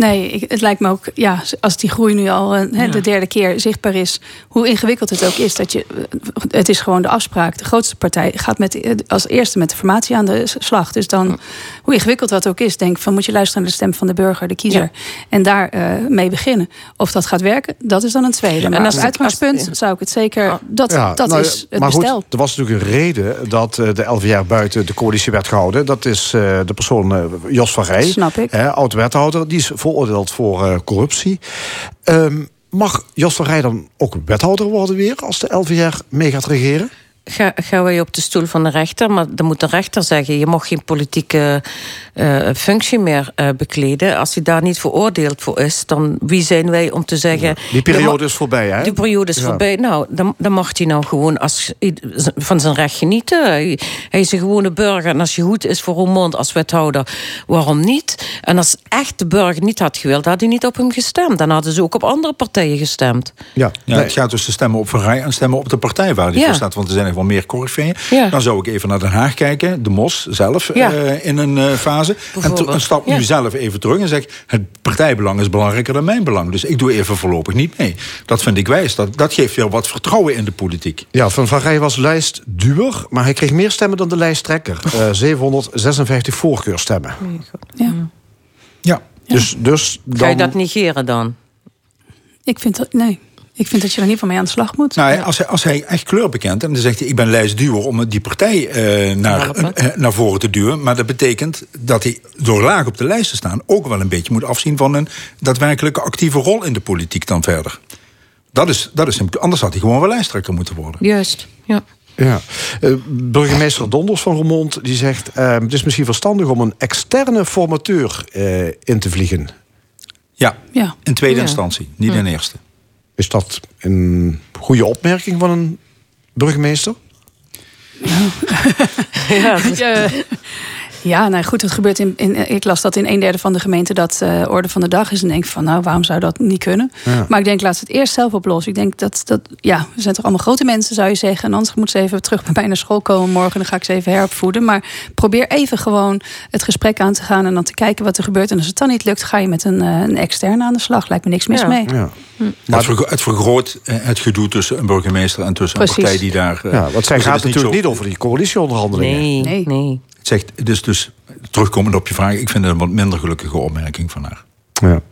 Nee, ik- het lijkt me ook, ja, als die groei nu al eh, de derde keer zichtbaar is, hoe ingewikkeld het ook is, dat je, eh, het is gewoon de afspraak. De grootste partij gaat met, eh, als eerste met de formatie aan de slag. Dus dan, hoe ingewikkeld dat ook is, denk ik van moet je luisteren naar de stem van de burger, de kiezer, en daar eh, mee beginnen. Of dat gaat werken, dat is dan een tweede. Maar en als als- uitgangspunt zou ik het zeker, dat, Ja, dat nou, is het maar bestel. Goed, er was natuurlijk een reden dat eh, de LVR buiten de coalitie werd gehouden. Dat is eh, de persoon Jos van Rij, Snap ik. oud-wethouder. Die is veroordeeld voor eh, corruptie. Ehm, mag Jos van Rij dan ook wethouder worden weer als de LVR mee gaat regeren? Ga, gaan wij op de stoel van de rechter, maar dan moet de rechter zeggen: je mag geen politieke eh, functie meer eh, bekleden. Als hij daar niet veroordeeld voor is, dan wie zijn wij om te zeggen. Die periode is voorbij, hè? Die periode is Ja. voorbij. Nou, dan, dan mag hij nou gewoon als, van zijn recht genieten. Hij, hij is een gewone burger. En als je goed is voor Roermond als wethouder, waarom niet? En als echt de burger niet had gewild, had hij niet op hem gestemd. Dan hadden ze ook op andere partijen gestemd. Ja, Ja, Het gaat dus de stemmen op Van Rij en stemmen op de partij waar hij Ja. voor staat. Want er zijn wel meer corifeeën. Ja. Dan zou ik even naar Den Haag kijken, de MOS zelf Ja. eh, in een eh, fase. En, Bijvoorbeeld. to- en stap nu Ja. zelf even terug en zeg: het partijbelang is belangrijker dan mijn belang. Dus ik doe even voorlopig niet mee. Dat vind ik wijs. Dat, dat geeft weer wat vertrouwen in de politiek. Ja, Van Van Rij was lijstduwer, maar hij kreeg meer stemmen dan de lijsttrekker. Eh 756 voorkeurstemmen. Ja. Ja. Dus, dus dan... Ga je dat negeren dan? Ik vind dat, nee. Ik vind dat je er niet van mee aan de slag moet. Nou, ja, als, hij, als hij echt kleur bekent en dan zegt hij: Ik ben lijstduwer om die partij eh, naar, eh, naar voren te duwen. Maar dat betekent dat hij door laag op de lijst te staan ook wel een beetje moet afzien van een daadwerkelijke actieve rol in de politiek dan verder. Dat is, dat is hem. Anders had hij gewoon wel lijsttrekker moeten worden. Juist, ja. Ja. Eh, burgemeester Donders van Roermond die zegt... het is misschien verstandig om een externe formateur eh, in te vliegen. Ja, Ja. in tweede Ja. instantie, niet in eerste. Is dat een goede opmerking van een burgemeester? Ja, ja nou goed, het gebeurt in, in. Ik las dat in een derde van de gemeente dat eh, orde van de dag is. En denk van, nou, waarom zou dat niet kunnen? Ja. Maar ik denk, laat ze het eerst zelf oplossen. Ik denk dat, dat, ja, we zijn toch allemaal grote mensen, zou je zeggen. En anders moet ze even terug bij mij naar school komen morgen. Dan ga ik ze even heropvoeden. Maar probeer even gewoon het gesprek aan te gaan en dan te kijken wat er gebeurt. En als het dan niet lukt, ga je met een, eh, een externe aan de slag. Lijkt me niks mis Ja. mee. Maar het, vergro- het vergroot eh, het gedoe tussen een burgemeester en tussen Precies. een partij die daar. Ja, want zij gaat natuurlijk zo- niet over die coalitieonderhandelingen. Nee, nee. Het zegt, dus, dus terugkomend op je vraag, ik vind het een wat minder gelukkige opmerking van haar. Ja.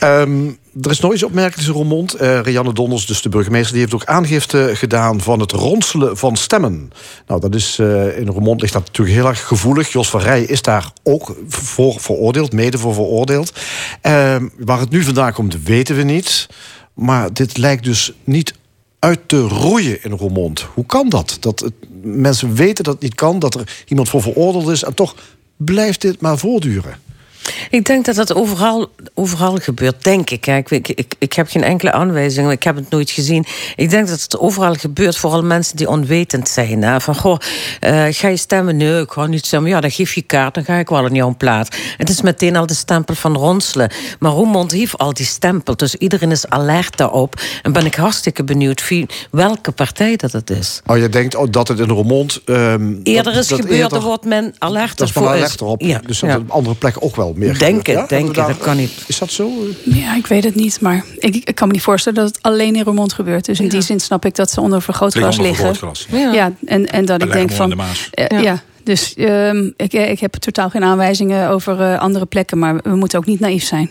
Ehm, er is nog iets opmerkelijks in Roermond. Eh Rianne Donders, dus de burgemeester, die heeft ook aangifte gedaan van het ronselen van stemmen. Nou, dat is eh, in Roermond ligt dat natuurlijk heel erg gevoelig. Jos van Rij is daar ook voor veroordeeld, mede voor veroordeeld. Ehm, waar het nu vandaan komt, weten we niet. Maar dit lijkt dus niet uit te roeien in Roermond. Hoe kan dat? Dat het, mensen weten dat het niet kan, dat er iemand voor veroordeeld is... en toch blijft dit maar voortduren. Ik denk dat dat overal, overal gebeurt, denk ik. hè. Ik, ik, ik, heb geen enkele aanwijzing, ik heb het nooit gezien. Ik denk dat het overal gebeurt, vooral mensen die onwetend zijn. Hè. Van, goh, eh, ga je stemmen? Nee, ik ga niet stemmen. Ja, dan geef je kaart, dan ga ik wel in jouw plaats. Het is meteen al de stempel van ronselen. Maar Roermond heeft al die stempel, dus iedereen is alert daarop. En ben ik hartstikke benieuwd wie, welke partij dat het is. Oh, je denkt oh, dat het in Roermond... ehm, Eerder is dat gebeurd, eerder- er wordt men alert Dat is voor. erop. Ja, dus ja. op andere plekken ook wel meer Denk gebeurt, het, ja? denk het, Daar- dat kan niet. Is dat zo? Ja, ik weet het niet. Maar ik, ik kan me niet voorstellen dat het alleen in Roermond gebeurt. Dus in die zin snap ik dat ze onder vergrootglas Liggen vergrootglas, Ja. ja. en, en dat En ik denk van. in de Maas. eh, Ja. ja. Dus ehm, ik, ik heb totaal geen aanwijzingen over eh, andere plekken. Maar we moeten ook niet naïef zijn.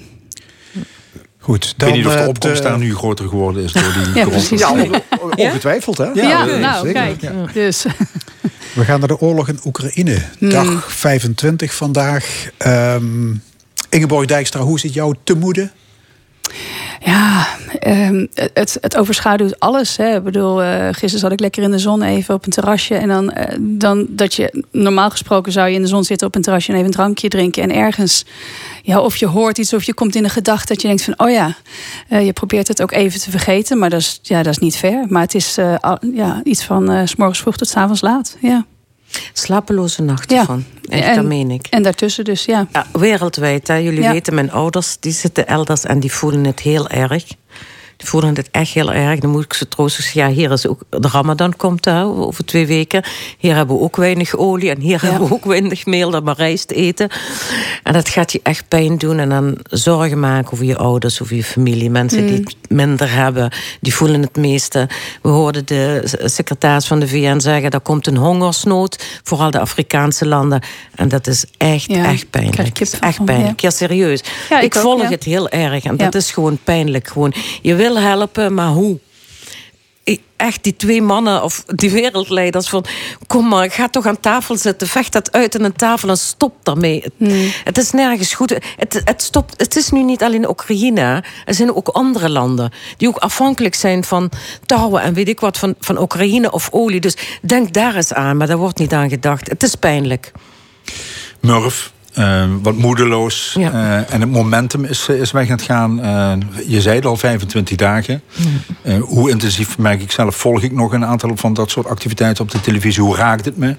Goed, Ik weet niet of de eh, opkomst daar nu groter geworden is door die Ja, corona. precies. Ja, on- on- ongetwijfeld, hè? Ja, eh, nou, zeker. kijk. Dus. We gaan naar de oorlog in Oekraïne. Hmm. Dag 25 vandaag. Ehm Ingeborg Dijkstra, hoe het jou te moede? Ja, ehm, het, het overschaduwt alles. Hè. Ik bedoel, eh, gisteren zat ik lekker in de zon even op een terrasje. En dan, eh, dan dat je, normaal gesproken zou je in de zon zitten op een terrasje en even een drankje drinken. En ergens, ja, of je hoort iets of je komt in een gedachte dat je denkt van, oh ja, eh, je probeert het ook even te vergeten. Maar dat is, ja, dat is niet fair. Maar het is ja, iets van s morgens vroeg tot s avonds laat. Ja. Slapeloze nachten Ja. van. Echt, En- dat meen ik. En daartussen dus, ja. Ja, wereldwijd. Hè. Jullie Ja. weten, mijn ouders die zitten elders en die voelen het heel erg. Voelen het echt heel erg. Dan moet ik ze troosten. Ja, hier is ook de Ramadan komt hè, over twee weken. Hier hebben we ook weinig olie en hier hebben we ook weinig meel dat maar rijst eten. En dat gaat je echt pijn doen. En dan zorgen maken over je ouders, over je familie. Mensen die Mm. het minder hebben, die voelen het meeste. We hoorden de secretaris van de VN zeggen... er komt een hongersnood, vooral de Afrikaanse landen. En dat is echt, Ja, echt pijnlijk. Echt pijnlijk. Ja, serieus. Ja, ik ik ook, volg het heel erg. En dat is gewoon pijnlijk. Gewoon, je wil helpen, maar hoe? Echt, die twee mannen of die wereldleiders van... kom maar, ga toch aan tafel zitten. Vecht dat uit aan een tafel en stop daarmee. Het, Hmm. het is nergens goed. Het, het, stopt, het is nu niet alleen Oekraïne. Er zijn ook andere landen die ook afhankelijk zijn van touwen... en weet ik wat, van, van Oekraïne of olie. Dus denk daar eens aan, maar daar wordt niet aan gedacht. Het is pijnlijk. Murf. Eh, wat moedeloos. eh, en het momentum is, is weg aan het gaan. Eh, je zei het al, 25 dagen. Eh, hoe intensief merk ik zelf? Volg ik nog een aantal van dat soort activiteiten op de televisie? Hoe raakt het me?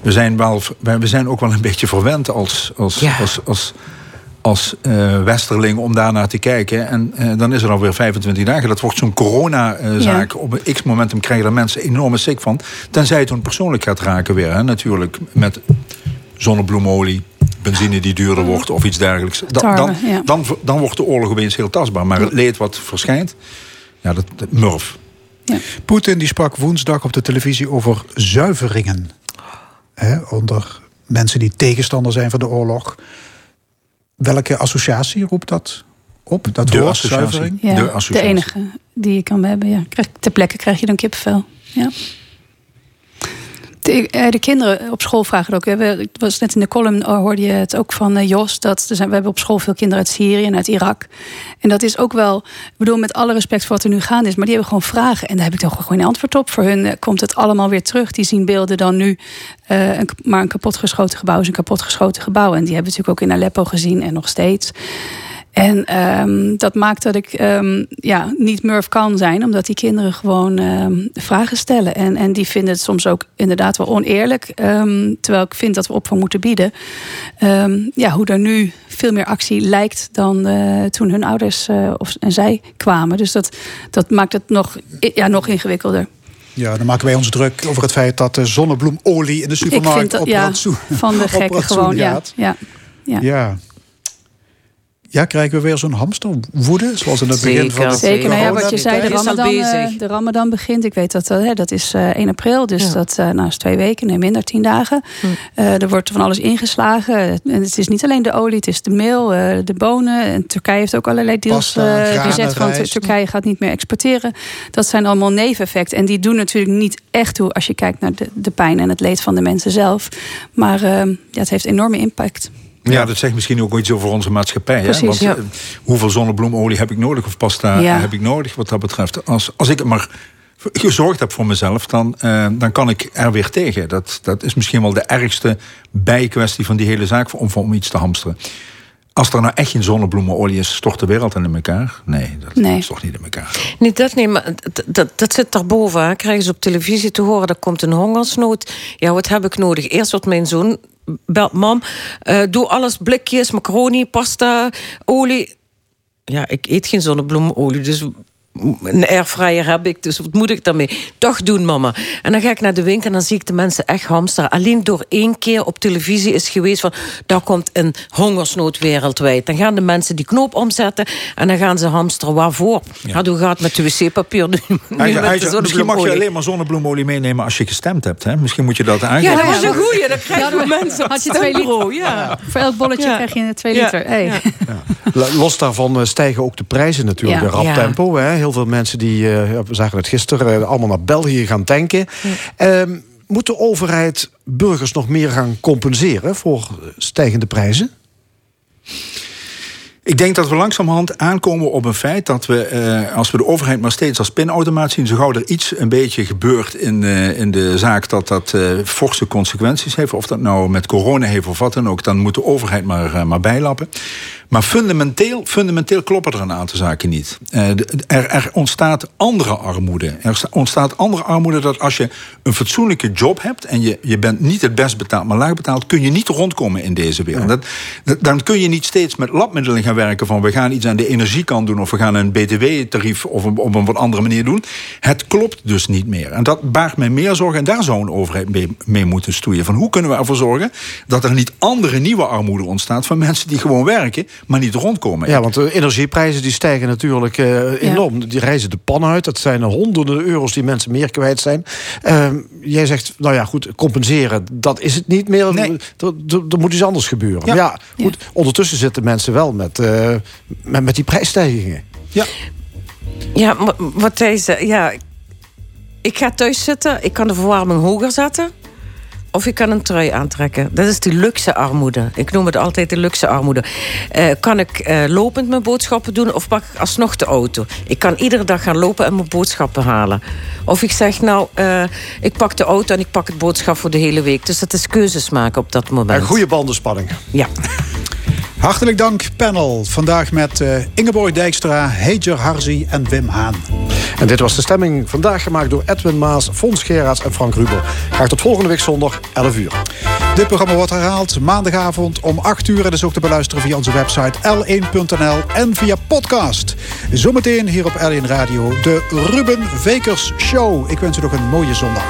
We zijn, wel, we zijn ook wel een beetje verwend als, als, Ja. als, als, als eh, westerling om daarnaar te kijken. En eh, dan is er alweer 25 dagen. Dat wordt zo'n corona-zaak. Op een x-momentum krijgen daar mensen enorme sick van. Tenzij het hun persoonlijk gaat raken weer. Hè, natuurlijk met zonnebloemolie, benzine die duurder wordt of iets dergelijks. Dan, dan, ja. dan, dan wordt de oorlog opeens heel tastbaar. Maar het leed wat verschijnt, ja, dat, dat murf. Poetin die sprak woensdag op de televisie over zuiveringen. Hè, onder mensen die tegenstander zijn van de oorlog. Welke associatie roept dat op? Dat De woord, associatie. zuivering? Ja, De de, associatie. enige die je kan hebben. Ja. Ter plekke krijg je dan kippenvel. Ja. De, eh, de kinderen op school vragen het ook. Het was net in de column oh, hoorde je het ook van eh, Jos. Dat we hebben op school veel kinderen uit Syrië en uit Irak. En dat is ook wel, ik bedoel, met alle respect voor wat er nu gaande is, maar die hebben gewoon vragen. En daar heb ik toch gewoon een antwoord op. Voor hun eh, komt het allemaal weer terug. Die zien beelden dan nu. eh, maar een kapotgeschoten gebouw is een kapotgeschoten gebouw. En die hebben we natuurlijk ook in Aleppo gezien en nog steeds. En ehm, dat maakt dat ik ehm, ja, niet murf kan zijn, omdat die kinderen gewoon ehm, vragen stellen. En, en die vinden het soms ook inderdaad wel oneerlijk. terwijl ik vind dat we opvang moeten bieden. Ja, hoe er nu veel meer actie lijkt dan eh, toen hun ouders eh, of, en zij kwamen. Dus dat, dat maakt het nog, ja, nog ingewikkelder. Ja, dan maken wij ons druk over het feit dat de zonnebloemolie in de supermarkt dat, op ja, rantsoen- van de gekken gewoon. Gaat. ja, ja. Ja. Ja, krijgen we weer zo'n hamsterwoede, zoals in het begin van de Zeker, nou ja, wat je zei, de Ramadan, eh, de Ramadan begint. Ik weet dat, dat, hè, dat is eh 1 april, dus Ja. dat eh, nou, is twee weken, nee, minder, tien dagen. Eh, er wordt van alles ingeslagen. En het is niet alleen de olie, het is de meel, eh, de bonen. En Turkije heeft ook allerlei deals eh, gezet van. Turkije gaat niet meer exporteren. Dat zijn allemaal neveneffecten. En die doen natuurlijk niet echt toe als je kijkt naar de, de pijn en het leed van de mensen zelf. Maar eh, ja, het heeft enorme impact. Ja, dat zegt misschien ook iets over onze maatschappij. Hè? Want ja. eh, hoeveel zonnebloemolie heb ik nodig of pasta Ja. heb ik nodig wat dat betreft? Als, als ik het maar gezorgd heb voor mezelf, dan, eh, dan kan ik er weer tegen. Dat, dat is misschien wel de ergste bijkwestie van die hele zaak om, om iets te hamsteren. Als er nou echt geen zonnebloemenolie is, stort de wereld in elkaar? Nee, dat Nee. stort niet in elkaar. Niet dat, nee, maar dat, dat, dat zit daarboven. Hè. Krijgen ze op televisie te horen, er komt een hongersnood. Ja, wat heb ik nodig? Eerst wordt mijn zoon belt, mam, eh, doe alles, blikjes, macaroni, pasta, olie. Ja, ik eet geen zonnebloemolie, dus een airfryer heb ik, dus wat moet ik daarmee? Toch doen, mama. En dan ga ik naar de winkel en dan zie ik de mensen echt hamsteren. Alleen door één keer op televisie is geweest van... daar komt een hongersnood wereldwijd. Dan gaan de mensen die knoop omzetten en dan gaan ze hamsteren. Waarvoor? Ja. hoe gaat het met de wc-papier nu? misschien mag je alleen maar zonnebloemolie meenemen als je gestemd hebt. Hè? Misschien moet je dat Ja, aangeven. dat is een goeie. Dan krijgen we mensen Had je twee liter? Ja. Voor elk bolletje Ja. krijg je twee Ja. liter. Hey. Ja. Los daarvan eh, stijgen ook de prijzen natuurlijk Ja. rap Ja. tempo. Hè. Heel veel mensen die, eh, we zagen het gisteren, eh, allemaal naar België gaan tanken. Ehm, moet de overheid burgers nog meer gaan compenseren voor stijgende prijzen? Ik denk dat we langzamerhand aankomen op een feit dat we, eh, als we de overheid maar steeds als pinautomaat zien, zo gauw er iets een beetje gebeurt in, eh, in de zaak dat dat eh, forse consequenties heeft, of dat nou met corona heeft of wat dan ook, dan moet de overheid maar, eh, maar bijlappen. Maar fundamenteel, fundamenteel kloppen er een aantal zaken niet. Eh, er, er ontstaat andere armoede. Er sta- ontstaat andere armoede dat als je een fatsoenlijke job hebt en je, je bent niet het best betaald, maar laag betaald, kun je niet rondkomen in deze wereld. Dat, dat- dan kun je niet steeds met labmiddelen gaan werken van we gaan iets aan de energiekant doen of we gaan een btw-tarief of een, op een wat andere manier doen. Het klopt dus niet meer. En dat baart mij meer zorgen en daar zou een overheid mee, mee moeten stoeien. Van hoe kunnen we ervoor zorgen dat er niet andere nieuwe armoede ontstaat van mensen die gewoon werken, maar niet rondkomen. Ja, want de energieprijzen die stijgen natuurlijk eh, enorm. Die reizen de pan uit. Dat zijn honderden euro's die mensen meer kwijt zijn. Ehm, jij zegt, nou ja, goed, compenseren, dat is het niet meer. Er, er, er moet iets anders gebeuren. Ja. Ja, goed. Ondertussen zitten mensen wel met, eh, met, met die prijsstijgingen. Ja, maar wat hij zei, ja, ik ga thuis zitten, ik kan de verwarming hoger zetten. Of ik kan een trui aantrekken. Dat is die luxe armoede. Ik noem het altijd de luxe armoede. Eh, kan ik eh, lopend mijn boodschappen doen of pak ik alsnog de auto? Ik kan iedere dag gaan lopen en mijn boodschappen halen. Of ik zeg nou, eh, ik pak de auto en ik pak het boodschap voor de hele week. Dus dat is keuzes maken op dat moment. En goede bandenspanning. Ja. Hartelijk dank, panel. Vandaag met eh, Ingeborg Dijkstra, Heijer Harzi en Wim Haan. En dit was de stemming vandaag gemaakt door Edwin Maas, Fons Geraerts en Frank Ruber. Graag tot volgende week zondag, 11 uur. Dit programma wordt herhaald maandagavond om 8 uur. En is ook te beluisteren via onze website l1.nl en via podcast. Zometeen hier op L1 Radio de Ruben Vekers Show. Ik wens u nog een mooie zondag.